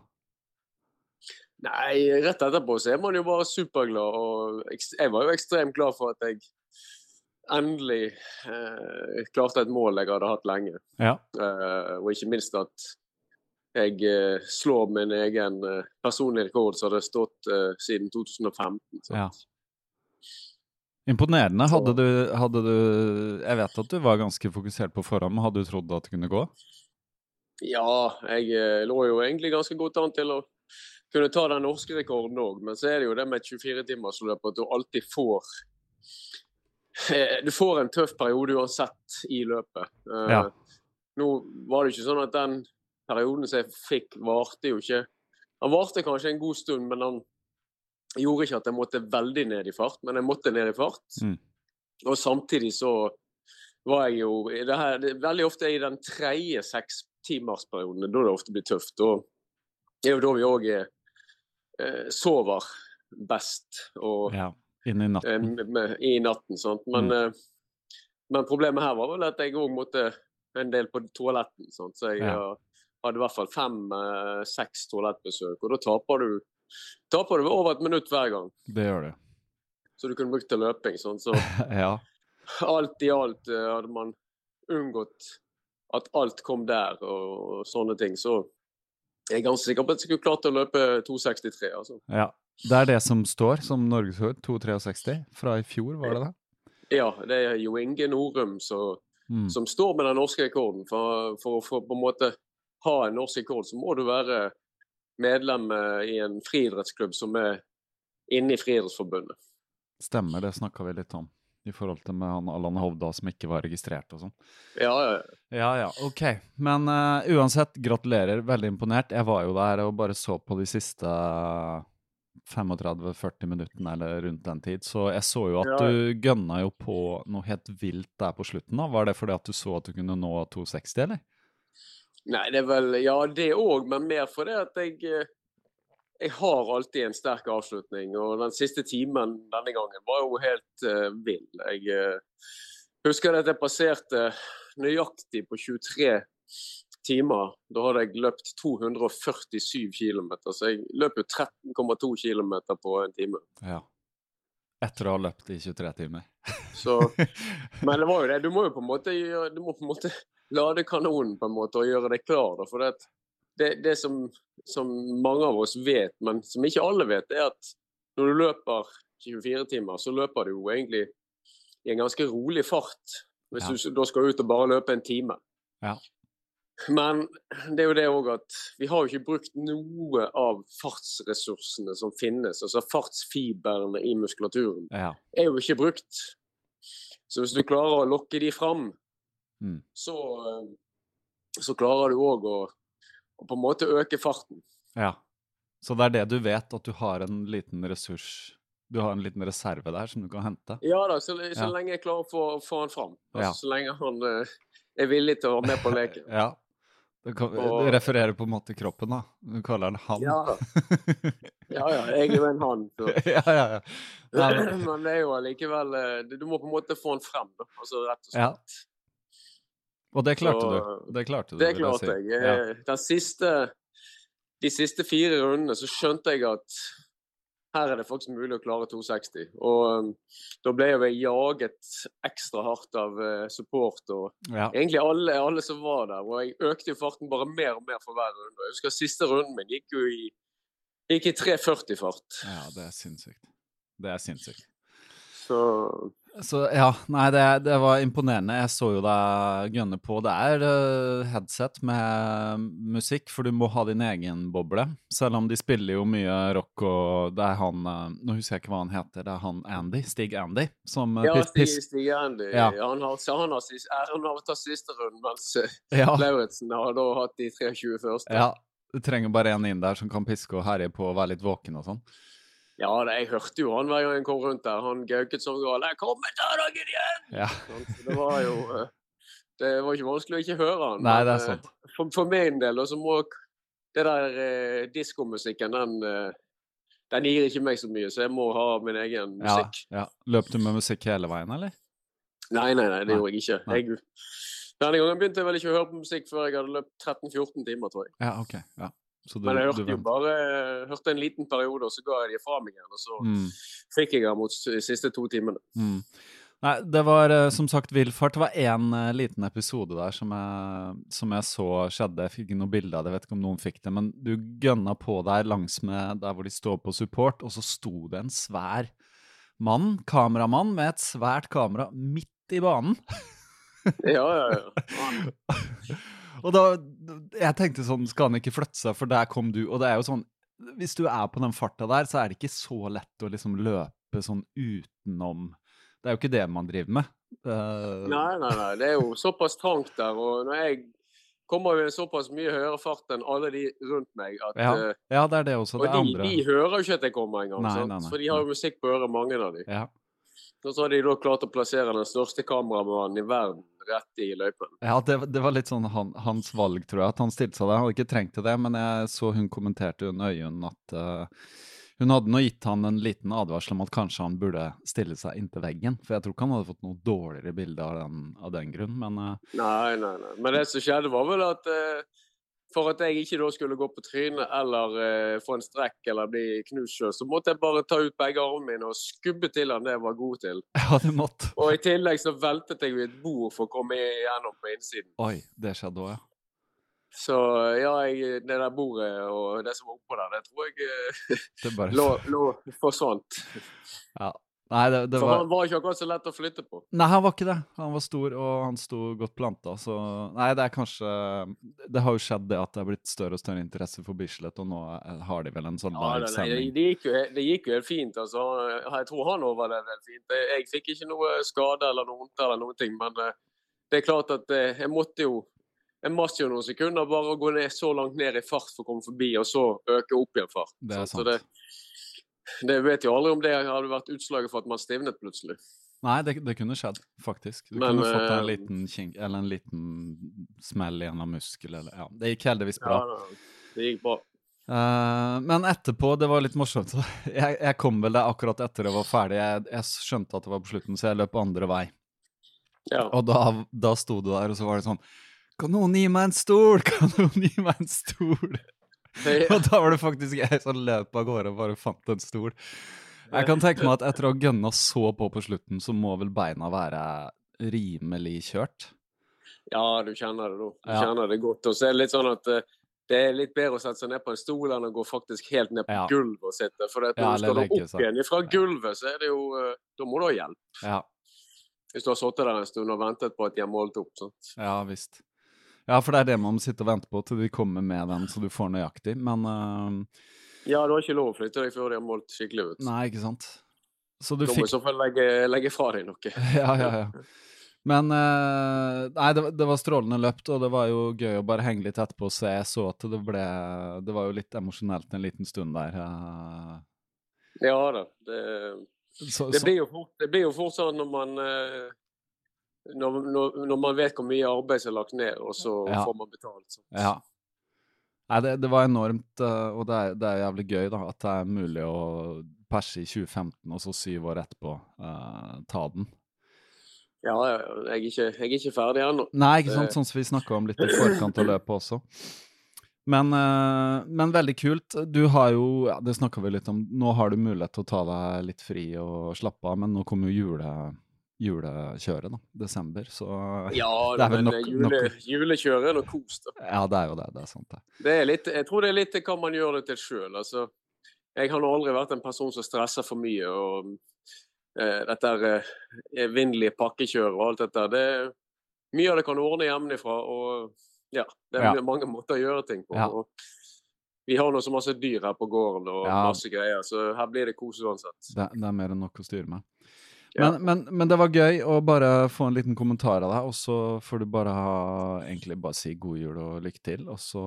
Nei, rett etterpå så er man jo bare superglad. Og jeg var jo ekstremt glad for at jeg endelig eh, klarte et mål jeg hadde hatt lenge. Ja. Eh, og ikke minst at jeg eh, slår min egen eh, personlige rekord som hadde stått eh, siden 2015. Ja. Imponerende. Hadde du, hadde du Jeg vet at du var ganske fokusert på forhånd, men hadde du trodd at det kunne gå? Ja, jeg eh, lå jo egentlig ganske godt an til å kunne ta den norske rekorden òg, men så er det jo det med et 24-timersløp at du alltid får eh, Du får en tøff periode uansett i løpet. Eh, Ja. Nå var det ikke sånn at den perioden som jeg fikk, varte jo ikke Han varte kanskje en god stund, men han gjorde ikke at jeg måtte veldig ned i fart, men jeg måtte ned i fart. Mm. Og samtidig så var jeg jo det her, det, Veldig ofte i den tredje sekstimersperioden, da det ofte blir tøft. Og det er jo da vi òg eh, sover best og, Ja. Inn i eh, natten. med, med, i natten. Sant? Men, Mm. eh, men problemet her var vel at jeg òg måtte en del på toaletten. Sant? Så jeg Ja. eh, hadde i hvert fall fem-seks toalettbesøk, og da taper du, taper du over et minutt hver gang. Det gjør du. Så du kunne brukt til løping. Sånn. Så Ja. alt i alt eh, hadde man unngått at alt kom der og, sånne ting. Så jeg er ganske sikker på at jeg skulle klart å løpe 2,63. altså. ja. Det er det som står som norgesrekord, 2,63 fra i fjor, var det det? Ja, det er Jo Inge Norum som, Mm. som står med den norske rekorden. For, for å få på en måte ha en norsk rekord, så må du være medlem eh, i en friidrettsklubb som er inne i Friidrettsforbundet. Stemmer, det snakka vi litt om. I forhold til med han Allan Hovda som ikke var registrert og sånn. Ja, ja, ja. Ja ok. Men uh, uansett, gratulerer. Veldig imponert. Jeg var jo der og bare så på de siste 35-40 minuttene eller rundt den tid, så jeg så jo at Ja. du gønna jo på noe helt vilt der på slutten. da. Var det fordi at du så at du kunne nå 260, eller? Nei, det er vel Ja, det òg, men mer fordi at jeg eh, Jeg har alltid en sterk avslutning, og den siste timen denne gangen var jo helt uh, vill. Jeg uh, husker at jeg passerte nøyaktig på 23 timer. Da hadde jeg løpt 247 km, så jeg løp jo 13,2 km på en time. Ja. Etter å ha løpt i 23 timer. Så, men det var jo det. Du må jo på en måte, gjøre- du må på en måte lade kanonen på en måte og gjøre deg klar. Da, for det, det, det som, som mange av oss vet, men som ikke alle vet, er at når du løper 24 timer, så løper du jo egentlig i en ganske rolig fart. Hvis Ja. du da skal ut og bare løpe en time. Ja. Men det er jo det òg at vi har jo ikke brukt noe av fartsressursene som finnes. Altså fartsfibrene i muskulaturen Ja. er jo ikke brukt. Så hvis du klarer å lokke de fram, Mm. så, så klarer du òg å, å på en måte øke farten. ja. Så det er det du vet, at du har en liten ressurs Du har en liten reserve der som du kan hente? Ja da, så, så Ja. lenge jeg klarer å få, få han fram. Altså, Ja. Så lenge han uh, er villig til å være med på leken. Ja. Du, kan, Og- du refererer på en måte kroppen, da. Du kaller den han. Ja. Ja ja, jeg er jo en han. Så. ja, ja, ja. Nei, men- det er jo allikevel eh, Du må på en måte få han frem, da. Altså rett og slett. Ja. Og det klarte Så- du. Det klarte du, Det klarte si. jeg. Ja. Siste, de siste fire rundene så skjønte jeg at her er det faktisk mulig å klare 260. Og um, da ble jeg jaget ekstra hardt av uh, support og Ja. egentlig alle, alle som var der. Og jeg økte jo farten bare mer og mer for hver runde. Jeg husker siste runden min gikk jo i, gikk i 340 fart. ja, det er sinnssykt. Det er sinnssykt. Så Så ja, nei, det, det var imponerende. Jeg så jo deg gønne på. Det er eh, headset med musikk, for du må ha din egen boble. Selv om de spiller jo mye rock og Det er han eh, Nå husker jeg ikke hva han heter. Det er han Andy. Stig Andy. Som eh, ja, Stig, Stig Andy Ja. han har, han har æren av å ta siste runden, mens ja, Lauritzen har da hatt de 23 første. ja. Du trenger bare en inn der som kan piske og herje på og være litt våken og sånn. Ja, det, jeg hørte jo han hver gang jeg kom rundt der. Han gauket som gal. 'Jeg kommer til dere igjen!' Ja. Sånn, så Det var jo eh, Det var ikke vanskelig å ikke høre han. Nei, det er eh, sant. For, for min del, og så må det der eh, diskomusikken, den eh, den gir ikke meg så mye, så jeg må ha min egen musikk. ja. Løp du med musikk hele veien, eller? Nei, nei, nei, det Nei. gjorde jeg ikke. Jeg, denne gangen begynte jeg vel ikke å høre på musikk før jeg hadde løpt 13-14 timer, tror jeg. Ja, ok. Ja. Du, Men jeg hørte jo bare hørte en liten periode, og så ga jeg de fra meg igjen. Og så Mm. fikk jeg den mot de siste to timene. Mm. Nei, det var eh, som sagt villfart. Det var én liten episode der som jeg, som jeg så skjedde. Jeg fikk ikke noe bilde av det, jeg vet ikke om noen fikk det. Men du gønna på der langsmed der hvor de står på support, og så sto det en svær mann, kameramann, med et svært kamera midt i banen. Ja, ja, ja. Og da Jeg tenkte sånn, skal han ikke flytte seg, for der kom du. Og det er jo sånn Hvis du er på den farta der, så er det ikke så lett å liksom løpe sånn utenom Det er jo ikke det man driver med. Uh... Nei, nei, nei. Det er jo såpass trangt der. Og når jeg kommer jo i såpass mye høyere fart enn alle de rundt meg at Ja, eh, ja, det er det også. Og Det de, andre. de hører jo ikke at jeg kommer engang. For de har jo musikk på øret, mange av de. Ja. Og så har de da klart å plassere den største kameramannen i verden rett i løypen. Ja, det, det var litt sånn han, hans valg, tror jeg. At han stilte seg der. Han hadde ikke trengt det, men jeg så hun kommenterte under Øyunn at uh, Hun hadde nå gitt han en liten advarsel om at kanskje han burde stille seg inntil veggen. For jeg tror ikke han hadde fått noe dårligere bilde av den, av den grunn, men uh, Nei, nei, nei. Men det som skjedde, var vel at uh, for at jeg ikke da skulle gå på trynet eller eh, få en strekk eller bli knust sjøl, så måtte jeg bare ta ut begge armene mine og skubbe til han det jeg var god til. ja, du måtte. Og i tillegg så veltet jeg ved et bord for å komme igjennom på innsiden. Oi, det skjedde òg, ja. Så ja, jeg, det der bordet og det som var oppå der, det tror jeg bare lå, lå forsvant. Ja. Nei, det, det For var han var ikke akkurat så lett å flytte på. Nei, han var ikke det. Han var stor, og han sto godt planta, så Nei, det er kanskje Det har jo skjedd det at det er blitt større og større interesse for Bislett, og nå er- har de vel en sånn Ja, livesending. det, gikk jo, det gikk jo helt fint. altså. Jeg tror han overlevde helt fint. Jeg, fikk ikke noe skade eller noe vondt, eller noen ting, men eh, det er klart at eh, jeg måtte jo jeg masse noen sekunder bare å gå ned så langt ned i fart for å komme forbi, og så øke opp igjen fart. Det er Så sant. det, det vet jo aldri om det hadde vært utslaget for at man stivnet plutselig. Nei, det, det kunne skjedd, faktisk. Du Men, kunne fått en eh, liten kink, eller en liten smell i en av muskel, Ja, det gikk heldigvis bra. Ja, det gikk bra. Eh, men etterpå, det var litt morsomt. Jeg, jeg kom vel der akkurat etter jeg var ferdig. Jeg, jeg skjønte at det var på slutten, så jeg løp andre vei. Ja. Og da, da sto du der, og så var det sånn Kan noen gi meg en stol? Kan noen gi meg en stol? Og da var det faktisk jeg som løp av gårde og bare fant en stol. Jeg kan tenke meg at etter å ha gønna så på på slutten, så må vel beina være rimelig kjørt. Ja, du kjenner det nå. Du Ja. kjenner det godt. Og så er det litt sånn at eh, det er litt bedre å sette seg ned på en stol enn å gå faktisk helt ned på Ja. gulvet og sitte. For når Ja, du skal legge opp igjen fra gulvet, så er det jo eh, Da må du ha hjelp. Ja, Hvis du har sittet der en stund og ventet på at de har målt opp. Sant? ja visst. Ja, for det er det man må sitte og vente på til de kommer med den, så du får nøyaktig. Men uh... Ja, du har ikke lov å flytte deg før de har målt skikkelig ut. Nei, ikke sant. Så du Du må i så fall legge, legge fra deg noe. Ja, ja, ja. Men eh, Nei, det, var- det var strålende løpt, og det var jo gøy å bare henge litt etterpå og se. Jeg så at det ble Det var jo litt emosjonelt en liten stund der. eh. Ja da. Det, Så, det, blir jo fort, det blir jo fort sånn når man når, når, når man vet hvor mye arbeid som er lagt ned, og så Ja. får man betalt. Ja. Nei, det, det var enormt, eh, og det er, det er jævlig gøy da, at det er mulig å perse i 2015, og så syv år etterpå uh, ta den. Ja. Jeg, er ikke, jeg er ikke ferdig ennå. Nei, ikke sant? Sånn som vi snakka om litt i forkant av løpet også. Men, eh, men veldig kult. Du har jo, ja, det snakka vi litt om, nå har du mulighet til å ta deg litt fri og slappe av, men nå kommer jo jule, julekjøret, da. Desember, så Ja, Det er vel men nok- eh, jule, nok- julekjøret er noe kos, da. Ja, det er jo det. Det er sant, det. Det er litt, jeg tror det er litt hva man gjør det til sjøl. Altså, jeg har aldri vært en person som stresser for mye. og eh, Dette eh, evinnelige pakkekjøret og alt dette. Det, mye av det kan ordne hjemmefra. og ja, Det er Ja. mange måter å gjøre ting på. Ja. og vi har nå så masse dyr her på gården og Ja. masse greier, så her blir det kos uansett. Det, det er mer enn nok å styre med. Ja. Men, men, men det var gøy å bare få en liten kommentar av deg, og så får du bare ha, egentlig bare si god jul og lykke til. Og så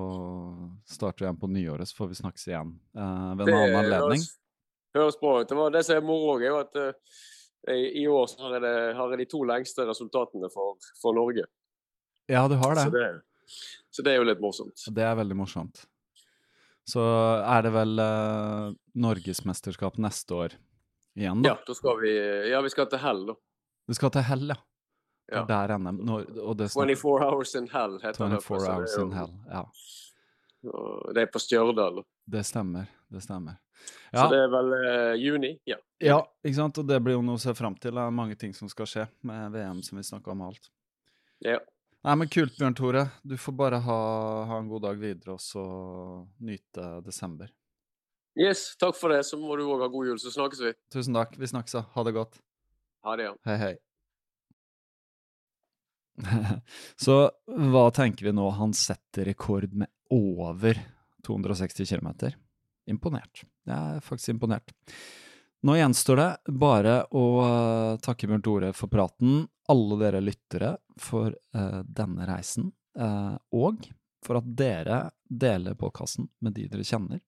starter vi igjen på nyåret, så får vi snakkes igjen uh, ved en annen anledning. høres, høres bra ut. Det var det som er moro òg, er jo at uh, i i år så har jeg, det, har jeg de to lengste resultatene for, for Norge. Ja, du har det. Så det, så det er jo litt morsomt. Det er veldig morsomt. Så er det vel eh, norgesmesterskap neste år igjen, da? Ja, da skal vi Ja, vi skal til Hell, da. Du skal til Hell, ja. Ja. er der NM. Når, og det er snart 24 Hours in Hell heter det. 24 Hours in Hell. Ja, Det er på Stjørdal. det stemmer. Det stemmer. Så det er vel uh, juni? Ja. ja, ikke sant? Og det blir jo noe å se fram til. Det er mange ting som skal skje med VM, som vi snakka om alt. ja. Nei, men kult, Bjørn Tore. Du får bare ha, ha en god dag videre, og så nyte desember. Yes, takk for det. Så må du òg ha god jul, så snakkes vi. Tusen takk. Vi snakkes, da. Ha det godt. Ha det, ja. Hei, hei. Så hva tenker vi nå? Han setter rekord med over 260 km. Imponert. Jeg er faktisk imponert. Nå gjenstår det bare å eh, takke Bjørn Tore for praten, alle dere lyttere for uh, denne reisen, uh, og for at dere deler podkasten med de dere kjenner.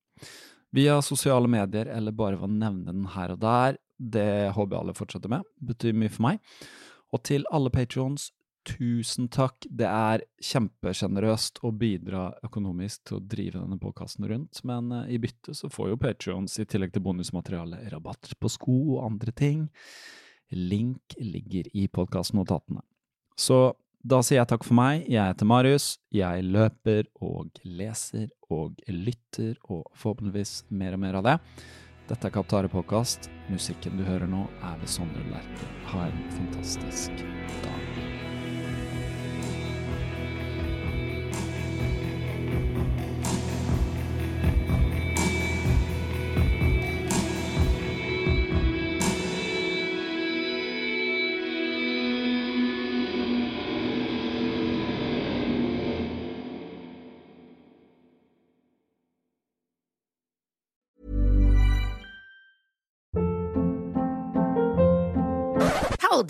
Via sosiale medier eller bare ved å nevne den her og der. Det håper jeg alle fortsetter med. Betyr mye for meg. Og til alle patrions, tusen takk. Det er kjempesjenerøst å bidra økonomisk til å drive denne podkasten rundt, men uh, i bytte så får jo Patrions i tillegg til bonusmateriale rabatt på sko og andre ting. Link ligger i podkastnotatene. Så da sier jeg takk for meg. Jeg heter Marius. Jeg løper og leser og lytter, og forhåpentligvis mer og mer av det. Dette er Kaptare Påkast. Musikken du hører nå, er ved Sondre Lerche. Ha en fantastisk dag.